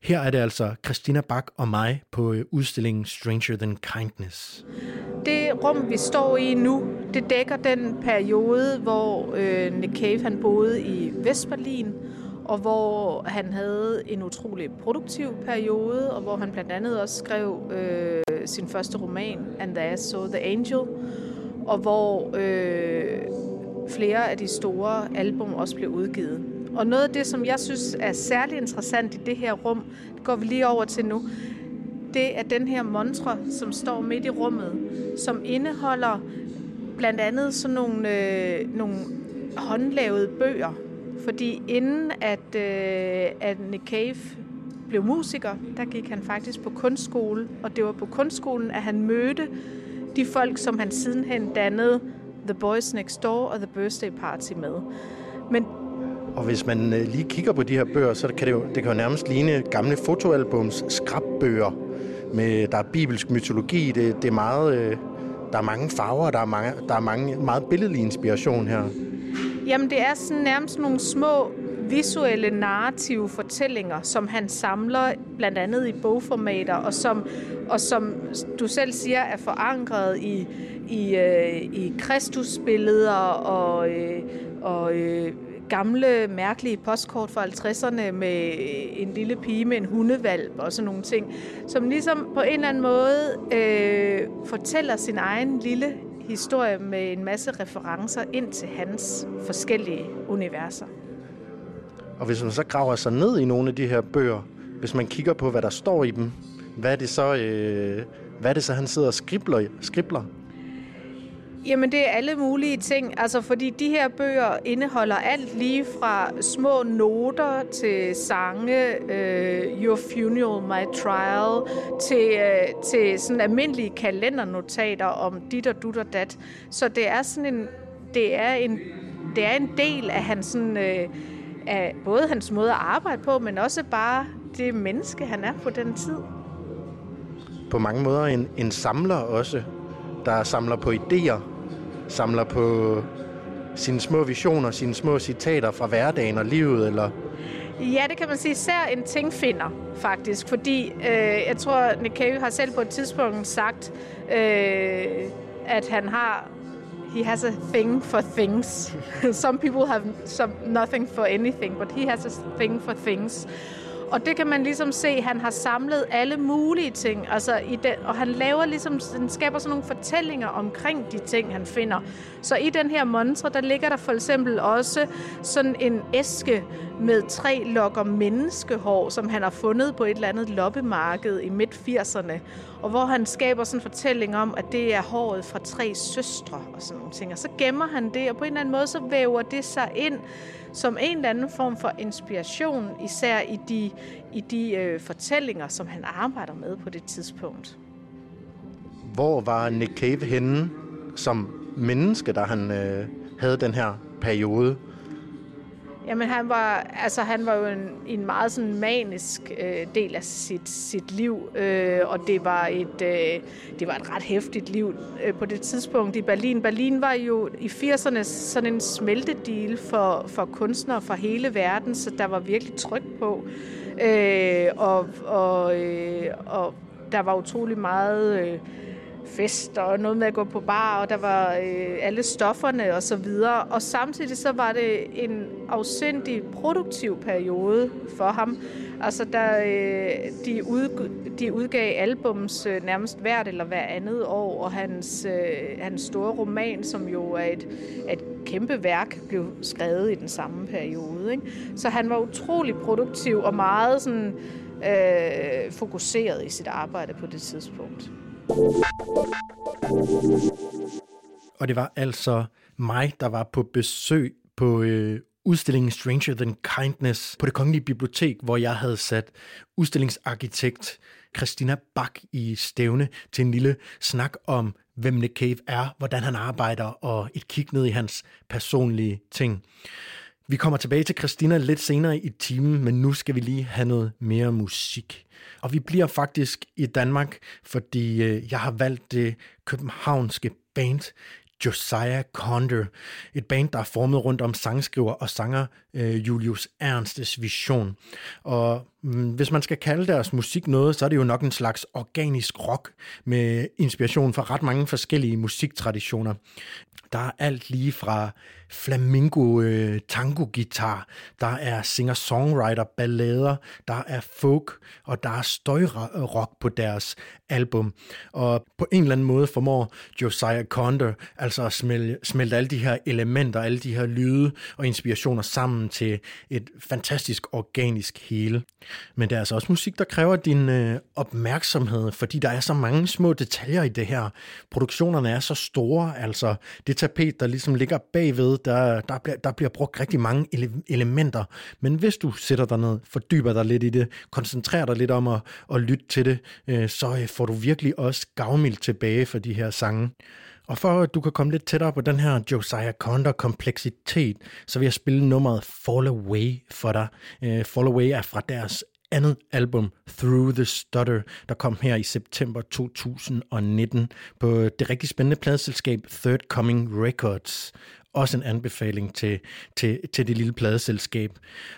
Her er det altså Christina Bak og mig på øh, udstillingen Stranger Than Kindness. Det rum, vi står i nu, det dækker den periode, hvor øh, Nick Cave han boede i Vestberlin, og hvor han havde en utrolig produktiv periode, og hvor han blandt andet også skrev øh, sin første roman, And There So The Angel, og hvor øh, flere af de store album også blev udgivet. Og noget af det, som jeg synes er særlig interessant i det her rum, det går vi lige over til nu, det er den her montre, som står midt i rummet, som indeholder blandt andet sådan nogle, øh, nogle håndlavede bøger. Fordi inden at, øh, at Nick Cave blev musiker, der gik han faktisk på kunstskole, og det var på kunstskolen, at han mødte de folk, som han sidenhen dannede The Boys Next Door og The Birthday Party med. Men Og hvis man øh, lige kigger på de her bøger, så kan det jo, det kan jo nærmest ligne gamle fotoalbums skrabbøger. Med, der er bibelsk mytologi, det, det er meget, øh, der er mange farver, der er, mange, der er mange, meget billedlig inspiration her. Jamen, det er sådan nærmest nogle små visuelle narrative fortællinger, som han samler blandt andet i bogformater, og som, og som du selv siger, er forankret i, i, øh, i Kristusbilleder og, øh, og øh, gamle, mærkelige postkort fra 50'erne med en lille pige med en hundevalp og sådan nogle ting, som ligesom på en eller anden måde øh, fortæller sin egen lille historie med en masse referencer ind til hans forskellige universer. Og hvis man så graver sig ned i nogle af de her bøger, hvis man kigger på, hvad der står i dem, hvad er det så, øh, hvad er det så han sidder og skribler, skribler? Jamen, det er alle mulige ting. Altså, fordi de her bøger indeholder alt lige fra små noter til sange, øh, Your Funeral, My Trial, til, øh, til sådan almindelige kalendernotater om dit og dut og dat. Så det er sådan en, det er en, det er en del af hans sådan, øh, af både hans måde at arbejde på, men også bare det menneske, han er på den tid. På mange måder en, en samler også, der samler på idéer, samler på sine små visioner, sine små citater fra hverdagen og livet, eller Ja, det kan man sige. Især en tingfinder, faktisk. Fordi øh, jeg tror, Nick Cave har selv på et tidspunkt sagt, øh, at han har he has a thing for things. some people have some, nothing for anything, but he has a thing for things. Og det kan man ligesom se, han har samlet alle mulige ting, altså i den, og han laver ligesom, han skaber sådan nogle fortællinger omkring de ting, han finder. Så i den her montre, der ligger der for eksempel også sådan en æske med tre lokker menneskehår, som han har fundet på et eller andet loppemarked i midt-80'erne, og hvor han skaber sådan en fortælling om, at det er håret fra tre søstre og sådan nogle ting. Og så gemmer han det, og på en eller anden måde, så væver det sig ind som en eller anden form for inspiration, især i de, i de øh, fortællinger, som han arbejder med på det tidspunkt. Hvor var Nick Cave henne som menneske, da han øh, havde den her periode? Jamen, han var, altså, han var jo en, en meget sådan manisk øh, del af sit, sit liv, øh, og det var, et, øh, det var et ret hæftigt liv øh, på det tidspunkt i Berlin. Berlin var jo i 80'erne sådan en smeltedeal for, for kunstnere fra hele verden, så der var virkelig tryk på. Øh, og, og, øh, og der var utrolig meget... Øh, fest og noget med at gå på bar, og der var øh, alle stofferne og så videre. Og samtidig så var det en afsindig produktiv periode for ham. Altså, der, øh, de, ud, de udgav albums øh, nærmest hvert eller hver andet år, og hans, øh, hans store roman, som jo er et, et kæmpe værk, blev skrevet i den samme periode. Ikke? Så han var utrolig produktiv og meget sådan, øh, fokuseret i sit arbejde på det tidspunkt. Og det var altså mig, der var på besøg på øh, udstillingen Stranger Than Kindness på det Kongelige Bibliotek, hvor jeg havde sat udstillingsarkitekt Christina Bak i stævne til en lille snak om, hvem Nick Cave er, hvordan han arbejder, og et kig ned i hans personlige ting. Vi kommer tilbage til Christina lidt senere i timen, men nu skal vi lige have noget mere musik. Og vi bliver faktisk i Danmark, fordi øh, jeg har valgt det københavnske band Josiah Condor. Et band, der er formet rundt om sangskriver og sanger øh, Julius Ernstes vision. Og mm, hvis man skal kalde deres musik noget, så er det jo nok en slags organisk rock med inspiration fra ret mange forskellige musiktraditioner. Der er alt lige fra flamingo øh, tango guitar, der er singer-songwriter ballader, der er folk, og der er støjrock på deres album. Og på en eller anden måde formår Josiah Conder altså at smelte, smelte alle de her elementer, alle de her lyde og inspirationer sammen til et fantastisk organisk hele. Men det er altså også musik, der kræver din øh, opmærksomhed, fordi der er så mange små detaljer i det her. Produktionerne er så store, altså det tapet, der ligesom ligger bagved, der, der, bliver, der bliver brugt rigtig mange ele- elementer. Men hvis du sætter dig ned, fordyber dig lidt i det, koncentrerer dig lidt om at, at lytte til det, øh, så øh, får du virkelig også gavmildt tilbage for de her sange. Og for at du kan komme lidt tættere på den her Josiah Condor kompleksitet, så vil jeg spille nummeret Fall Away for dig. Uh, Fall Away er fra deres andet album, Through the Stutter, der kom her i september 2019 på det rigtig spændende pladeselskab Third Coming Records. Også en anbefaling til, til, til det lille pladeselskab.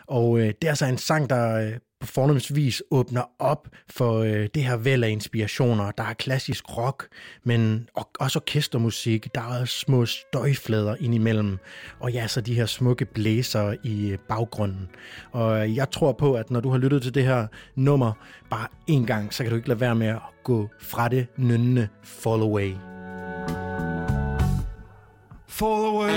Og øh, det er altså en sang, der øh, på fornomsvis åbner op for øh, det her væld af inspirationer. Der er klassisk rock, men også orkestermusik. Der er små støjflader indimellem. Og ja, så de her smukke blæser i øh, baggrunden. Og øh, jeg tror på, at når du har lyttet til det her nummer bare en gang, så kan du ikke lade være med at gå fra det nynnende Fall Away. Fall away,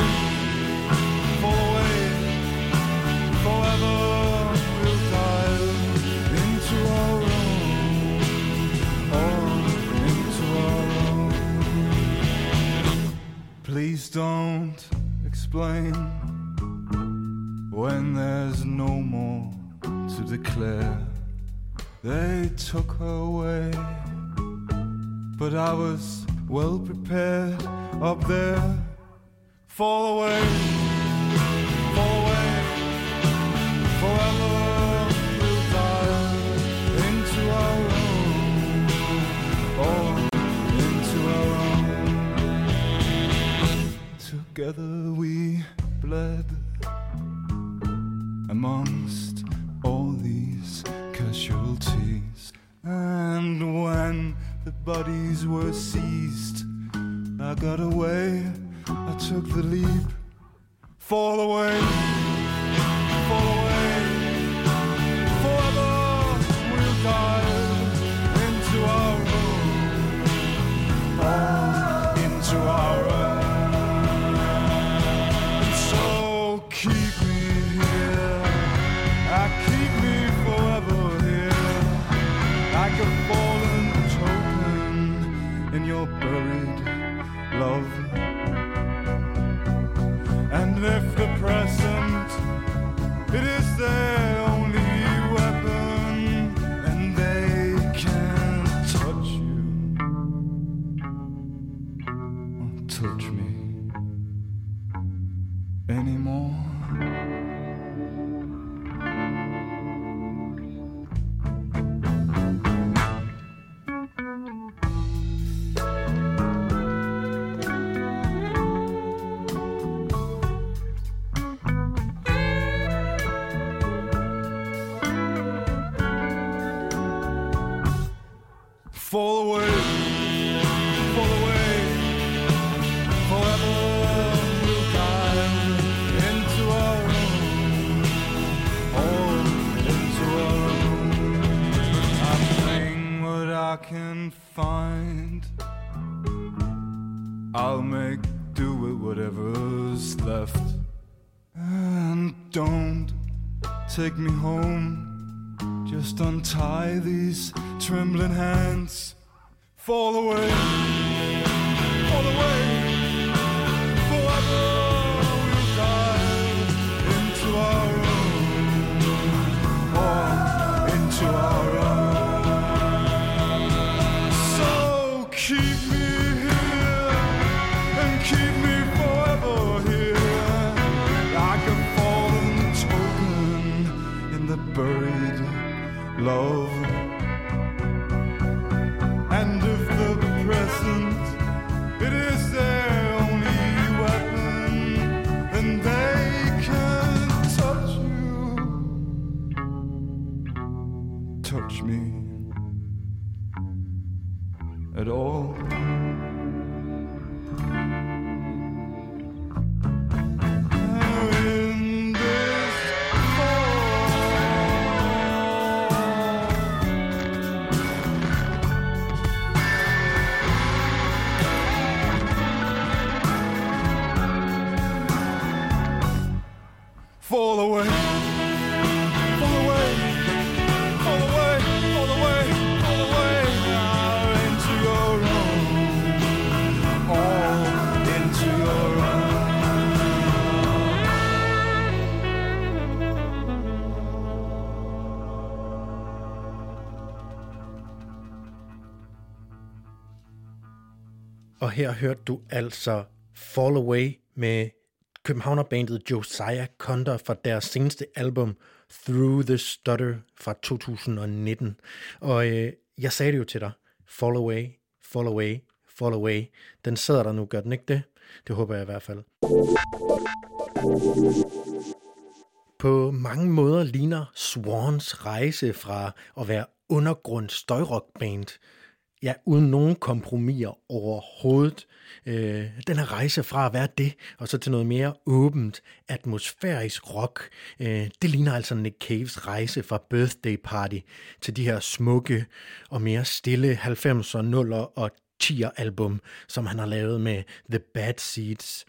don't explain when there's no more to declare. They took her away, but I was well prepared up there. Fall away, fall away, forever Together we bled amongst all these casualties. And when the bodies were seized, I got away, I took the leap. Fall away, fall away, forever we'll dive into our room. Fall away, fall away, forever we'll dive into our own, into our own. I'm saying what I can find. I'll make do with whatever's left. And don't take me home. Just untie these trembling hands. Fall away, fall away. Her hørte du altså Fall Away med Københavnerbandet Josiah Conter fra deres seneste album Through the Stutter fra 2019. Og øh, jeg sagde det jo til dig. Fall Away, Fall Away, Fall Away. Den sidder der nu, gør den ikke det? Det håber jeg i hvert fald. På mange måder ligner Swans rejse fra at være undergrunds støjrockband ja, uden nogen kompromiser overhovedet. Øh, den her rejse fra at være det, og så til noget mere åbent, atmosfærisk rock, øh, det ligner altså Nick Caves rejse fra Birthday Party til de her smukke og mere stille 90'er, 0'er og 10'er album, som han har lavet med The Bad Seeds.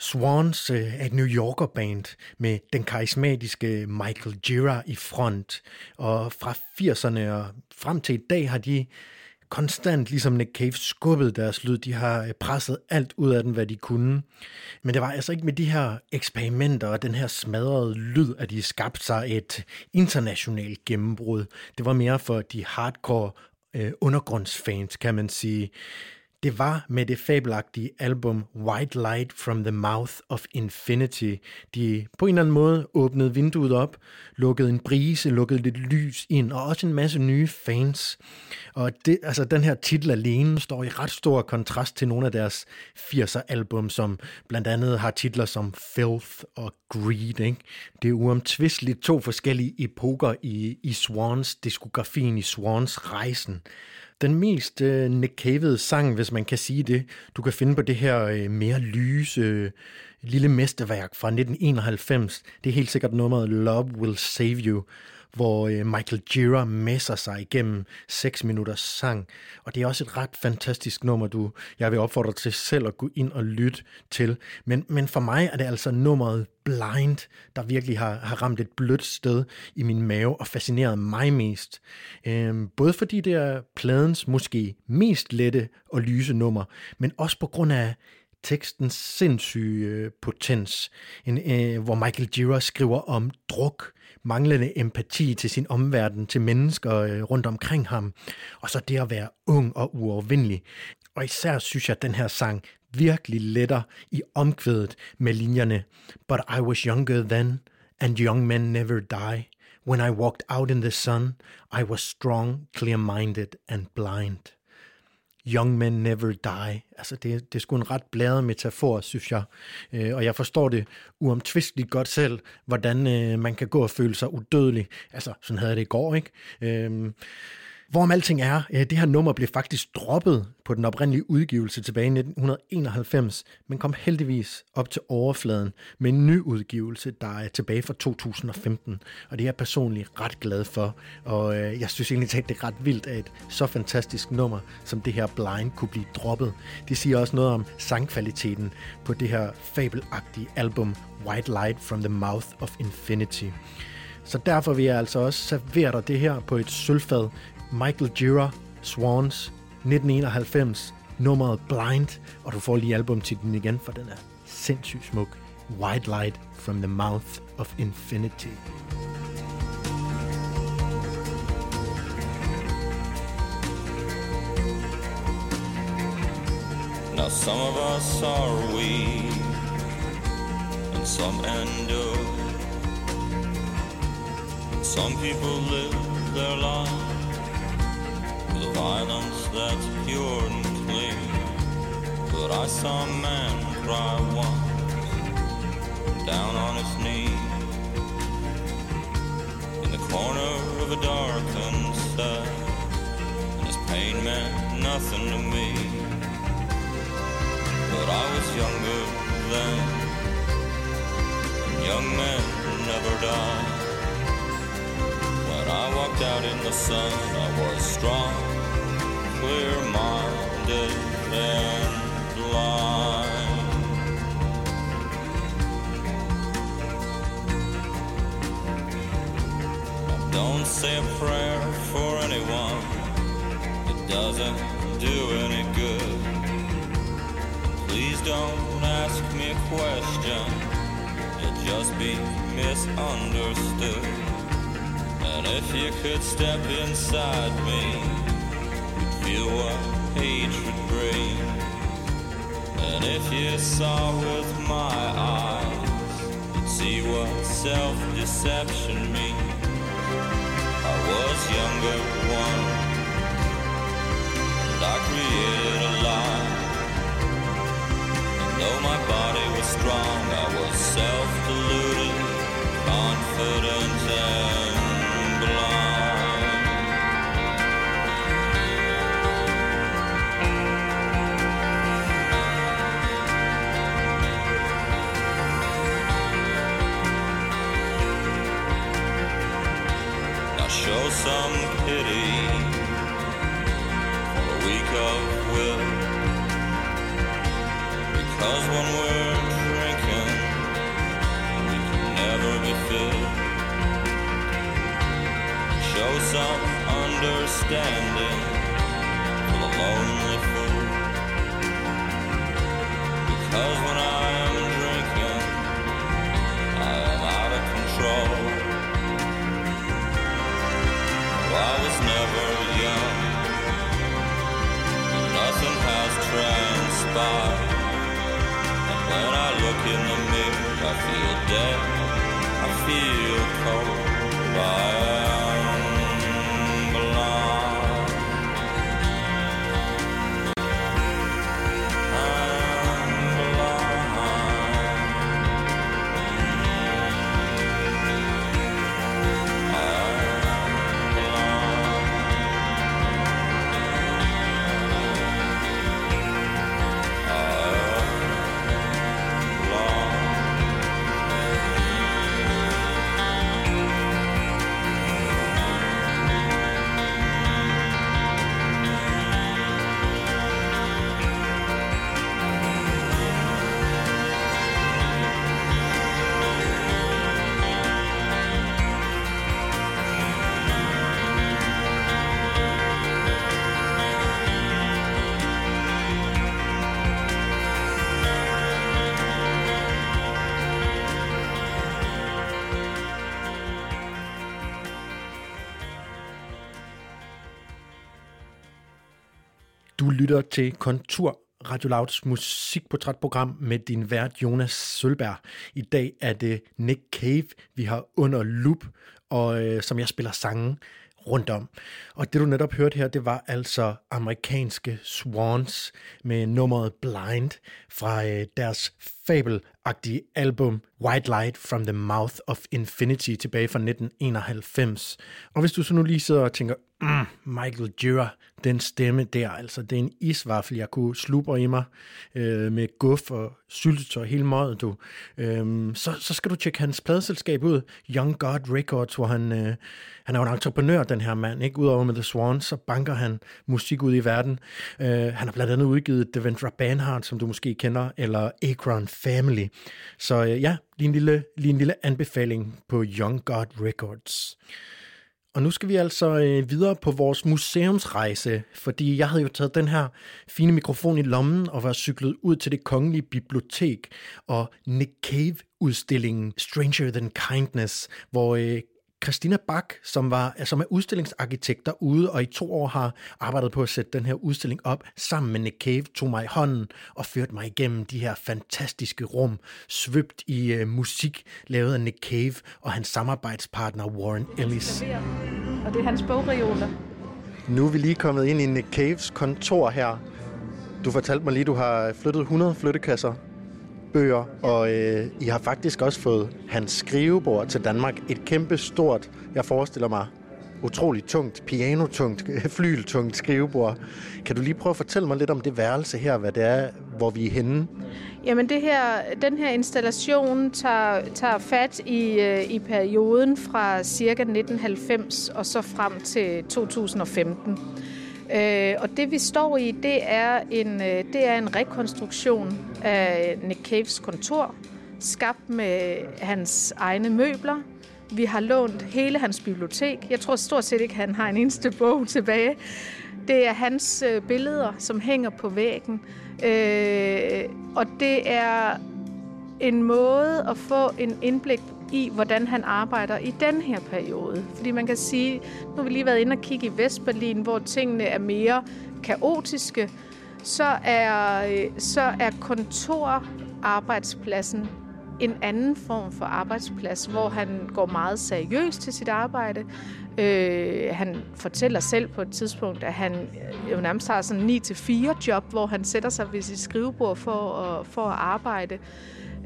Swans øh, er et New Yorker band med den karismatiske Michael Gira i front, og fra 80'erne og frem til i dag har de konstant, ligesom Nick Cave, skubbet deres lyd. De har øh, presset alt ud af den, hvad de kunne. Men det var altså ikke med de her eksperimenter og den her smadrede lyd, at de skabte sig et internationalt gennembrud. Det var mere for de hardcore øh, undergrundsfans, kan man sige. Det var med det fabelagtige album White Light from the Mouth of Infinity. De på en eller anden måde åbnede vinduet op, lukkede en brise, lukkede lidt lys ind, og også en masse nye fans. Og det, altså, den her titel alene står i ret stor kontrast til nogle af deres 80'er album, som blandt andet har titler som Filth og Greed. Ikke? Det er uomtvisteligt to forskellige epoker i, i Swans, diskografien i Swans rejsen. Den mest øh, Nick Cave sang, hvis man kan sige det, du kan finde på det her øh, mere lyse øh, lille mesterværk fra 1991. Det er helt sikkert nummeret Love Will Save You, hvor øh, Michael Jira messer sig igennem 6 minutters sang. Og det er også et ret fantastisk nummer, du jeg vil opfordre til selv at gå ind og lytte til. Men, men for mig er det altså nummeret Blind, der virkelig har, har ramt et blødt sted i min mave og fascineret mig mest. Øhm, både fordi det er pladens måske mest lette og lyse nummer, men også på grund af tekstens sindssyge øh, potens, en, øh, hvor Michael Jira skriver om druk, manglende empati til sin omverden, til mennesker øh, rundt omkring ham, og så det at være ung og uovervindelig. Og især synes jeg, at den her sang virkelig letter i omkvædet med linjerne But I was younger then, and young men never die. When I walked out in the sun, I was strong, clear-minded and blind. Young men never die. Altså det, det er sgu en ret blæret metafor, synes jeg. Øh, og jeg forstår det uomtvisteligt godt selv, hvordan øh, man kan gå og føle sig udødelig. Altså, sådan havde jeg det i går, ikke? Øh, Hvorom alting er, det her nummer blev faktisk droppet på den oprindelige udgivelse tilbage i 1991, men kom heldigvis op til overfladen med en ny udgivelse, der er tilbage fra 2015. Og det er jeg personligt ret glad for, og øh, jeg synes egentlig, at det er ret vildt, at et så fantastisk nummer som det her Blind kunne blive droppet. Det siger også noget om sangkvaliteten på det her fabelagtige album White Light from the Mouth of Infinity. Så derfor vil jeg altså også servere dig det her på et sølvfad. Michael Gira, Swans, 1991, nummeret Blind, og du får lige albumtitlen igen, for den er sindssygt smuk. White Light from the Mouth of Infinity. Now some of us are weak, and some endure. Some people live their life a violence that's pure and clean. But I saw a man cry once, down on his knee, in the corner of a darkened cell, and his pain meant nothing to me. But I was younger then, and young men never die. I walked out in the sun, I was strong, clear minded, and blind. Now don't say a prayer for anyone, it doesn't do any good. Please don't ask me a question, you'll just be misunderstood. And if you could step inside me, you'd feel what hatred brings. And if you saw with my eyes, you'd see what self-deception means. I was younger once, and I created a lie. And though my body was strong, I was self-deluded, confident and blind. Some understanding for the lonely fool. Because when I am drinking, I am out of control. I was never young. Nothing has transpired. And when I look in the mirror, I feel dead. I feel cold. I lytter til Kontur Radio Louds musikportrætprogram med din vært Jonas Sølberg. I dag er det Nick Cave, vi har under loop, og øh, som jeg spiller sange rundt om. Og det du netop hørte her, det var altså amerikanske Swans med nummeret Blind fra øh, deres fabelagtige album White Light from the Mouth of Infinity tilbage fra 1991. Og hvis du så nu lige sidder og tænker, mm, Michael Jura, den stemme der, altså det er en isvaffel, jeg kunne slubre i mig øh, med guf og syltetøj hele måden, du. Øhm, så, så skal du tjekke hans pladeselskab ud, Young God Records, hvor han, øh, han er jo en entreprenør, den her mand, ikke? Udover med The Swan, så banker han musik ud i verden. Øh, han har blandt andet udgivet Devendra Banhart, som du måske kender, eller Akron Family. Så øh, ja, lige en, lille, lige en lille anbefaling på Young God Records. Og nu skal vi altså øh, videre på vores museumsrejse, fordi jeg havde jo taget den her fine mikrofon i lommen og var cyklet ud til det kongelige bibliotek og Nick Cave-udstillingen Stranger Than Kindness, hvor øh, Christina Bak, som, var, som er udstillingsarkitekt derude, og i to år har arbejdet på at sætte den her udstilling op, sammen med Nick Cave, tog mig i hånden og førte mig igennem de her fantastiske rum, svøbt i uh, musik, lavet af Nick Cave og hans samarbejdspartner Warren Ellis. Og det er hans bogreoler. Nu er vi lige kommet ind i Nick Caves kontor her. Du fortalte mig lige, du har flyttet 100 flyttekasser, bøger, og øh, I har faktisk også fået hans skrivebord til Danmark. Et kæmpe stort, jeg forestiller mig, utroligt tungt, pianotungt, flyltungt skrivebord. Kan du lige prøve at fortælle mig lidt om det værelse her, hvad det er, hvor vi er henne? Jamen det her, den her installation tager, tager fat i, øh, i perioden fra ca. 1990 og så frem til 2015. Øh, og det vi står i, det er en, øh, det er en rekonstruktion af Nick Caves kontor, skabt med hans egne møbler. Vi har lånt hele hans bibliotek. Jeg tror stort set ikke, han har en eneste bog tilbage. Det er hans øh, billeder, som hænger på væggen. Øh, og det er en måde at få en indblik i, hvordan han arbejder i den her periode. Fordi man kan sige, nu har vi lige været inde og kigge i Vestberlin, hvor tingene er mere kaotiske, så er, øh, så er kontorarbejdspladsen en anden form for arbejdsplads, hvor han går meget seriøst til sit arbejde. Øh, han fortæller selv på et tidspunkt, at han øh, jo nærmest har sådan 9-4 job, hvor han sætter sig ved sit skrivebord for at, for at arbejde.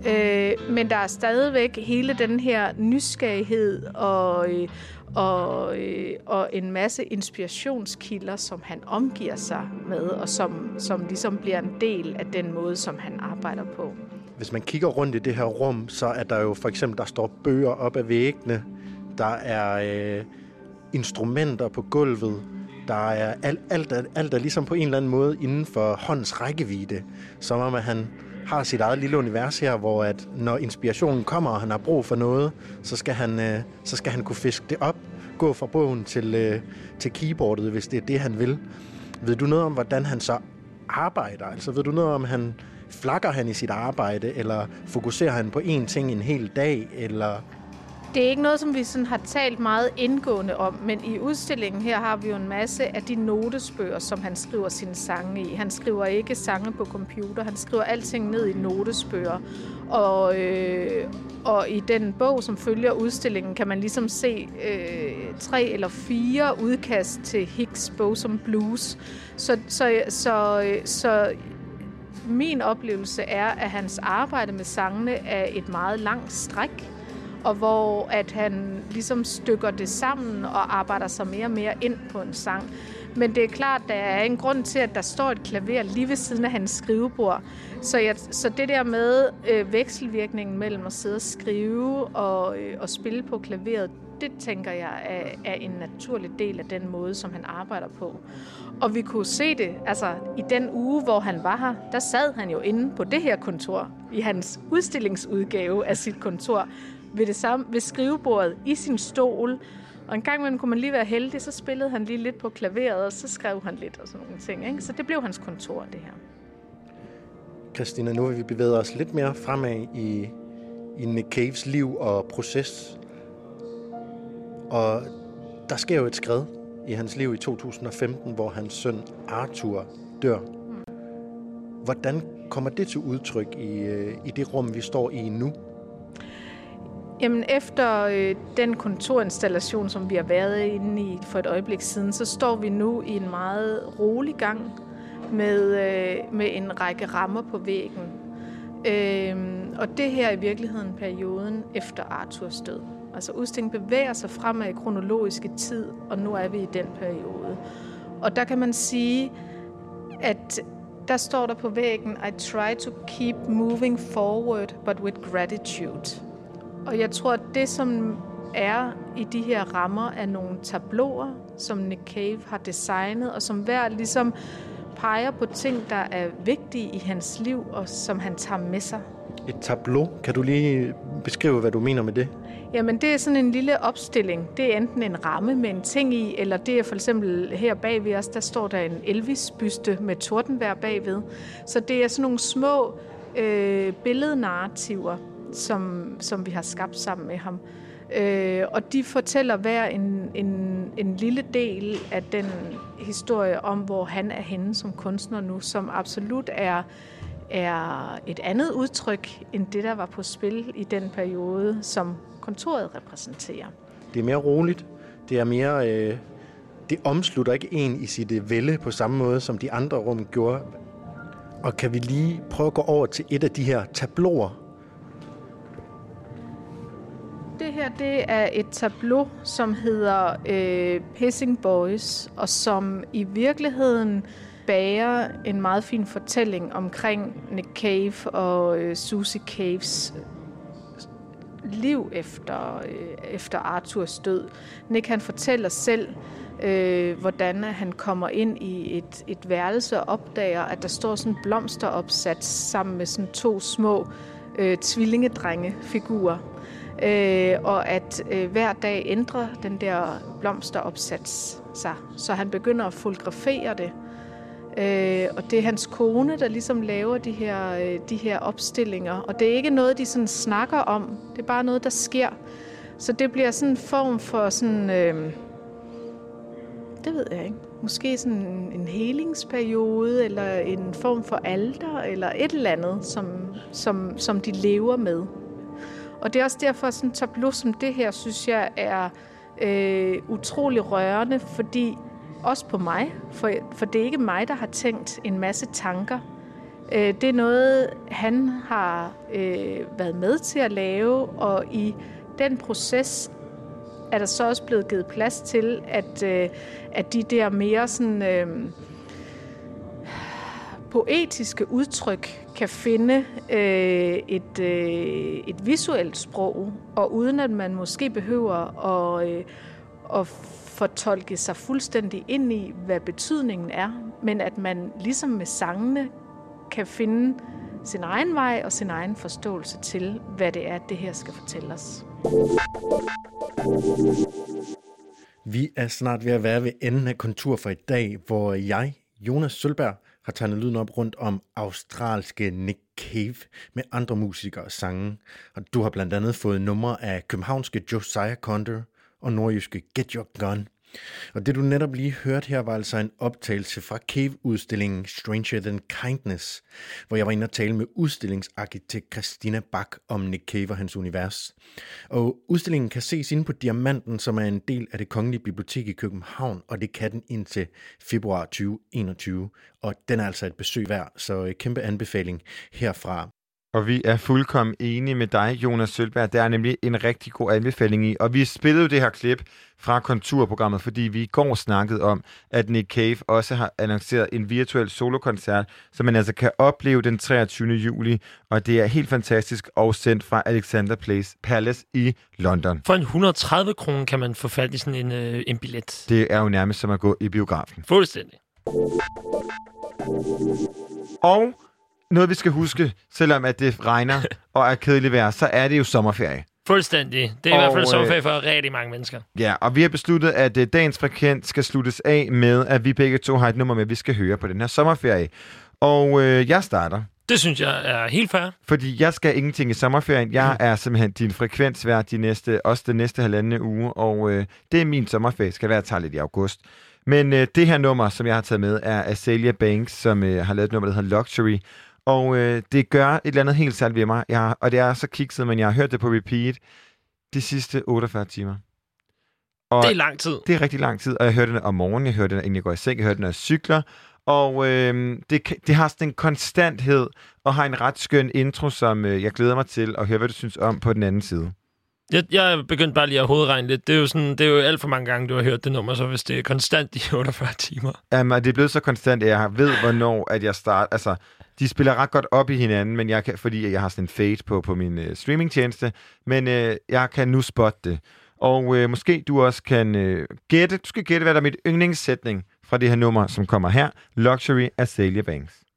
Øh, men der er stadigvæk hele den her nysgerrighed og, øh, og, øh, og en masse inspirationskilder, som han omgiver sig med, og som, som ligesom bliver en del af den måde, som han arbejder på. Hvis man kigger rundt i det her rum, så er der jo for eksempel, der står bøger op ad væggene, der er øh, instrumenter på gulvet, der er alt, alt, alt, alt er ligesom på en eller anden måde inden for hånds rækkevidde, som om at han har sit eget lille univers her, hvor at når inspirationen kommer, og han har brug for noget, så skal han, øh, så skal han kunne fiske det op, gå fra bogen til, øh, til keyboardet, hvis det er det, han vil. Ved du noget om, hvordan han så arbejder? Altså ved du noget om, han flakker han i sit arbejde, eller fokuserer han på én ting en hel dag, eller det er ikke noget, som vi sådan har talt meget indgående om, men i udstillingen her har vi jo en masse af de notesbøger, som han skriver sine sange i. Han skriver ikke sange på computer, han skriver alting ned i notesbøger. Og, øh, og i den bog, som følger udstillingen, kan man ligesom se øh, tre eller fire udkast til Hicks bog som blues. Så, så, så, så min oplevelse er, at hans arbejde med sangene er et meget langt stræk, og hvor at han ligesom stykker det sammen og arbejder sig mere og mere ind på en sang. Men det er klart, der er en grund til, at der står et klaver lige ved siden af hans skrivebord. Så, jeg, så det der med øh, vekselvirkningen mellem at sidde og skrive og, øh, og spille på klaveret, det tænker jeg er, er en naturlig del af den måde, som han arbejder på. Og vi kunne se det, altså i den uge, hvor han var her, der sad han jo inde på det her kontor, i hans udstillingsudgave af sit kontor, ved, det samme, ved skrivebordet, i sin stol. Og en gang imellem kunne man lige være heldig, så spillede han lige lidt på klaveret, og så skrev han lidt og sådan nogle ting. Ikke? Så det blev hans kontor, det her. Christina, nu vil vi bevæge os lidt mere fremad i, i Nick Caves liv og proces. Og der sker jo et skred i hans liv i 2015, hvor hans søn Arthur dør. Hvordan kommer det til udtryk i, øh, i det rum, vi står i nu? Jamen efter øh, den kontorinstallation, som vi har været inde i for et øjeblik siden, så står vi nu i en meget rolig gang med, øh, med en række rammer på væggen. Øh, og det her er i virkeligheden perioden efter Arthurs død. Altså udstillingen bevæger sig fremad i kronologiske tid, og nu er vi i den periode. Og der kan man sige, at der står der på væggen, I try to keep moving forward, but with gratitude. Og jeg tror, at det, som er i de her rammer, er nogle tabloer, som Nick Cave har designet, og som hver ligesom peger på ting, der er vigtige i hans liv, og som han tager med sig. Et tableau. Kan du lige beskrive, hvad du mener med det? Jamen, det er sådan en lille opstilling. Det er enten en ramme med en ting i, eller det er for eksempel her bag ved os, der står der en Elvis-byste med tordenvejr bagved. Så det er sådan nogle små øh, billednarrativer, som, som vi har skabt sammen med ham. Øh, og de fortæller hver en, en, en lille del af den historie om, hvor han er henne som kunstner nu, som absolut er, er et andet udtryk end det, der var på spil i den periode, som kontoret repræsenterer. Det er mere roligt. Det er mere... Øh, det omslutter ikke en i sit øh, vælde på samme måde, som de andre rum gjorde. Og kan vi lige prøve at gå over til et af de her tabloer? Det her det er et tableau, som hedder øh, Pissing Boys, og som i virkeligheden bærer en meget fin fortælling omkring Nick Cave og øh, Susie Caves øh, liv efter, øh, efter Arthurs død. Nick han fortæller selv, øh, hvordan han kommer ind i et, et værelse og opdager, at der står sådan en blomsteropsat sammen med sådan to små øh, tvillingedrengefigurer. Øh, og at øh, hver dag ændrer den der blomsteropsats sig, så han begynder at fotografere det. Øh, og det er hans kone, der ligesom laver de her, øh, de her opstillinger. Og det er ikke noget, de sådan snakker om. Det er bare noget, der sker. Så det bliver sådan en form for sådan... Øh, det ved jeg ikke. Måske sådan en, en helingsperiode, eller en form for alter, eller et eller andet, som, som, som de lever med. Og det er også derfor, at sådan en tableau som det her, synes jeg er øh, utrolig rørende, fordi også på mig, for, for det er ikke mig, der har tænkt en masse tanker. Øh, det er noget, han har øh, været med til at lave, og i den proces er der så også blevet givet plads til, at, øh, at de der mere sådan, øh, poetiske udtryk kan finde øh, et, øh, et visuelt sprog, og uden at man måske behøver at, øh, at fortolke sig fuldstændig ind i, hvad betydningen er, men at man ligesom med sangene kan finde sin egen vej og sin egen forståelse til, hvad det er, det her skal fortælle os. Vi er snart ved at være ved enden af kontur for i dag, hvor jeg, Jonas Sølberg, har tegnet lyden op rundt om australske Nick Cave med andre musikere og sange. Og du har blandt andet fået numre af københavnske Josiah Conder og nordjyske Get Your Gun. Og det du netop lige hørte her var altså en optagelse fra Cave-udstillingen Stranger Than Kindness, hvor jeg var inde og tale med udstillingsarkitekt Christina Bak om Nick Cave og hans univers. Og udstillingen kan ses inde på Diamanten, som er en del af det Kongelige Bibliotek i København, og det kan den indtil februar 2021. Og den er altså et besøg værd, så øh, kæmpe anbefaling herfra. Og vi er fuldkommen enige med dig, Jonas Sølberg. Der er nemlig en rigtig god anbefaling i. Og vi spillede jo det her klip fra Konturprogrammet, fordi vi i går snakkede om, at Nick Cave også har annonceret en virtuel solokoncert, som man altså kan opleve den 23. juli. Og det er helt fantastisk og sendt fra Alexander Place Palace i London. For en 130 kroner kan man få fat i sådan en, øh, en billet. Det er jo nærmest som at gå i biografen. Fuldstændig. Og noget, vi skal huske, selvom at det regner og er kedeligt vejr, så er det jo sommerferie. Fuldstændig. Det er i Og, hvert fald øh, sommerferie for rigtig mange mennesker. Ja, og vi har besluttet, at uh, dagens frekvent skal sluttes af med, at vi begge to har et nummer med, vi skal høre på den her sommerferie. Og uh, jeg starter, Det synes jeg er helt fair. fordi jeg skal ingenting i sommerferien. Jeg er simpelthen din frekvensvært de næste, også den næste halvanden uge, og uh, det er min sommerferie. Skal være, at jeg lidt i august. Men uh, det her nummer, som jeg har taget med, er Azalea Banks, som uh, har lavet et nummer, der hedder Luxury. Og øh, det gør et eller andet helt særligt ved mig. Jeg, og det er så kikset, men jeg har hørt det på repeat de sidste 48 timer. Og Det er lang tid. Det er rigtig lang tid, og jeg hører den om morgenen, jeg hører den, inden jeg går i seng, jeg hører den, når jeg cykler. Og øh, det, det har sådan en konstanthed, og har en ret skøn intro, som øh, jeg glæder mig til at høre, hvad du synes om på den anden side. Jeg, jeg er begyndt bare lige at hovedregne lidt. Det er, jo sådan, det er jo alt for mange gange, du har hørt det nummer, så hvis det er konstant i 48 timer. Jamen, det er blevet så konstant, at jeg ved, hvornår at jeg starter. Altså, de spiller ret godt op i hinanden, men jeg kan, fordi jeg har sådan en fade på, på min øh, streamingtjeneste. Men øh, jeg kan nu spotte det. Og øh, måske du også kan øh, gætte. Du skal gætte, hvad der er mit yndlingssætning fra det her nummer, som kommer her. Luxury af Celia Banks.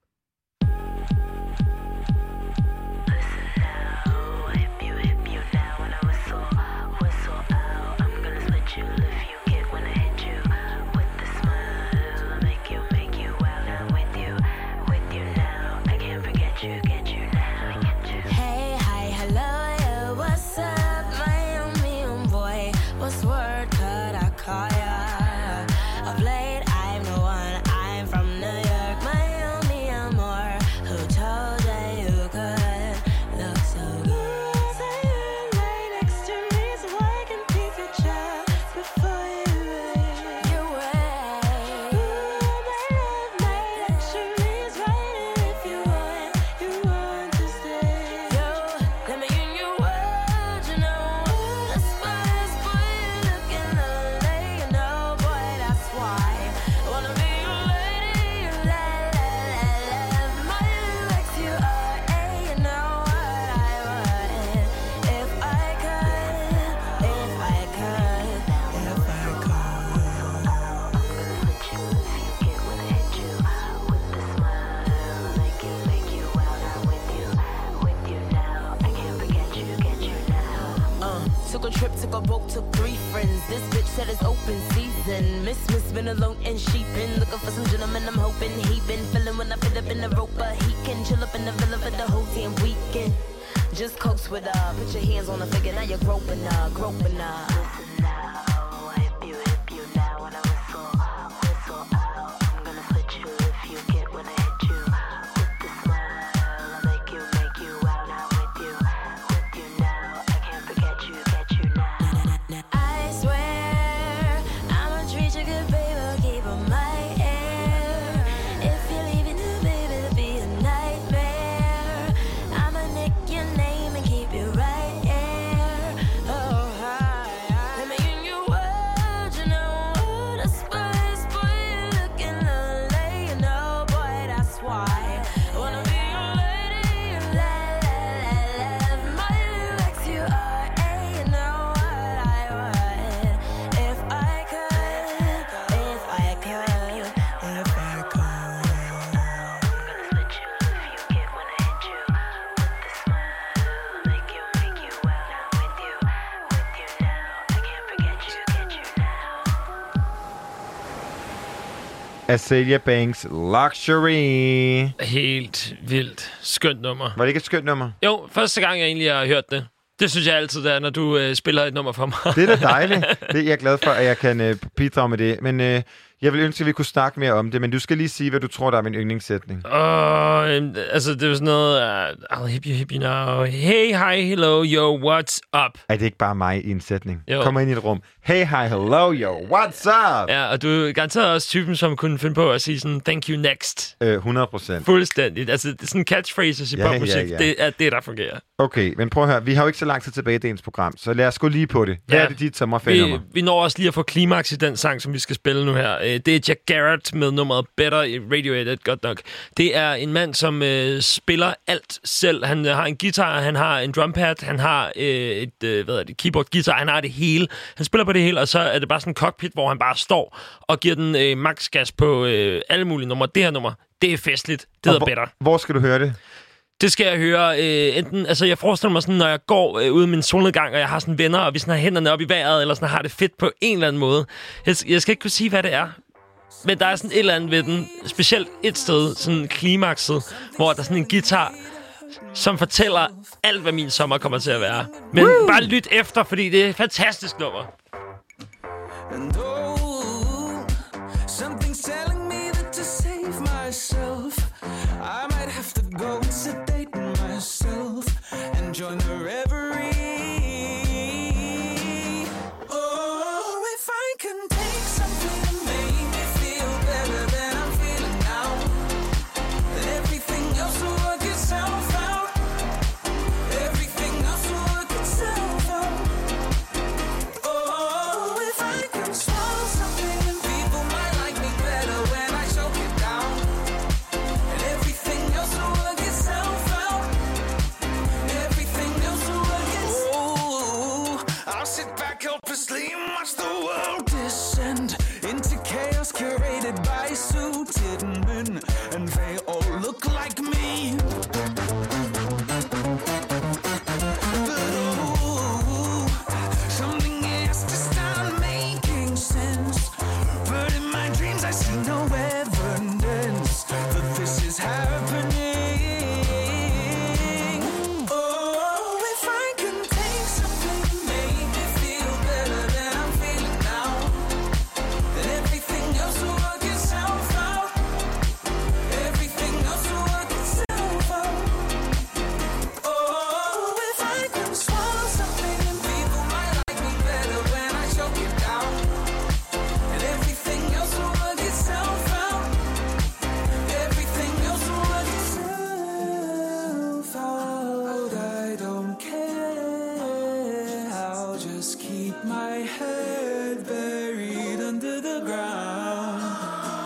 A trip, took took three friends. This bitch said it's open season. Miss Miss been alone and she been looking for some gentlemen. I'm hoping he been feeling when I fit up in the rope, but he can chill up in the villa for the whole damn weekend. Just coax with her, put your hands on the figure. Now you're groping her, groping her. Azalea Banks Luxury. Helt vildt skønt nummer. Var det ikke et skønt nummer? Jo, første gang jeg egentlig har hørt det. Det synes jeg altid, det er, når du øh, spiller et nummer for mig. Det er da dejligt. Det er jeg glad for, at jeg kan øh, bidrage med det. Men øh, jeg vil ønske, at vi kunne snakke mere om det. Men du skal lige sige, hvad du tror, der er min yndlingssætning. Åh, altså, det er sådan noget... Uh, I'll hip you, hip you now. Hey, hi, hello, yo, what's up? Er det ikke bare mig i en sætning? Jo. Kommer ind i et rum. Hey, hi, hello, yo, what's up? Ja, og du er garanteret også typen, som kunne finde på at sige sådan, thank you next. Øh, 100 procent. Fuldstændigt. Altså, det er sådan catchphrases i Ja, popmusik. ja, ja. Det er det, der fungerer. Okay, men prøv at høre. Vi har jo ikke så lang tid tilbage i dagens program, så lad os gå lige på det. Hvad Ja. er det dit Vi, sommerferienummer? vi når også lige at få klimaks i den sang, som vi skal spille nu her. Øh, Det er Jack Garrett med nummeret Better i Radiohead, godt nok. Det er en mand, som øh, spiller alt selv. Han øh, har en guitar, han har en drumpad, han har øh, et øh, hvad er det, keyboard guitar, han har det hele. Han spiller på det hele, og så er det bare sådan en cockpit, hvor han bare står og giver den øh, max gas på øh, alle mulige numre. Det her nummer, det er festligt. Det Og hedder hvor, Better. Hvor skal du høre det? Det skal jeg høre øh, enten... Altså, jeg forestiller mig sådan, når jeg går øh, ude i min solnedgang, og jeg har sådan venner, og vi sådan har hænderne op i vejret, eller sådan har det fedt på en eller anden måde. Jeg, jeg skal ikke kunne sige, hvad det er. Men der er sådan et eller andet ved den. Specielt et sted, sådan klimakset, hvor der er sådan en guitar, som fortæller alt, hvad min sommer kommer til at være. Men Woo! bare lyt efter, fordi det er et fantastisk nummer. And and join curated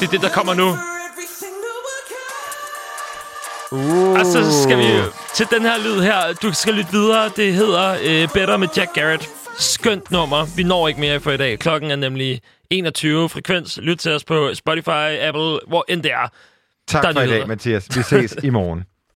Det er det, der kommer nu. Uh. Og så skal vi til den her lyd her. Du skal lytte videre. Det hedder uh, Better med Jack Garrett. Skønt nummer. Vi når ikke mere for i dag. Klokken er nemlig 21 frekvens. Lyt til os på Spotify, Apple, hvor end det er. Tak Der er for i dag, Mathias. Vi ses i morgen.